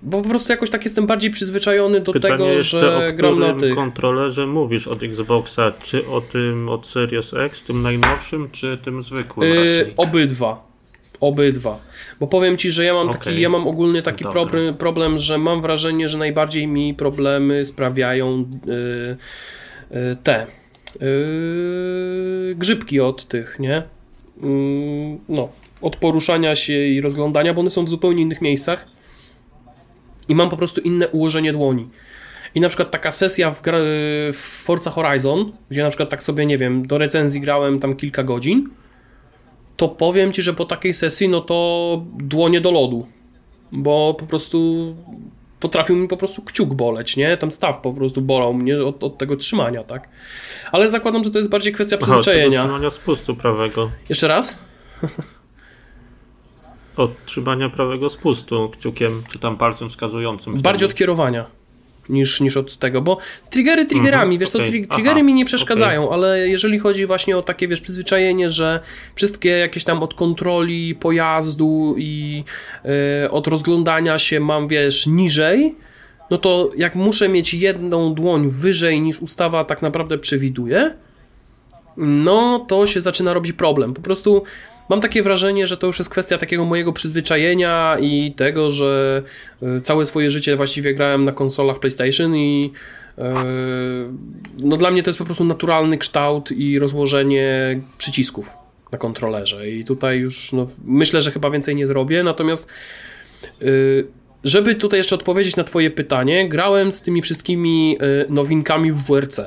Speaker 3: Bo po prostu jakoś tak jestem bardziej przyzwyczajony do
Speaker 2: Pytanie
Speaker 3: tego,
Speaker 2: jeszcze,
Speaker 3: że
Speaker 2: o
Speaker 3: gram na tych.
Speaker 2: kontrolerze mówisz od Xboxa? Czy o tym od Series X, tym najnowszym, czy tym zwykłym
Speaker 3: Yy, obydwa. Obydwa. Bo powiem ci, że ja mam taki,
Speaker 2: Okej.
Speaker 3: ja mam ogólnie taki
Speaker 2: Dobra.
Speaker 3: problem, problem, że mam wrażenie, że najbardziej mi problemy sprawiają yy, yy, te yy, grzybki od tych, nie? Yy, no, od poruszania się i rozglądania, bo one są w zupełnie innych miejscach i mam po prostu inne ułożenie dłoni. I na przykład taka sesja w, gra, w Forza Horizon, gdzie na przykład tak sobie, nie wiem, do recenzji grałem tam kilka godzin, to powiem Ci, że po takiej sesji, no to dłonie do lodu, bo po prostu potrafił mi po prostu kciuk boleć, nie? Tam staw po prostu bolał mnie od, od tego trzymania, tak? Ale zakładam, że to jest bardziej kwestia
Speaker 2: Aha,
Speaker 3: przyzwyczajenia.
Speaker 2: trzymania spustu prawego.
Speaker 3: Jeszcze raz?
Speaker 2: Od trzymania prawego spustu kciukiem, czy tam palcem wskazującym.
Speaker 3: Bardziej od kierowania niż, niż od tego, bo triggery triggerami,
Speaker 2: Mhm,
Speaker 3: wiesz co,
Speaker 2: okej.
Speaker 3: tri-
Speaker 2: Aha,
Speaker 3: triggery mi nie przeszkadzają, ale jeżeli chodzi właśnie o takie, wiesz, przyzwyczajenie, że wszystkie jakieś tam od kontroli pojazdu i e, od rozglądania się mam, wiesz, niżej, no to jak muszę mieć jedną dłoń wyżej niż ustawa tak naprawdę przewiduje, no to się zaczyna robić problem. Po prostu mam takie wrażenie, że to już jest kwestia takiego mojego przyzwyczajenia i tego, że y, całe swoje życie właściwie grałem na konsolach PlayStation i y, no dla mnie to jest po prostu naturalny kształt i rozłożenie przycisków na kontrolerze. I tutaj już no, myślę, że chyba więcej nie zrobię, natomiast y, żeby tutaj jeszcze odpowiedzieć na twoje pytanie, grałem z tymi wszystkimi nowinkami w WRC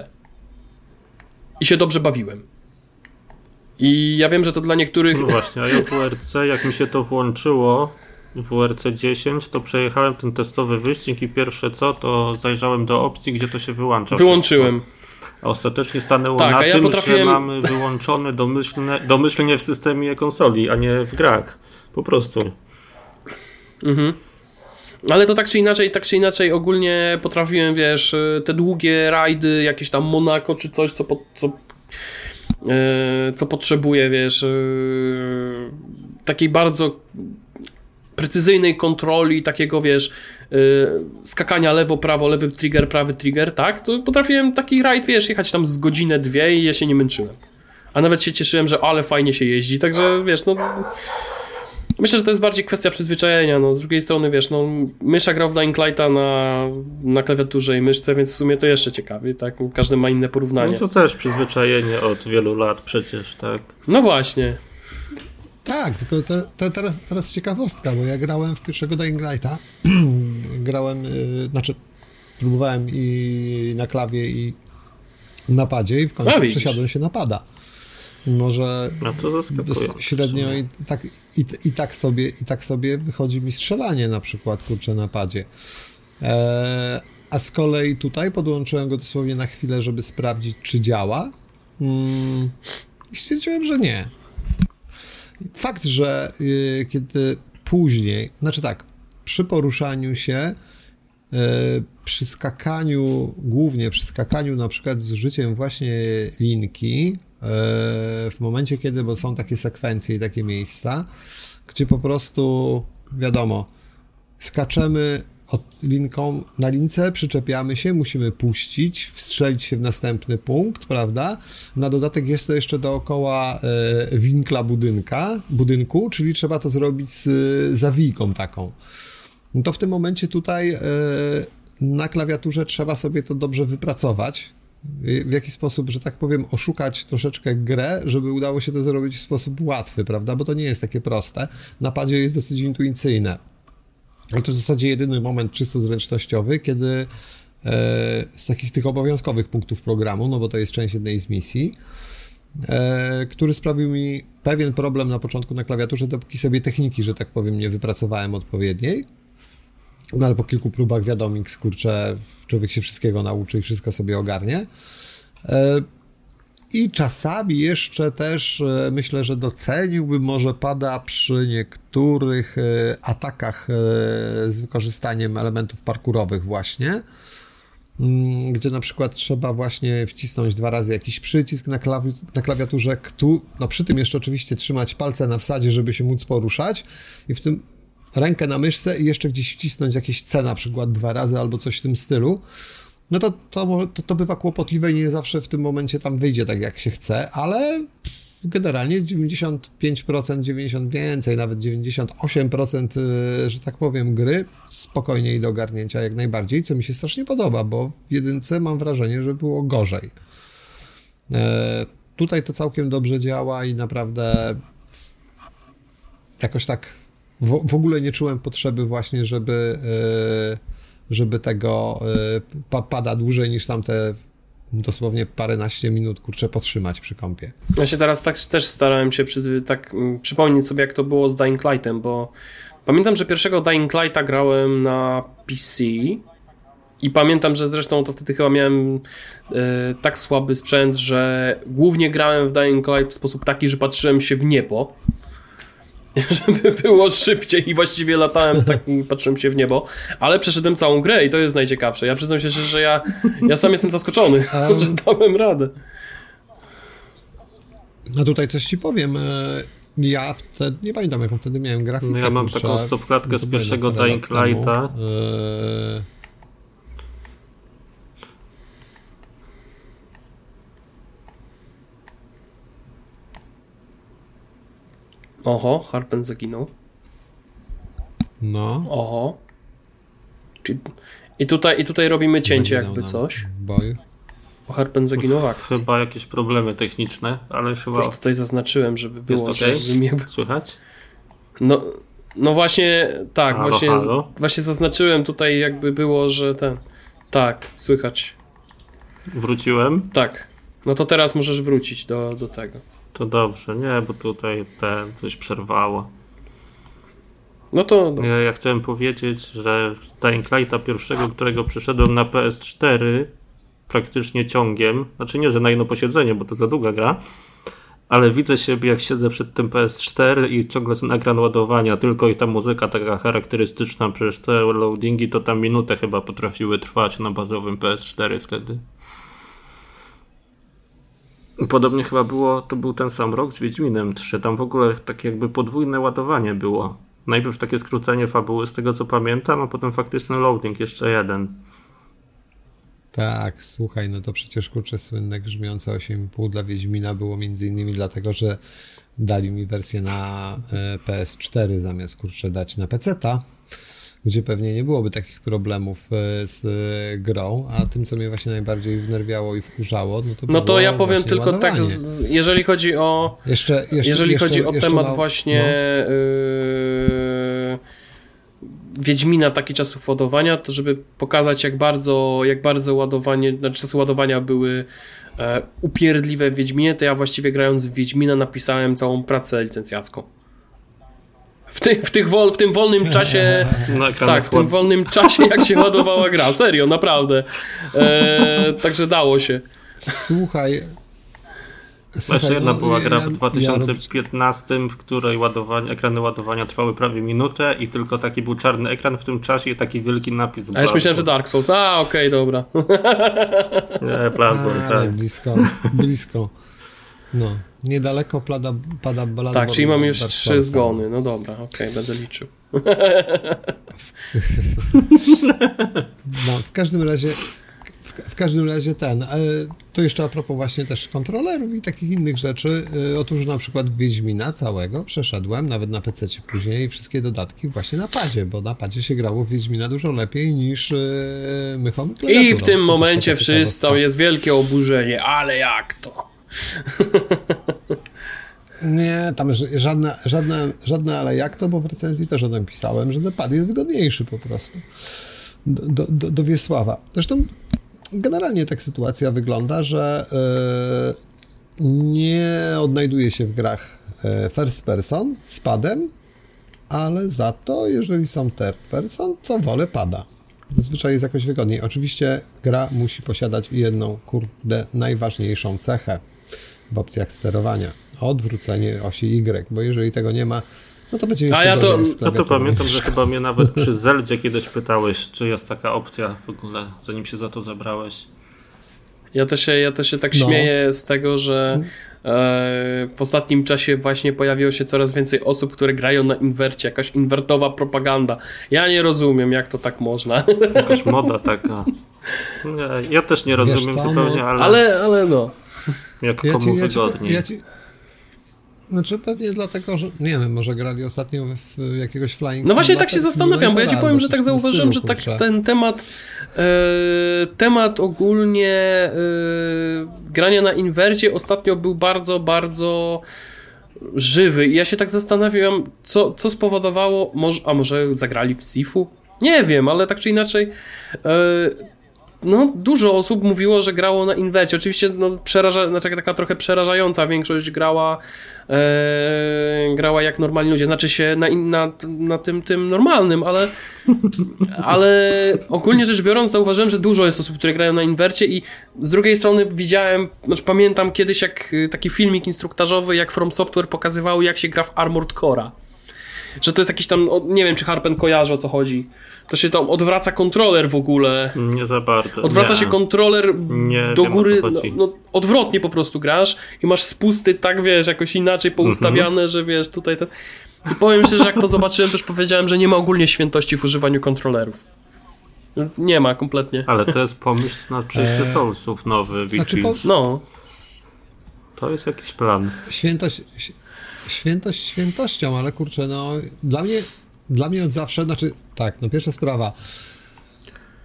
Speaker 3: i się dobrze bawiłem. I ja wiem, że to dla niektórych.
Speaker 2: No właśnie, a ja w WRC, jak mi się to włączyło, w WRC 10, to przejechałem ten testowy wyścig i pierwsze co, to zajrzałem do opcji, gdzie to się wyłącza.
Speaker 3: Wyłączyłem.
Speaker 2: Wszystko. A ostatecznie stanęło
Speaker 3: Tak,
Speaker 2: na
Speaker 3: ja
Speaker 2: tym,
Speaker 3: potrafiłem-
Speaker 2: że mamy wyłączone domyślne, domyślnie w systemie konsoli, a nie w grach. Po prostu.
Speaker 3: Mhm. Ale to tak czy inaczej, tak czy inaczej ogólnie potrafiłem, wiesz, te długie rajdy, jakieś tam Monako czy coś, co, po, co, co potrzebuje, wiesz, e, takiej bardzo precyzyjnej kontroli, takiego, wiesz, e, skakania lewo, prawo, lewy trigger, prawy trigger, tak, to potrafiłem taki rajd, wiesz, jechać tam z godzinę, dwie i ja się nie męczyłem. A nawet się cieszyłem, że ale fajnie się jeździ, także, wiesz, no... Myślę, że to jest bardziej kwestia przyzwyczajenia. No, z drugiej strony, wiesz, no, mysza grał w Dying Lighta na, na klawiaturze i myszce, więc w sumie to jeszcze ciekawie, tak? Każdy ma inne porównanie.
Speaker 2: No to też przyzwyczajenie od wielu lat przecież, tak?
Speaker 3: No właśnie.
Speaker 1: Tak, tylko te, te, teraz, teraz ciekawostka, bo ja grałem w pierwszego Dying Lighta, grałem, y, znaczy próbowałem i na klawie i na padzie i w końcu
Speaker 3: A, widzisz.
Speaker 1: przesiadłem się na pada. Mimo, że średnio i tak, i, i, tak sobie, i tak sobie wychodzi mi strzelanie na przykład, kurczę, na padzie. E, a z kolei tutaj podłączyłem go dosłownie na chwilę, żeby sprawdzić, czy działa. Mm, I stwierdziłem, że nie. Fakt, że y, kiedy później, znaczy tak, przy poruszaniu się, y, przy skakaniu, głównie przy skakaniu na przykład z użyciem właśnie linki, w momencie kiedy, bo są takie sekwencje i takie miejsca, gdzie po prostu, wiadomo, skaczemy od linką na lince, przyczepiamy się, musimy puścić, wstrzelić się w następny punkt, prawda? Na dodatek jest to jeszcze dookoła e, winkla budynka, budynku, czyli trzeba to zrobić z zawijką taką. No to w tym momencie tutaj e, na klawiaturze trzeba sobie to dobrze wypracować. W jaki sposób, że tak powiem, oszukać troszeczkę grę, żeby udało się to zrobić w sposób łatwy, prawda? Bo to nie jest takie proste. Na padzie jest dosyć intuicyjne. Ale to w zasadzie jedyny moment czysto zręcznościowy, kiedy e, z takich tych obowiązkowych punktów programu, no bo to jest część jednej z misji, e, który sprawił mi pewien problem na początku na klawiaturze, dopóki sobie techniki, że tak powiem, nie wypracowałem odpowiedniej. No ale po kilku próbach wiadomo, kurczę, człowiek się wszystkiego nauczy i wszystko sobie ogarnie. E, I czasami jeszcze też e, myślę, że doceniłbym może pada przy niektórych e, atakach z wykorzystaniem elementów parkurowych właśnie, mm, gdzie na przykład trzeba właśnie wcisnąć dwa razy jakiś przycisk na, klawi na klawiaturze, no przy tym jeszcze oczywiście trzymać palce na wsadzie, żeby się móc poruszać i w tym rękę na myszce i jeszcze gdzieś wcisnąć jakieś C na przykład dwa razy albo coś w tym stylu, no to, to, to, to bywa kłopotliwe i nie zawsze w tym momencie tam wyjdzie tak jak się chce, ale generalnie 95%, 90 więcej, nawet 98%, y, że tak powiem, gry spokojniej do ogarnięcia jak najbardziej, co mi się strasznie podoba, bo w jedynce mam wrażenie, że było gorzej. E, tutaj to całkiem dobrze działa i naprawdę jakoś tak w, w ogóle nie czułem potrzeby właśnie, żeby, e, żeby tego e, pada dłużej niż tamte dosłownie paręnaście minut, kurczę, potrzymać przy kąpie.
Speaker 3: Ja się teraz tak, też starałem się przy, tak przypomnieć sobie, jak to było z Dying Lightem, bo pamiętam, że pierwszego Dying Lighta grałem na PC i pamiętam, że zresztą to wtedy chyba miałem e, tak słaby sprzęt, że głównie grałem w Dying Light w sposób taki, że patrzyłem się w niebo żeby było szybciej i właściwie latałem tak i patrzyłem się w niebo, ale przeszedłem całą grę i to jest najciekawsze. Ja przyznam się, że ja, ja sam jestem zaskoczony, um, że dałem radę.
Speaker 1: No tutaj coś ci powiem. E, ja wtedy, nie pamiętam jaką wtedy miałem grafikę. No
Speaker 2: ja mam taką stopklatkę z pierwszego Dying Lighta. Yy
Speaker 3: Oho, Harpen zaginął.
Speaker 1: No.
Speaker 3: Oho. I tutaj, I tutaj robimy cięcie zaginął jakby coś. Boju. Bo Harpen zaginął w akcji.
Speaker 2: Chyba jakieś problemy techniczne, ale chyba... Już
Speaker 3: tutaj zaznaczyłem, żeby było...
Speaker 2: Jest okay? żeby. Słychać?
Speaker 3: No, no właśnie, tak, halo, właśnie, halo? właśnie zaznaczyłem tutaj jakby było, że ten... Tak, słychać.
Speaker 2: Wróciłem?
Speaker 3: Tak. No to teraz możesz wrócić do, do tego.
Speaker 2: To dobrze, nie, bo tutaj ten coś przerwało.
Speaker 3: No to. No.
Speaker 2: Ja, ja chciałem powiedzieć, że z Dying Lighta pierwszego, którego przyszedłem na PS4 praktycznie ciągiem, znaczy nie, że na jedno posiedzenie, bo to za długa gra, ale widzę siebie, jak siedzę przed tym PS4 i ciągle ten ekran ładowania, tylko i ta muzyka taka charakterystyczna, przecież te loadingi to tam minutę chyba potrafiły trwać na bazowym PS4 wtedy. Podobnie chyba było, to był ten sam rok z Wiedźminem 3. Tam w ogóle tak jakby podwójne ładowanie było. Najpierw takie skrócenie fabuły z tego co pamiętam, a potem faktyczny loading, jeszcze jeden.
Speaker 1: Tak, słuchaj, no to przecież kurczę słynne grzmiące 8,5 dla Wiedźmina było między innymi dlatego, że dali mi wersję na e, PS4 zamiast kurczę dać na PC-ta gdzie pewnie nie byłoby takich problemów e, z e, grą, a tym, co mnie właśnie najbardziej wnerwiało i wkurzało, no to
Speaker 3: No to ja powiem tylko ładowanie. tak, jeżeli chodzi o jeszcze, jeszcze, jeżeli jeszcze, chodzi o temat właśnie no. yy, Wiedźmina takich czasów ładowania, to żeby pokazać jak bardzo, jak bardzo ładowanie, znaczy czasy ładowania były e, upierdliwe w Wiedźminie, to ja właściwie grając w Wiedźmina napisałem całą pracę licencjacką w, ty, w, tych wol, w tym wolnym czasie. tak, w tym wolnym czasie, jak się ładowała gra. Serio, naprawdę. E, także dało się.
Speaker 1: Słuchaj.
Speaker 2: Słuchaj, jedna no, była gra w 2015, w której ładowanie, ekrany ładowania trwały prawie minutę i tylko taki był czarny ekran w tym czasie i taki wielki napis.
Speaker 3: A już myślałem, że Dark Souls. A, okej, okay, dobra.
Speaker 2: Nie, Bloodborne, tak.
Speaker 1: Blisko, blisko. No. Niedaleko pada, pada Bloodborne.
Speaker 3: Tak, czyli mam już trzy zgony. No dobra, okej, okay, będę liczył.
Speaker 1: no, w każdym razie w, każdym razie ten, e, to jeszcze a propos właśnie też kontrolerów i takich innych rzeczy. E, otóż na przykład Wiedźmina całego przeszedłem, nawet na PC później, wszystkie dodatki właśnie na padzie, bo na padzie się grało w Wiedźmina dużo lepiej niż e, mychom
Speaker 3: i w tym momencie wszyscy jest wielkie oburzenie, ale jak to?
Speaker 1: Nie, tam żadne, żadne, żadne ale jak to, bo w recenzji też o tym pisałem, że pad jest wygodniejszy po prostu do, do, do Wiesława. Zresztą generalnie tak sytuacja wygląda, że yy, nie odnajduje się w grach e, first person z padem ale za to, jeżeli są third person, to wolę pada. Zazwyczaj jest jakoś wygodniej. Oczywiście gra musi posiadać jedną, kurde, najważniejszą cechę w opcjach sterowania. Odwrócenie osi Y, bo jeżeli tego nie ma, no to będzie jeszcze
Speaker 3: A ja to,
Speaker 2: no to pamiętam, że chyba mnie nawet przy Zeldzie kiedyś pytałeś, czy jest taka opcja w ogóle, zanim się za to zabrałeś.
Speaker 3: Ja to się, ja to się tak no. śmieję z tego, że e, w ostatnim czasie właśnie pojawiło się coraz więcej osób, które grają na inwercie, jakaś inwertowa propaganda. Ja nie rozumiem, jak to tak można.
Speaker 2: Jakaś moda taka. Ja też nie rozumiem co, zupełnie, no- ale...
Speaker 3: ale... Ale no.
Speaker 2: Jak ja komu ci, wygodniej.
Speaker 1: Ja ci, ja ci znaczy pewnie dlatego, że nie wiem, może grali ostatnio w jakiegoś flying
Speaker 3: No właśnie tak się zastanawiam, bo ja ci powiem, że tak zauważyłem, że tak ten temat e, temat ogólnie e, grania na inwercie ostatnio był bardzo, bardzo żywy i ja się tak zastanawiam, co, co spowodowało, może, a może zagrali w Sifu? Nie wiem, ale tak czy inaczej e, no, dużo osób mówiło, że grało na inwercie. Oczywiście no, przeraża, znaczy taka trochę przerażająca większość grała e, grała jak normalni ludzie. Znaczy się na, na, na tym, tym normalnym, ale, ale ogólnie rzecz biorąc zauważyłem, że dużo jest osób, które grają na inwercie i z drugiej strony widziałem, znaczy pamiętam kiedyś jak taki filmik instruktażowy, jak From Software pokazywał, jak się gra w Armored Core'a. Że to jest jakiś tam, nie wiem czy Harpen kojarzy o co chodzi to się tam odwraca kontroler w ogóle.
Speaker 2: Nie za bardzo.
Speaker 3: Odwraca nie. się kontroler nie do wiem, góry. No, no, odwrotnie po prostu grasz i masz spusty tak, wiesz, jakoś inaczej poustawiane, mm -hmm. że wiesz, tutaj ten... I powiem się, że jak to zobaczyłem, też powiedziałem, że nie ma ogólnie świętości w używaniu kontrolerów. Nie ma kompletnie.
Speaker 2: Ale to jest pomysł na przejście eee. Soulsów nowy, znaczy, po...
Speaker 3: No.
Speaker 2: To jest jakiś plan.
Speaker 1: Świętość, świętość świętością, ale kurczę, no dla mnie dla mnie od zawsze, znaczy tak, no pierwsza sprawa.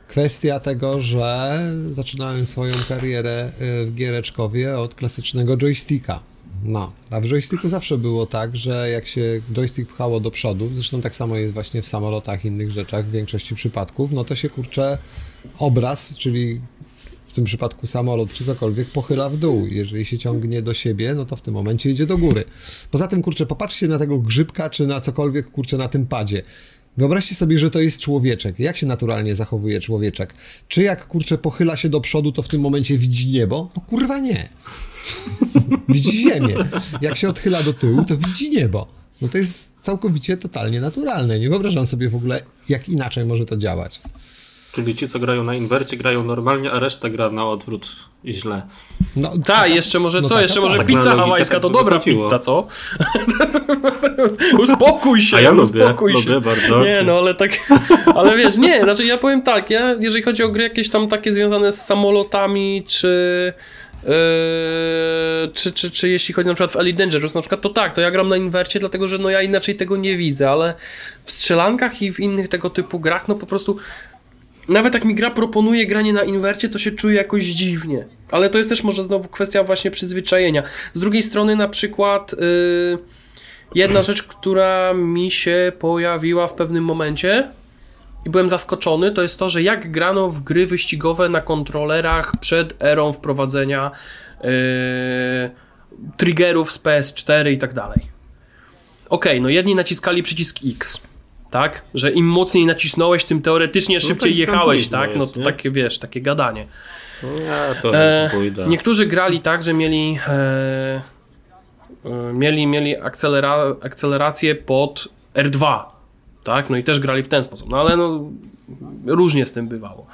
Speaker 1: Kwestia tego, że zaczynałem swoją karierę y, w giereczkowie od klasycznego joysticka. No, a w joysticku zawsze było tak, że jak się joystick pchało do przodu, zresztą tak samo jest właśnie w samolotach innych rzeczach w większości przypadków, no to się kurczę obraz, czyli w tym przypadku samolot czy cokolwiek, pochyla w dół. Jeżeli się ciągnie do siebie, no to w tym momencie idzie do góry. Poza tym, kurczę, popatrzcie na tego grzybka, czy na cokolwiek, kurczę, na tym padzie. Wyobraźcie sobie, że to jest człowieczek. Jak się naturalnie zachowuje człowieczek? Czy jak, kurczę, pochyla się do przodu, to w tym momencie widzi niebo? No kurwa nie. widzi ziemię. Jak się odchyla do tyłu, to widzi niebo. No to jest całkowicie, totalnie naturalne. Nie wyobrażam sobie w ogóle, jak inaczej może to działać.
Speaker 2: Czyli ci, co grają na inwercie, grają normalnie, a reszta gra na odwrót i źle.
Speaker 3: No, tak, jeszcze może no co? jeszcze może tak pizza hawajska to dobra wychodziło. pizza, co? uspokój się,
Speaker 2: a ja
Speaker 3: uspokój
Speaker 2: lubię,
Speaker 3: się.
Speaker 2: Lubię bardzo.
Speaker 3: Nie, no ale tak, ale wiesz, nie, znaczy ja powiem tak, ja, jeżeli chodzi o gry jakieś tam takie związane z samolotami, czy Yy, czy, czy, czy jeśli chodzi na przykład w Elite Dangerous, na przykład to tak, to ja gram na inwercie, dlatego że no ja inaczej tego nie widzę, ale w strzelankach i w innych tego typu grach, no po prostu nawet jak mi gra proponuje granie na inwercie, to się czuję jakoś dziwnie. Ale to jest też może znowu kwestia właśnie przyzwyczajenia. Z drugiej strony na przykład yy, jedna rzecz, która mi się pojawiła w pewnym momencie i byłem zaskoczony, to jest to, że jak grano w gry wyścigowe na kontrolerach przed erą wprowadzenia yy, triggerów z PS4 i tak dalej. Okej, okay, no jedni naciskali przycisk X, tak? Że im mocniej nacisnąłeś, tym teoretycznie no szybciej tak jechałeś, tak? Jest, no to nie? takie, wiesz, takie gadanie.
Speaker 2: Ja to e, pójdę.
Speaker 3: Niektórzy grali tak, że mieli e, e, mieli, mieli akcelera, akcelerację pod R2, tak? No i też grali w ten sposób. No ale no, różnie z tym bywało.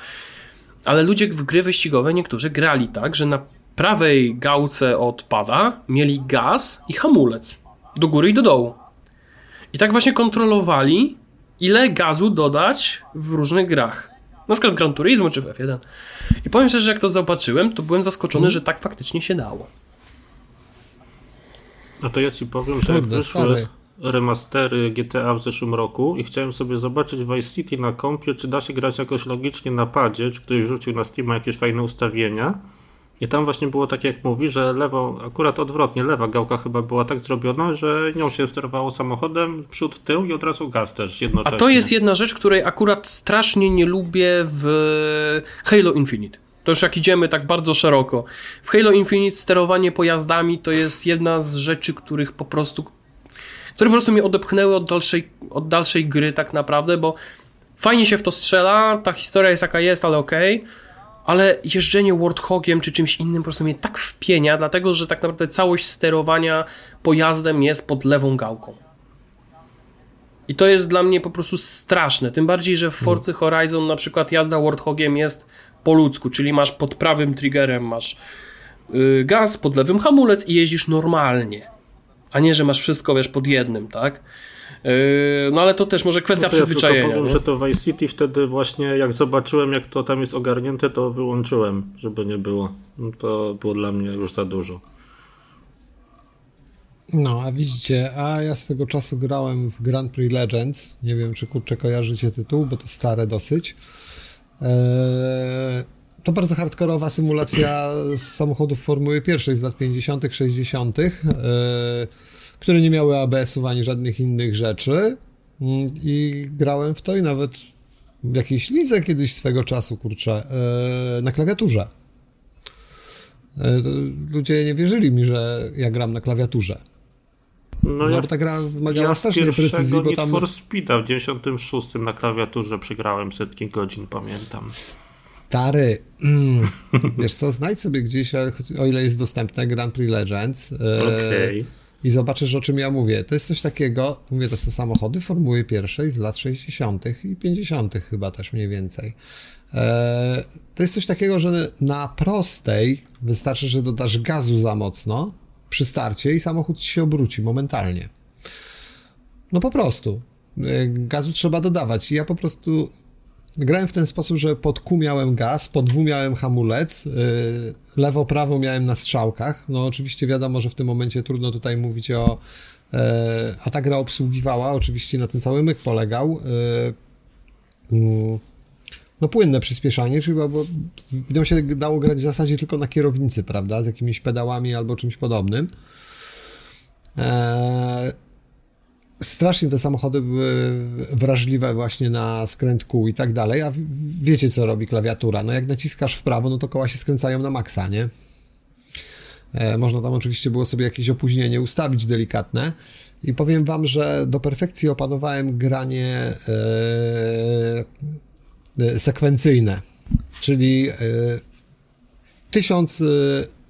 Speaker 3: Ale ludzie w gry wyścigowe niektórzy grali tak, że na prawej gałce od pada mieli gaz i hamulec. Do góry i do dołu. I tak właśnie kontrolowali ile gazu dodać w różnych grach. Na przykład w Gran Turismo czy w F1. I powiem szczerze, że jak to zobaczyłem, to byłem zaskoczony, mm. że tak faktycznie się dało.
Speaker 2: A to ja ci powiem, że jak wyszły remastery GTA w zeszłym roku i chciałem sobie zobaczyć Vice City na kompie, czy da się grać jakoś logicznie na padzie, czy ktoś rzucił na Steam jakieś fajne ustawienia i tam właśnie było tak jak mówi, że lewą, akurat odwrotnie, lewa gałka chyba była tak zrobiona, że nią się sterowało samochodem, przód, tył i od razu gaz też jednocześnie.
Speaker 3: A to jest jedna rzecz, której akurat strasznie nie lubię w Halo Infinite. To już jak idziemy tak bardzo szeroko. W Halo Infinite sterowanie pojazdami to jest jedna z rzeczy, których po prostu które po prostu mnie odepchnęły od dalszej, od dalszej gry tak naprawdę, bo fajnie się w to strzela, ta historia jest jaka jest, ale okej, okay, ale jeżdżenie Warthogiem czy czymś innym po prostu mnie tak wpienia, dlatego że tak naprawdę całość sterowania pojazdem jest pod lewą gałką. I to jest dla mnie po prostu straszne. Tym bardziej, że w Forcy Horizon na przykład jazda Warthogiem jest po ludzku, czyli masz pod prawym triggerem masz yy, gaz, pod lewym hamulec i jeździsz normalnie. A nie, że masz wszystko, wiesz, pod jednym, tak? Yy, no ale to też może kwestia no przyzwyczajenia. Ja
Speaker 2: powiem, nie? że to Vice City wtedy właśnie jak zobaczyłem, jak to tam jest ogarnięte, to wyłączyłem, żeby nie było. No to było dla mnie już za dużo.
Speaker 1: No, a widzicie, a ja swego czasu grałem w Grand Prix Legends. Nie wiem, czy kurczę kojarzycie tytuł, bo to stare dosyć. Eee, to bardzo hardkorowa symulacja samochodów Formuły pierwszej z lat 50., 60., eee, które nie miały ABS-ów ani żadnych innych rzeczy. Mm, I grałem w to i nawet w jakiejś lidze kiedyś swego czasu, kurczę, eee, na klawiaturze. Ludzie nie wierzyli mi, że ja gram na klawiaturze. No, ja, ta gra wymagała ja strasznej precyzji,
Speaker 2: bo tam... for Speeda w 96 na klawiaturze przegrałem setki godzin, pamiętam.
Speaker 1: Stary, mm. wiesz co, znajdź sobie gdzieś, o ile jest dostępne, Grand Prix Legends e, okay. I zobaczysz, o czym ja mówię. To jest coś takiego, mówię, to są samochody Formuły pierwszej z lat 60. i 50. chyba też mniej więcej. E, to jest coś takiego, że na prostej wystarczy, że dodasz gazu za mocno, przy starcie i samochód się obróci momentalnie. No po prostu. E, gazu trzeba dodawać. I ja po prostu grałem w ten sposób, że pod Q miałem gaz, pod W miałem hamulec, e, lewo, prawo miałem na strzałkach. No oczywiście wiadomo, że w tym momencie trudno tutaj mówić o... E, a ta gra obsługiwała, oczywiście na tym cały myk polegał. Mm, no płynne przyspieszanie, czyli bo w się dało grać w zasadzie tylko na kierownicy, prawda, z jakimiś pedałami albo czymś podobnym. Eee, strasznie te samochody były wrażliwe właśnie na skręt kół i tak dalej, a wiecie co robi klawiatura, no jak naciskasz w prawo, no to koła się skręcają na maksa, nie? Eee, można tam oczywiście było sobie jakieś opóźnienie ustawić delikatne, i powiem wam, że do perfekcji opanowałem granie e, E, sekwencyjne, czyli e, tysiąc e,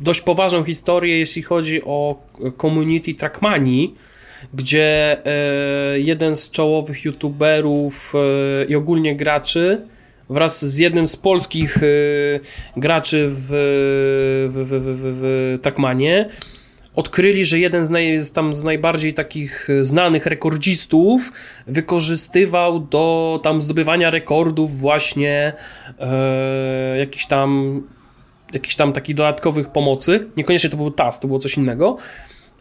Speaker 3: dość poważną historię, jeśli chodzi o community Trackmanii, gdzie jeden z czołowych youtuberów i ogólnie graczy wraz z jednym z polskich graczy w, w, w, w, w Trackmanie odkryli, że jeden z, naj, tam z najbardziej takich znanych rekordzistów wykorzystywał do tam zdobywania rekordów właśnie e, jakiś tam jakiś tam takich dodatkowych pomocy. Niekoniecznie to był TAS, to było coś innego.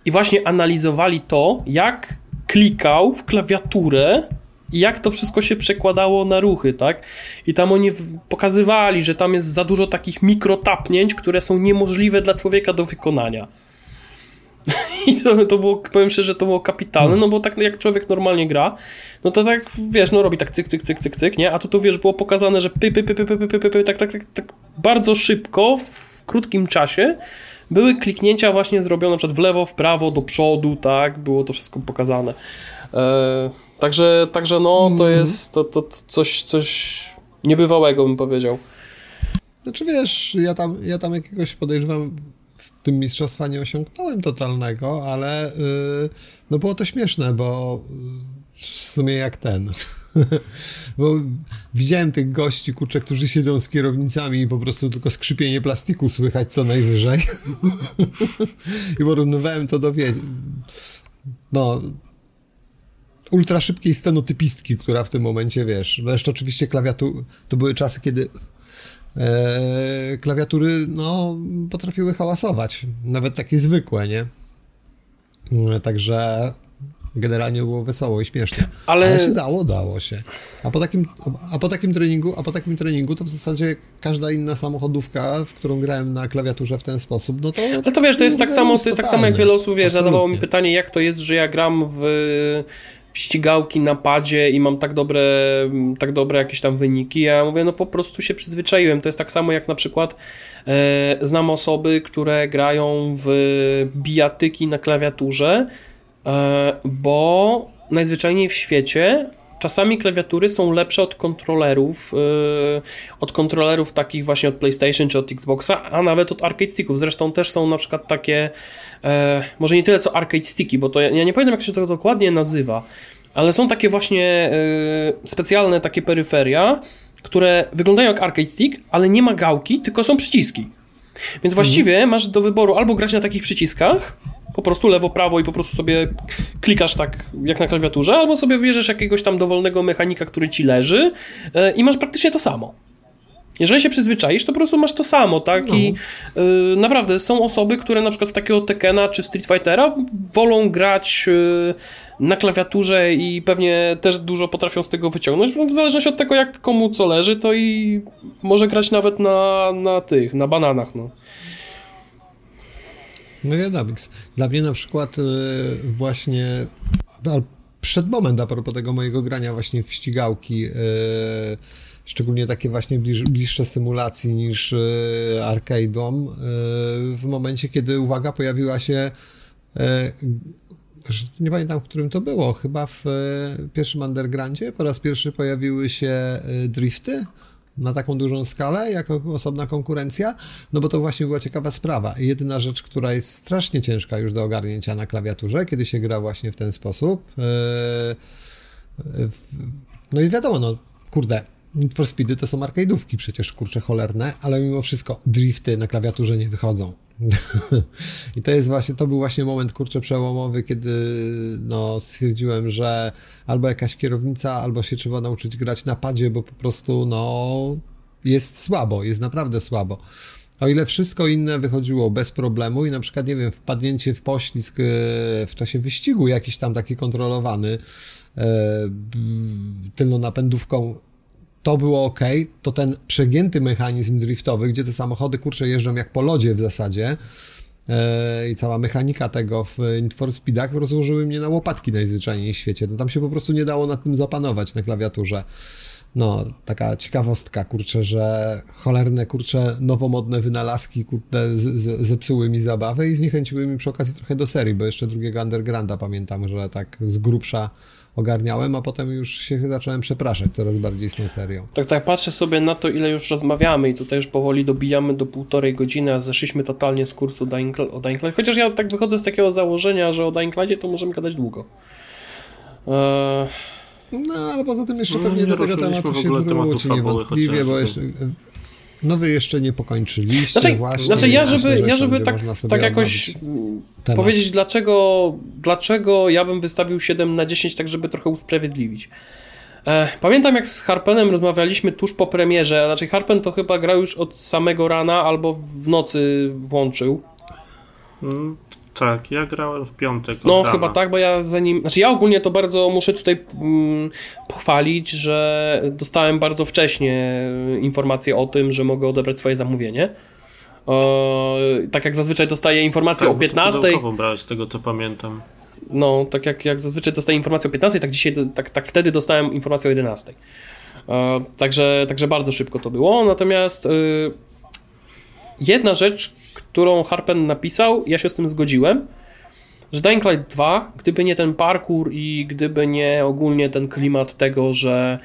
Speaker 3: I właśnie analizowali to, jak klikał w klawiaturę i jak to wszystko się przekładało na ruchy, tak? I tam oni pokazywali, że tam jest za dużo takich mikrotapnięć, które są niemożliwe dla człowieka do wykonania. I to, to było, powiem szczerze, że to było kapitalne, mhm. no bo tak jak człowiek normalnie gra, no to tak, wiesz, no robi tak cyk, cyk, cyk, cyk, cyk, nie? A to tu wiesz, było pokazane, że py, py, py, py, py, py, py, py tak, tak, tak, tak bardzo szybko, w krótkim czasie były kliknięcia właśnie zrobione na przykład w lewo, w prawo, do przodu, tak? Było to wszystko pokazane. E, także, także no, to mhm. jest to, to, to coś, coś niebywałego, bym powiedział.
Speaker 1: Znaczy wiesz, ja tam, ja tam jakiegoś podejrzewam tym mistrzostwa nie osiągnąłem totalnego, ale yy, no było to śmieszne, bo w sumie jak ten. bo widziałem tych gości, kurczę, którzy siedzą z kierownicami i po prostu tylko skrzypienie plastiku słychać co najwyżej. I porównywałem to do wie... no ultra szybkiej stenotypistki, która w tym momencie, wiesz, no oczywiście klawiatu, to były czasy, kiedy e, klawiatury no, potrafiły hałasować, nawet takie zwykłe, nie? E, także generalnie było wesoło i śmiesznie. Ale, Ale się dało, dało się. A po, takim, a po takim treningu, a po takim treningu to w zasadzie każda inna samochodówka, w którą grałem na klawiaturze w ten sposób, no to...
Speaker 3: Ale to wiesz, to jest tak samo, to jest tak samo jak wiele osób, wiesz, zadawało mi pytanie, jak to jest, że ja gram w ścigałki na padzie i mam tak dobre, tak dobre jakieś tam wyniki. Ja mówię, no po prostu się przyzwyczaiłem. To jest tak samo jak na przykład e, znam osoby, które grają w bijatyki na klawiaturze, e, bo najzwyczajniej w świecie czasami klawiatury są lepsze od kontrolerów, yy, od kontrolerów takich właśnie od PlayStation czy od Xboxa, a nawet od arcade sticków. Zresztą też są na przykład takie, yy, może nie tyle co arcade sticky, bo to ja, ja nie pamiętam jak się to dokładnie nazywa, ale są takie właśnie yy, specjalne takie peryferia, które wyglądają jak arcade stick, ale nie ma gałki, tylko są przyciski. Więc właściwie mhm. masz do wyboru albo grać na takich przyciskach, po prostu lewo, prawo i po prostu sobie klikasz tak jak na klawiaturze, albo sobie wybierzesz jakiegoś tam dowolnego mechanika, który ci leży yy, i masz praktycznie to samo. Jeżeli się przyzwyczaisz, to po prostu masz to samo, tak? No. I yy, naprawdę są osoby, które na przykład w takiego Tekena czy Street Fightera wolą grać yy, na klawiaturze i pewnie też dużo potrafią z tego wyciągnąć. W zależności od tego, jak komu co leży, to i może grać nawet na, na tych, na bananach, no.
Speaker 1: No wiadomix. Dla mnie na przykład yy, właśnie przed moment a propos tego mojego grania właśnie w ścigałki yy, szczególnie takie właśnie bliż, bliższe symulacji niż yy, arcade'om, w momencie, kiedy, uwaga, pojawiła się nie pamiętam, w którym to było, chyba w pierwszym undergroundzie po raz pierwszy pojawiły się drifty, na taką dużą skalę, jako osobna konkurencja, no bo to właśnie była ciekawa sprawa. Jedyna rzecz, która jest strasznie ciężka już do ogarnięcia na klawiaturze, kiedy się gra właśnie w ten sposób. Yy, no i wiadomo, no kurde, Need for Speedy to są arcade'ówki przecież, kurcze cholerne, ale mimo wszystko drifty na klawiaturze nie wychodzą. I to jest właśnie, to był właśnie moment, kurczę, przełomowy, kiedy no, stwierdziłem, że albo jakaś kierownica, albo się trzeba nauczyć grać na padzie, bo po prostu, no, jest słabo, jest naprawdę słabo. O ile wszystko inne wychodziło bez problemu i na przykład, nie wiem, wpadnięcie w poślizg e, w czasie wyścigu jakiś tam taki kontrolowany e, tylną napędówką to było ok, to ten przegięty mechanizm driftowy, gdzie te samochody kurcze jeżdżą jak po lodzie w zasadzie yy, i cała mechanika tego w Need for Speedach rozłożyły mnie na łopatki najzwyczajniej w świecie. No, tam się po prostu nie dało nad tym zapanować na klawiaturze. No, taka ciekawostka, kurczę, że cholerne, kurczę, nowomodne wynalazki, kurczę, zepsuły mi zabawę i zniechęciły mi przy okazji trochę do serii, bo jeszcze drugiego Undergrounda pamiętam, że tak z grubsza ogarniałem, a potem już się zacząłem przepraszać coraz bardziej z tą serią.
Speaker 3: Tak, tak, patrzę sobie na to, ile już rozmawiamy i tutaj już powoli dobijamy do półtorej godziny, a zeszliśmy totalnie z kursu Dying, o Dying Light. Chociaż ja tak wychodzę z takiego założenia, że o Dying Lightie to możemy gadać długo.
Speaker 1: Eee... No, ale poza tym jeszcze no, pewnie do tego tematu się wróci niewątpliwie, bo jeszcze no wy jeszcze nie pokończyliście
Speaker 3: znaczy,
Speaker 1: właśnie.
Speaker 3: Znaczy ja żeby, ja żeby tak, tak jakoś temat. powiedzieć dlaczego, dlaczego ja bym wystawił 7 na 10 tak żeby trochę usprawiedliwić. E, pamiętam jak z Harpenem rozmawialiśmy tuż po premierze, znaczy Harpen to chyba grał już od samego rana albo w nocy włączył.
Speaker 2: Mm, tak, ja grałem w piątek.
Speaker 3: No chyba tak, bo ja zanim. Znaczy ja ogólnie to bardzo muszę tutaj mm, pochwalić, że dostałem bardzo wcześnie informację o tym, że mogę odebrać swoje zamówienie. O, tak jak zazwyczaj dostaję informację tak, o 15.
Speaker 2: brałeś z tego co pamiętam.
Speaker 3: No, tak jak, jak zazwyczaj dostaję informację o 15, tak dzisiaj, tak, tak wtedy dostałem informację o 11. O, także, także bardzo szybko to było. Natomiast y, jedna rzecz, którą Harpen napisał, ja się z tym zgodziłem, że Dying Light 2, gdyby nie ten parkour i gdyby nie ogólnie ten klimat tego, że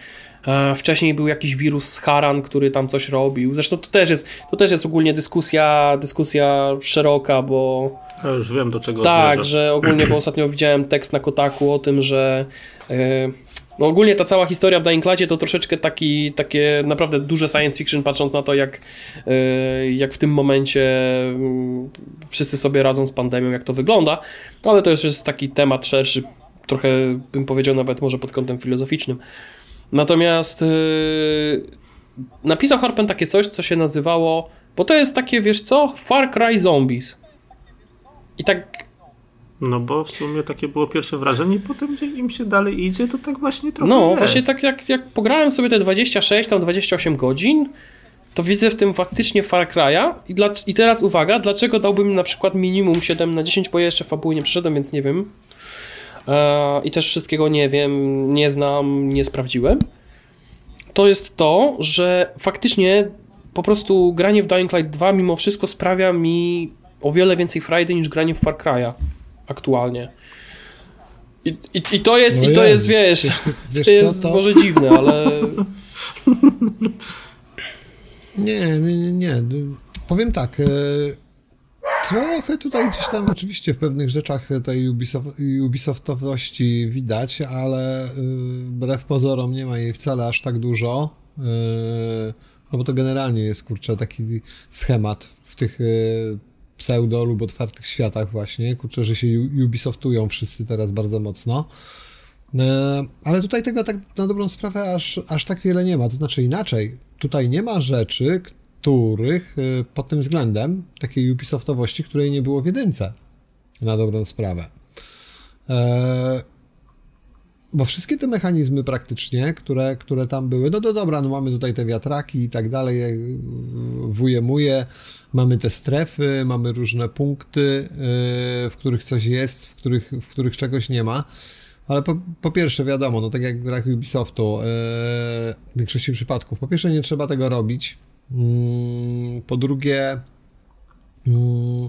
Speaker 3: e, wcześniej był jakiś wirus z Haran, który tam coś robił. Zresztą to też jest, to też jest ogólnie dyskusja, dyskusja szeroka, bo...
Speaker 2: Ja już wiem do czego
Speaker 3: Tak, zmierzasz. że ogólnie, bo ostatnio widziałem tekst na Kotaku o tym, że e, no ogólnie ta cała historia w Dying Lightie to troszeczkę taki, takie naprawdę duże science fiction, patrząc na to, jak, e, jak w tym momencie mm, wszyscy sobie radzą z pandemią, jak to wygląda, ale to już jest taki temat szerszy, trochę bym powiedział nawet może pod kątem filozoficznym. Natomiast yy, napisał Harpen takie coś, co się nazywało, bo to jest takie, wiesz co, Far Cry Zombies. I tak
Speaker 2: No bo w sumie takie było pierwsze wrażenie, potem gdzie im się dalej idzie, to tak właśnie trochę
Speaker 3: No,
Speaker 2: jest.
Speaker 3: właśnie tak jak, jak pograłem sobie te 26, tam 28 godzin, to widzę w tym faktycznie Far Cry'a i, dla, i teraz uwaga, dlaczego dałbym na przykład minimum 7 na 10, bo ja jeszcze fabuły nie przeszedłem, więc nie wiem. E, I też wszystkiego nie wiem, nie znam, nie sprawdziłem. To jest to, że faktycznie po prostu granie w Dying Light 2 mimo wszystko sprawia mi o wiele więcej frajdy niż granie w Far Cry'a aktualnie. I, i, I to jest,
Speaker 1: No
Speaker 3: i to jest, wiesz,
Speaker 1: wiesz wiesz
Speaker 3: to jest
Speaker 1: co, to-
Speaker 3: może dziwne, ale
Speaker 1: Nie, nie, nie, nie. Powiem tak. e, Trochę tutaj gdzieś tam oczywiście w pewnych rzeczach tej Ubisoft, Ubisoftowości widać, ale e, wbrew pozorom nie ma jej wcale aż tak dużo. e, No bo to generalnie jest kurczę taki schemat w tych pseudo lub otwartych światach właśnie. Kurczę, że się Ubisoftują wszyscy teraz bardzo mocno. E, Ale tutaj tego tak na dobrą sprawę aż, aż tak wiele nie ma. To znaczy inaczej, tutaj nie ma rzeczy, których e, pod tym względem, takiej Ubisoftowości, której nie było w jedynce. Na dobrą sprawę. Bo wszystkie te mechanizmy praktycznie, które, które tam były, no to dobra, no mamy tutaj te wiatraki i tak dalej, e, wujemuje, mamy te strefy, mamy różne punkty, e, w których coś jest, w których, w których czegoś nie ma. Ale po, po pierwsze, wiadomo, no tak jak w grach Ubisoftu, e, w większości przypadków, po pierwsze nie trzeba tego robić. Mm, Po drugie, mm,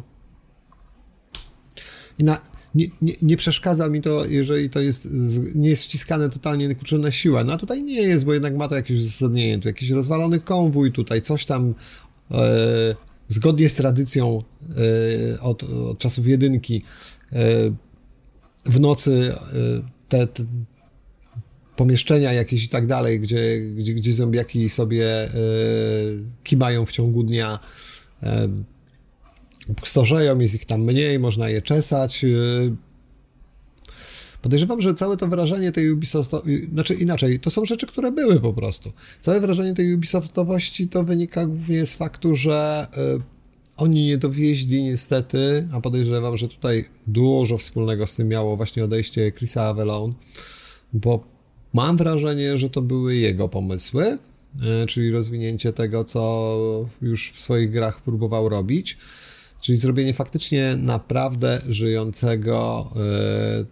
Speaker 1: i na, nie, nie, nie przeszkadza mi to, jeżeli to jest, nie jest wciskane totalnie kurczę, na siłę. No a tutaj nie jest, bo jednak ma to jakieś uzasadnienie. Tu jakiś rozwalony konwój, tutaj coś tam e, zgodnie z tradycją e, od, od czasów jedynki e, w nocy e, te, te pomieszczenia jakieś i tak dalej, gdzie, gdzie, gdzie zombiaki sobie e, kimają w ciągu dnia, pustoszeją, jest ich tam mniej, można je czesać. e. Podejrzewam, że całe to wrażenie tej Ubisoftowości, znaczy inaczej, to są rzeczy, które były po prostu. Całe wrażenie tej Ubisoftowości to wynika głównie z faktu, że e, oni nie dowieźli niestety, a podejrzewam, że tutaj dużo wspólnego z tym miało właśnie odejście Chrisa Avelone, bo mam wrażenie, że to były jego pomysły, czyli rozwinięcie tego, co już w swoich grach próbował robić. Czyli zrobienie faktycznie naprawdę żyjącego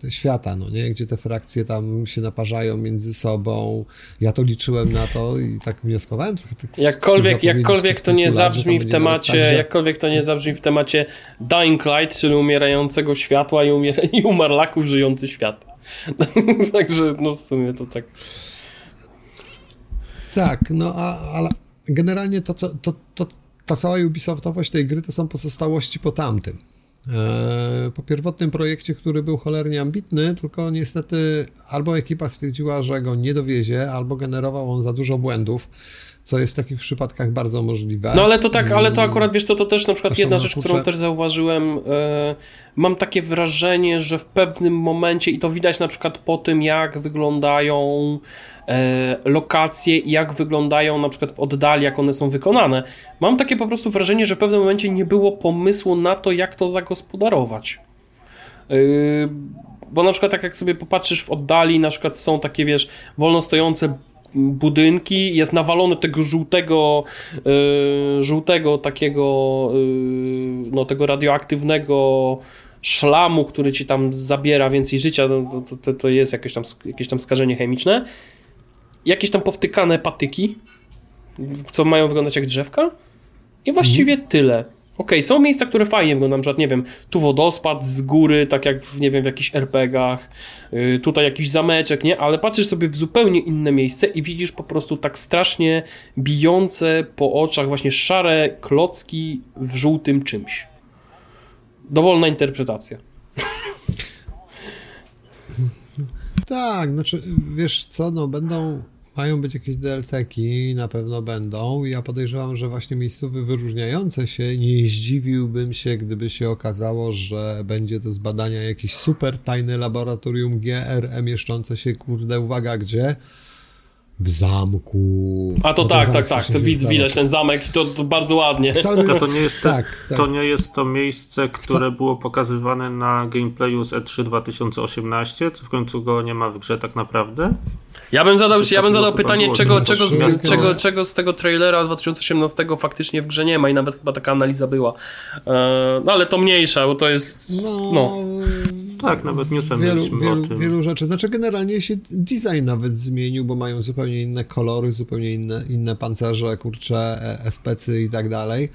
Speaker 1: e, świata, no nie? Gdzie te frakcje tam się naparzają między sobą. Ja to liczyłem na to i tak wnioskowałem trochę. Tak
Speaker 3: jakkolwiek, jakkolwiek to nie zabrzmi w temacie,
Speaker 1: tak, że-
Speaker 3: jakkolwiek to nie zabrzmi w temacie Dying Light, czyli umierającego światła i, umiera, i umarlaków żyjący świat. Także no w sumie to tak.
Speaker 1: Tak, no a, ale generalnie to, co, to, to, ta cała Ubisoftowość tej gry to są pozostałości po tamtym. E, Po pierwotnym projekcie, który był cholernie ambitny, tylko niestety albo ekipa stwierdziła, że go nie dowiezie, albo generował on za dużo błędów, co jest w takich przypadkach bardzo możliwe.
Speaker 3: No ale to tak, ale to akurat wiesz co, to też na przykład
Speaker 1: Zresztą,
Speaker 3: jedna rzecz,
Speaker 1: kurczę-
Speaker 3: którą też zauważyłem. e, mam takie wrażenie, że w pewnym momencie, i to widać na przykład po tym, jak wyglądają e, lokacje i jak wyglądają na przykład w oddali, jak one są wykonane. Mam takie po prostu wrażenie, że w pewnym momencie nie było pomysłu na to, jak to zagospodarować. Yy, bo na przykład tak jak sobie popatrzysz w oddali, na przykład są takie, wiesz, wolno stojące budynki, jest nawalone tego żółtego, yy, żółtego takiego, yy, no tego radioaktywnego szlamu, który ci tam zabiera więcej życia, no, to, to, to jest jakieś tam, jakieś tam skażenie chemiczne. Jakieś tam powtykane patyki, co mają wyglądać jak drzewka. I właściwie tyle. Okej, są miejsca, które fajnie wyglądają, na przykład, nie wiem, tu wodospad z góry, tak jak, w, nie wiem, w jakichś RPGach, yy, tutaj jakiś zameczek, nie? Ale patrzysz sobie w zupełnie inne miejsce i widzisz po prostu tak strasznie bijące po oczach właśnie szare klocki w żółtym czymś. Dowolna interpretacja.
Speaker 1: Tak, znaczy, wiesz co, no będą, mają być jakieś DLC-ki, na pewno będą. Ja podejrzewam, że właśnie miejscowy wyróżniające się, nie zdziwiłbym się, gdyby się okazało, że będzie to z badania jakieś super tajne laboratorium GRE mieszczące się, kurde, uwaga, gdzie? w zamku.
Speaker 3: A to tak, tak, tak, to widać, widać ten zamek i to, to, bardzo ładnie.
Speaker 2: Wcale to, to, nie jest te, tak, tak. to nie jest to miejsce, które było pokazywane na gameplayu z E3 2018, co w końcu go nie ma w grze tak naprawdę?
Speaker 3: Ja bym zadał, ja bym zadał pytanie, czego, czego, z, czego, czego z tego trailera 2018 faktycznie w grze nie ma i nawet chyba taka analiza była. E, no ale to mniejsza, bo to jest... no. no
Speaker 2: tak, nawet newsem
Speaker 1: wielu, wielu, wielu rzeczy. Znaczy generalnie się design nawet zmienił, bo mają zupełnie inne kolory, zupełnie inne, inne pancerze, kurcze, especy i tak dalej.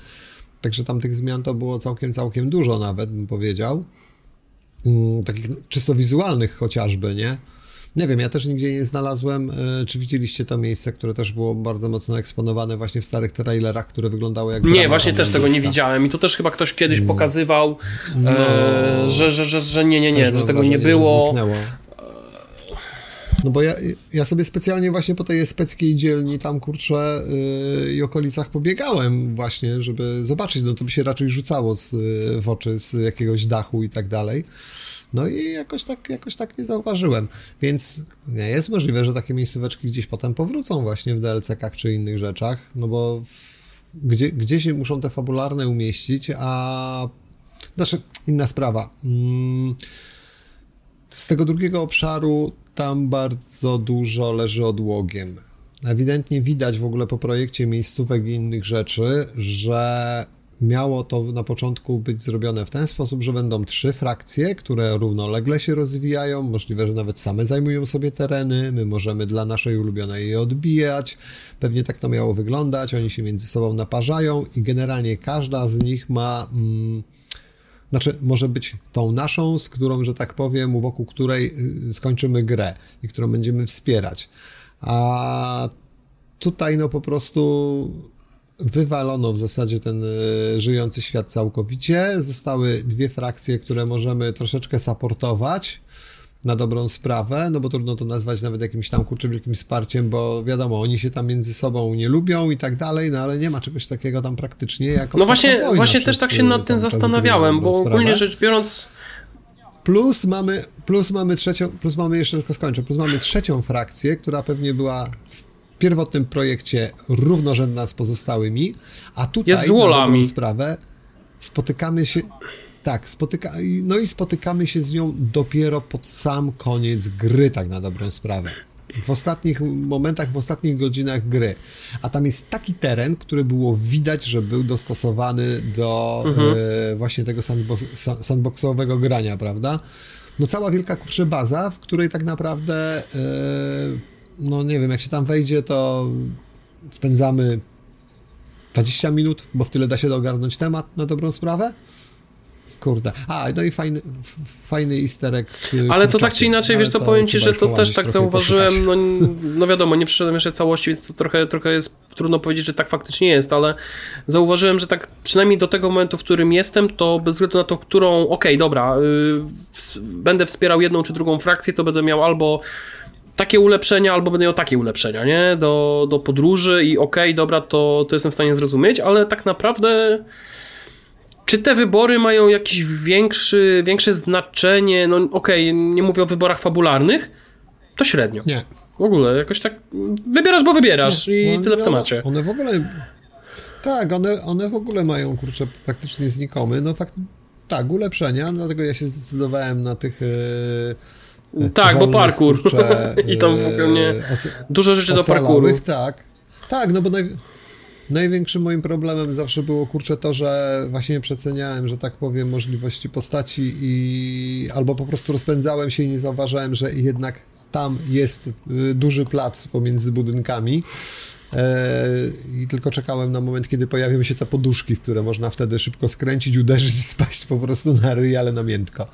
Speaker 1: Także tam tych zmian to było całkiem, całkiem dużo nawet, bym powiedział. Mm, takich czysto wizualnych chociażby, nie? Nie wiem, ja też nigdzie nie znalazłem, e, czy widzieliście to miejsce, które też było bardzo mocno eksponowane właśnie w starych trailerach, które wyglądały jak
Speaker 3: Nie, właśnie też tego nie widziałem i to też chyba ktoś kiedyś mm. pokazywał, no, e, że, że, że, że nie, nie, nie, że tego nie było.
Speaker 1: No bo ja, ja sobie specjalnie właśnie po tej especkiej dzielni tam, kurczę, yy, i okolicach pobiegałem właśnie, żeby zobaczyć, no to by się raczej rzucało z, w oczy z jakiegoś dachu i tak dalej. No i jakoś tak, jakoś tak nie zauważyłem. Więc jest możliwe, że takie miejscóweczki gdzieś potem powrócą właśnie w DLC-kach czy innych rzeczach, no bo w, gdzie, gdzie się muszą te fabularne umieścić, a znaczy inna sprawa. Mm, z tego drugiego obszaru tam bardzo dużo leży odłogiem. Ewidentnie widać w ogóle po projekcie miejscówek i innych rzeczy, że miało to na początku być zrobione w ten sposób, że będą trzy frakcje, które równolegle się rozwijają, możliwe, że nawet same zajmują sobie tereny, my możemy dla naszej ulubionej je odbijać, pewnie tak to miało wyglądać, oni się między sobą naparzają i generalnie każda z nich ma... Mm, znaczy, może być tą naszą, z którą, że tak powiem, wokół której y, skończymy grę i którą będziemy wspierać. A tutaj, no po prostu wywalono w zasadzie ten e, żyjący świat całkowicie. Zostały dwie frakcje, które możemy troszeczkę supportować na dobrą sprawę, no bo trudno to nazwać nawet jakimś tam kurczę wielkim wsparciem, bo wiadomo, oni się tam między sobą nie lubią i tak dalej, no ale nie ma czegoś takiego tam praktycznie jako
Speaker 3: No właśnie, właśnie też tak się nad tym zastanawiałem, bo ogólnie rzecz biorąc
Speaker 1: Plus mamy, plus mamy trzecią, plus mamy jeszcze tylko skończę, plus mamy trzecią frakcję, która pewnie była w pierwotnym projekcie równorzędna z pozostałymi, a tutaj
Speaker 3: Jest z na dobrą
Speaker 1: sprawę spotykamy się tak, spotyka, no i spotykamy się z nią dopiero pod sam koniec gry, tak na dobrą sprawę. W ostatnich momentach, w ostatnich godzinach gry. A tam jest taki teren, który było widać, że był dostosowany do mhm. e, właśnie tego sandbox, sandboxowego grania, prawda? No cała wielka kurczę baza, w której tak naprawdę e, no nie wiem, jak się tam wejdzie, to spędzamy 20 minut, bo w tyle da się ogarnąć temat na dobrą sprawę. Kurde. A, no i fajny, fajny easter egg.
Speaker 3: Ale to tak czy inaczej, wiesz co, powiem ci, że to też tak zauważyłem, no, no wiadomo, nie przyszedłem jeszcze całości, więc to trochę, trochę jest trudno powiedzieć, że tak faktycznie jest, ale zauważyłem, że tak przynajmniej do tego momentu, w którym jestem, to bez względu na to, którą, okej, okay, dobra, yy, będę wspierał jedną czy drugą frakcję, to będę miał albo takie ulepszenia, albo będę miał takie ulepszenia, nie? Do, do podróży i okej, okay, dobra, to, to jestem w stanie zrozumieć, ale tak naprawdę czy te wybory mają jakieś większy, większe znaczenie? No okej, okay, nie mówię o wyborach fabularnych, to średnio.
Speaker 1: Nie.
Speaker 3: W ogóle, jakoś tak wybierasz, bo wybierasz nie, i no, tyle w temacie.
Speaker 1: One w ogóle, tak, one, one w ogóle mają, kurczę, praktycznie znikomy. No fakt, tak, ulepszenia, dlatego ja się zdecydowałem na tych... Yy
Speaker 3: tak, bo parkour. Kurcze, I tam w ogóle nie... Dużo rzeczy do parkouru.
Speaker 1: Tak, tak, no bo naj... największym moim problemem zawsze było, kurczę, to, że właśnie przeceniałem, że tak powiem, możliwości postaci i albo po prostu rozpędzałem się i nie zauważałem, że jednak tam jest y, duży plac pomiędzy budynkami. E, I tylko czekałem na moment, kiedy pojawią się te poduszki, w które można wtedy szybko skręcić, uderzyć i spaść po prostu na ryj, ale na miętko.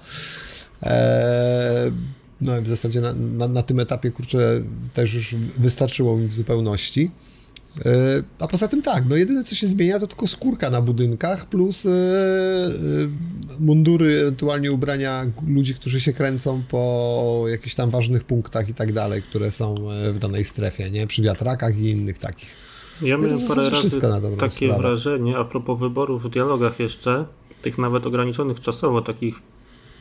Speaker 1: No w zasadzie na, na, na, tym etapie, kurczę, też już wystarczyło mi w zupełności. E, a poza tym tak, no jedyne co się zmienia to tylko skórka na budynkach plus e, e, mundury, ewentualnie ubrania ludzi, którzy się kręcą po jakichś tam ważnych punktach i tak dalej, które są w danej strefie, nie? Przy wiatrakach i innych takich.
Speaker 2: Ja no miałem parę razy takie sprawę. wrażenie, a propos wyborów w dialogach jeszcze, tych nawet ograniczonych czasowo, takich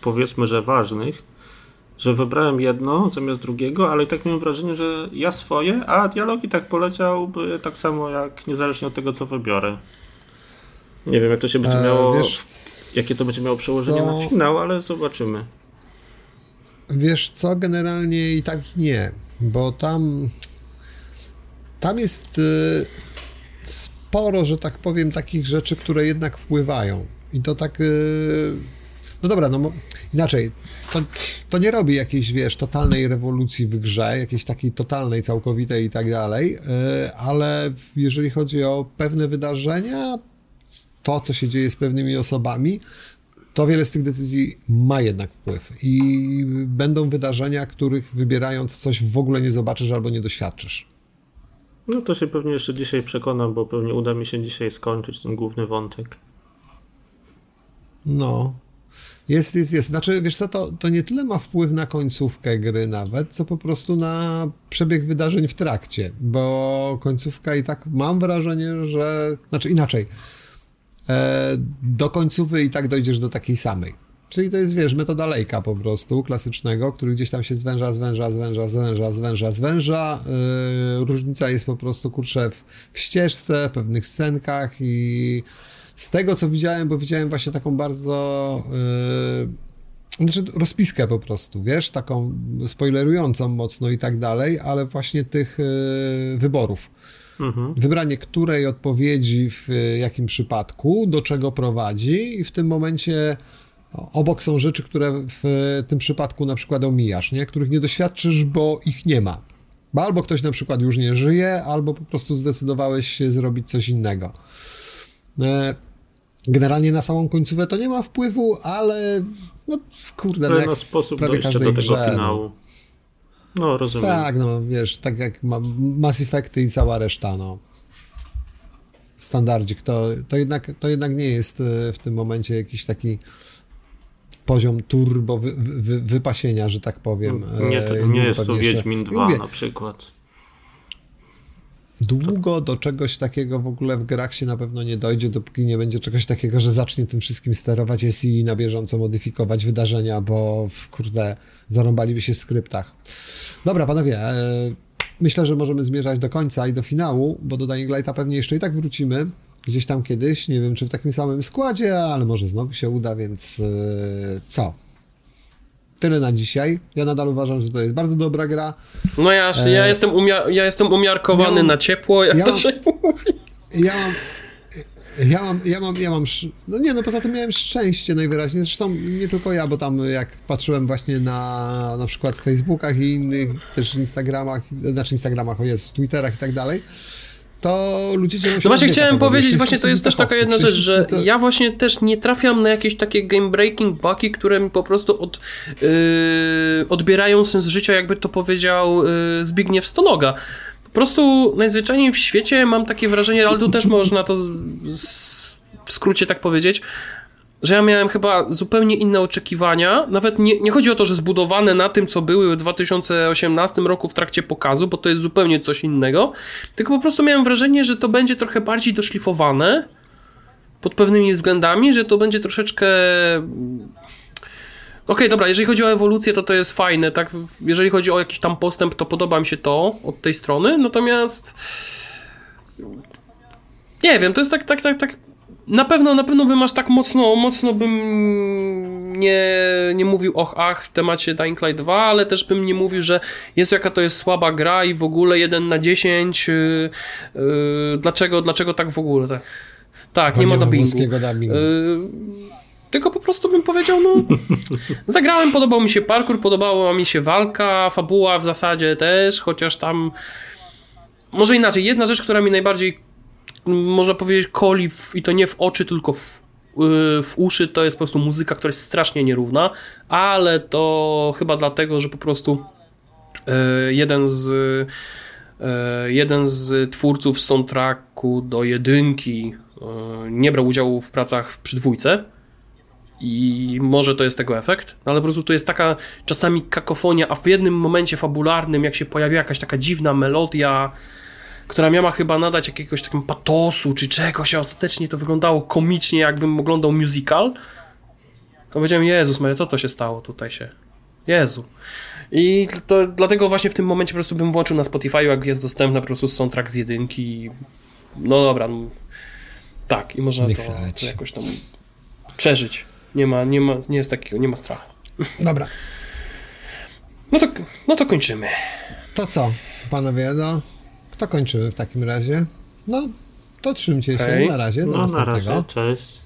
Speaker 2: powiedzmy, że ważnych, że wybrałem jedno zamiast drugiego, ale i tak miałem wrażenie, że ja swoje, a dialog i tak poleciałby tak samo jak niezależnie od tego, co wybiorę. Nie wiem, jak to się będzie e, miało, e, wiesz, jakie to będzie miało przełożenie co? na finał, ale zobaczymy.
Speaker 1: Wiesz co, generalnie i tak nie, bo tam tam jest y, sporo, że tak powiem, takich rzeczy, które jednak wpływają. I to tak. Y, no dobra, no inaczej. To, to nie robi jakiejś, wiesz, totalnej rewolucji w grze, jakiejś takiej totalnej, całkowitej i tak dalej, y, ale jeżeli chodzi o pewne wydarzenia, to, co się dzieje z pewnymi osobami, to wiele z tych decyzji ma jednak wpływ. I będą wydarzenia, których wybierając coś w ogóle nie zobaczysz albo nie doświadczysz.
Speaker 2: No to się pewnie jeszcze dzisiaj przekonam, bo pewnie uda mi się dzisiaj skończyć ten główny wątek.
Speaker 1: No. Jest, jest, jest. Znaczy, wiesz co, to, to nie tyle ma wpływ na końcówkę gry nawet, co po prostu na przebieg wydarzeń w trakcie, bo końcówka i tak mam wrażenie, że... Znaczy inaczej. E, do końcówy i tak dojdziesz do takiej samej. Czyli to jest, wiesz, metoda lejka po prostu, klasycznego, który gdzieś tam się zwęża, zwęża, zwęża, zwęża, zwęża, zwęża. Yy, różnica jest po prostu, kurczę, w, w ścieżce, pewnych scenkach i z tego, co widziałem, bo widziałem właśnie taką bardzo... Yy, znaczy rozpiskę po prostu, wiesz, taką spoilerującą mocno i tak dalej, ale właśnie tych yy, wyborów. Mhm. Wybranie której odpowiedzi w jakim przypadku, do czego prowadzi i w tym momencie Obok są rzeczy, które w tym przypadku na przykład omijasz, nie? których nie doświadczysz, bo ich nie ma. Bo albo ktoś na przykład już nie żyje, albo po prostu zdecydowałeś się zrobić coś innego. Generalnie na samą końcówkę to nie ma wpływu, ale no kurde,
Speaker 2: ale no, na sposób dojścia do tego grze, no. finału. No. no, rozumiem.
Speaker 1: Tak, no wiesz, tak jak ma Mass Effecty i cała reszta, no. Standardzik, to, to, jednak, to jednak nie jest e, w tym momencie jakiś taki poziom turbo wy, wy, wypasienia, że tak powiem.
Speaker 2: Nie, to, e, nie jest to Wiedźmin 2 mówię, na przykład.
Speaker 1: Długo do czegoś takiego w ogóle w grach się na pewno nie dojdzie, dopóki nie będzie czegoś takiego, że zacznie tym wszystkim sterować SI na bieżąco modyfikować wydarzenia, bo kurde, zarąbaliby się w skryptach. Dobra, panowie, e, myślę, że możemy zmierzać do końca i do finału, bo do Dying Lighta pewnie jeszcze i tak wrócimy gdzieś tam kiedyś, nie wiem czy w takim samym składzie, ale może znowu się uda, więc yy, co? Tyle na dzisiaj. Ja nadal uważam, że to jest bardzo dobra gra.
Speaker 3: No ja, e... ja, jestem, umia- ja jestem umiarkowany ja mam, na ciepło, jak ja to mam, się mówi.
Speaker 1: Ja mam, ja mam, ja mam, ja mam, no nie, no poza tym miałem szczęście najwyraźniej, zresztą nie tylko ja, bo tam jak patrzyłem właśnie na na przykład Facebookach i innych, też Instagramach, znaczy Instagramach, o jest, Twitterach i tak dalej, to ludzie dzieją się
Speaker 3: No właśnie chciałem powiedzieć, właśnie to jest też taka jedna rzecz, że to... ja właśnie też nie trafiam na jakieś takie game breaking bugi, które mi po prostu od, yy, odbierają sens życia, jakby to powiedział yy, Zbigniew Stonoga. Po prostu najzwyczajniej w świecie mam takie wrażenie, ale tu też można to z, z, w skrócie tak powiedzieć, że ja miałem chyba zupełnie inne oczekiwania. Nawet nie, nie chodzi o to, że zbudowane na tym, co były w 2018 roku w trakcie pokazu, bo to jest zupełnie coś innego. Tylko po prostu miałem wrażenie, że to będzie trochę bardziej doszlifowane pod pewnymi względami, że to będzie troszeczkę. Okej, okay, dobra, jeżeli chodzi o ewolucję, to to jest fajne, tak? Jeżeli chodzi o jakiś tam postęp, to podoba mi się to od tej strony, natomiast nie wiem, to jest tak, tak, tak, tak na pewno, na pewno bym aż tak mocno, mocno bym nie, nie mówił och, ach w temacie Dying Light 2, ale też bym nie mówił, że jest jaka to jest słaba gra i w ogóle 1 na 10 yy, yy, dlaczego, dlaczego tak w ogóle, tak. Tak, nie, ma dubbingu. dubbingu. Yy, tylko po prostu bym powiedział, no zagrałem, podobał mi się parkour, podobała mi się walka, fabuła w zasadzie też, chociaż tam może inaczej, jedna rzecz, która mi najbardziej można powiedzieć, koli w, i to nie w oczy, tylko w, y, w uszy. To jest po prostu muzyka, która jest strasznie nierówna, ale to chyba dlatego, że po prostu y, jeden z y, jeden z twórców soundtracku do jedynki nie brał udziału w pracach przy dwójce i może to jest tego efekt, no ale po prostu to jest taka czasami kakofonia, a w jednym momencie fabularnym, jak się pojawia jakaś taka dziwna melodia, która miała chyba nadać jakiegoś takiego patosu czy czegoś, a ostatecznie to wyglądało komicznie, jakbym oglądał musical. To powiedziałem, Jezus Maria, co to się stało tutaj się? Jezu. I to, dlatego właśnie w tym momencie po prostu bym włączył na Spotify, jak jest dostępny po prostu soundtrack z jedynki. No dobra. No, tak, i można to, to jakoś tam przeżyć. Nie ma, nie ma, nie jest takiego, nie ma strachu.
Speaker 1: Dobra.
Speaker 3: No to, no to kończymy.
Speaker 1: To co, panowie, no, to kończymy w takim razie. No, to trzymcie się,
Speaker 3: Hej.
Speaker 1: na razie, do
Speaker 2: No na
Speaker 1: następnego.
Speaker 2: razie, cześć.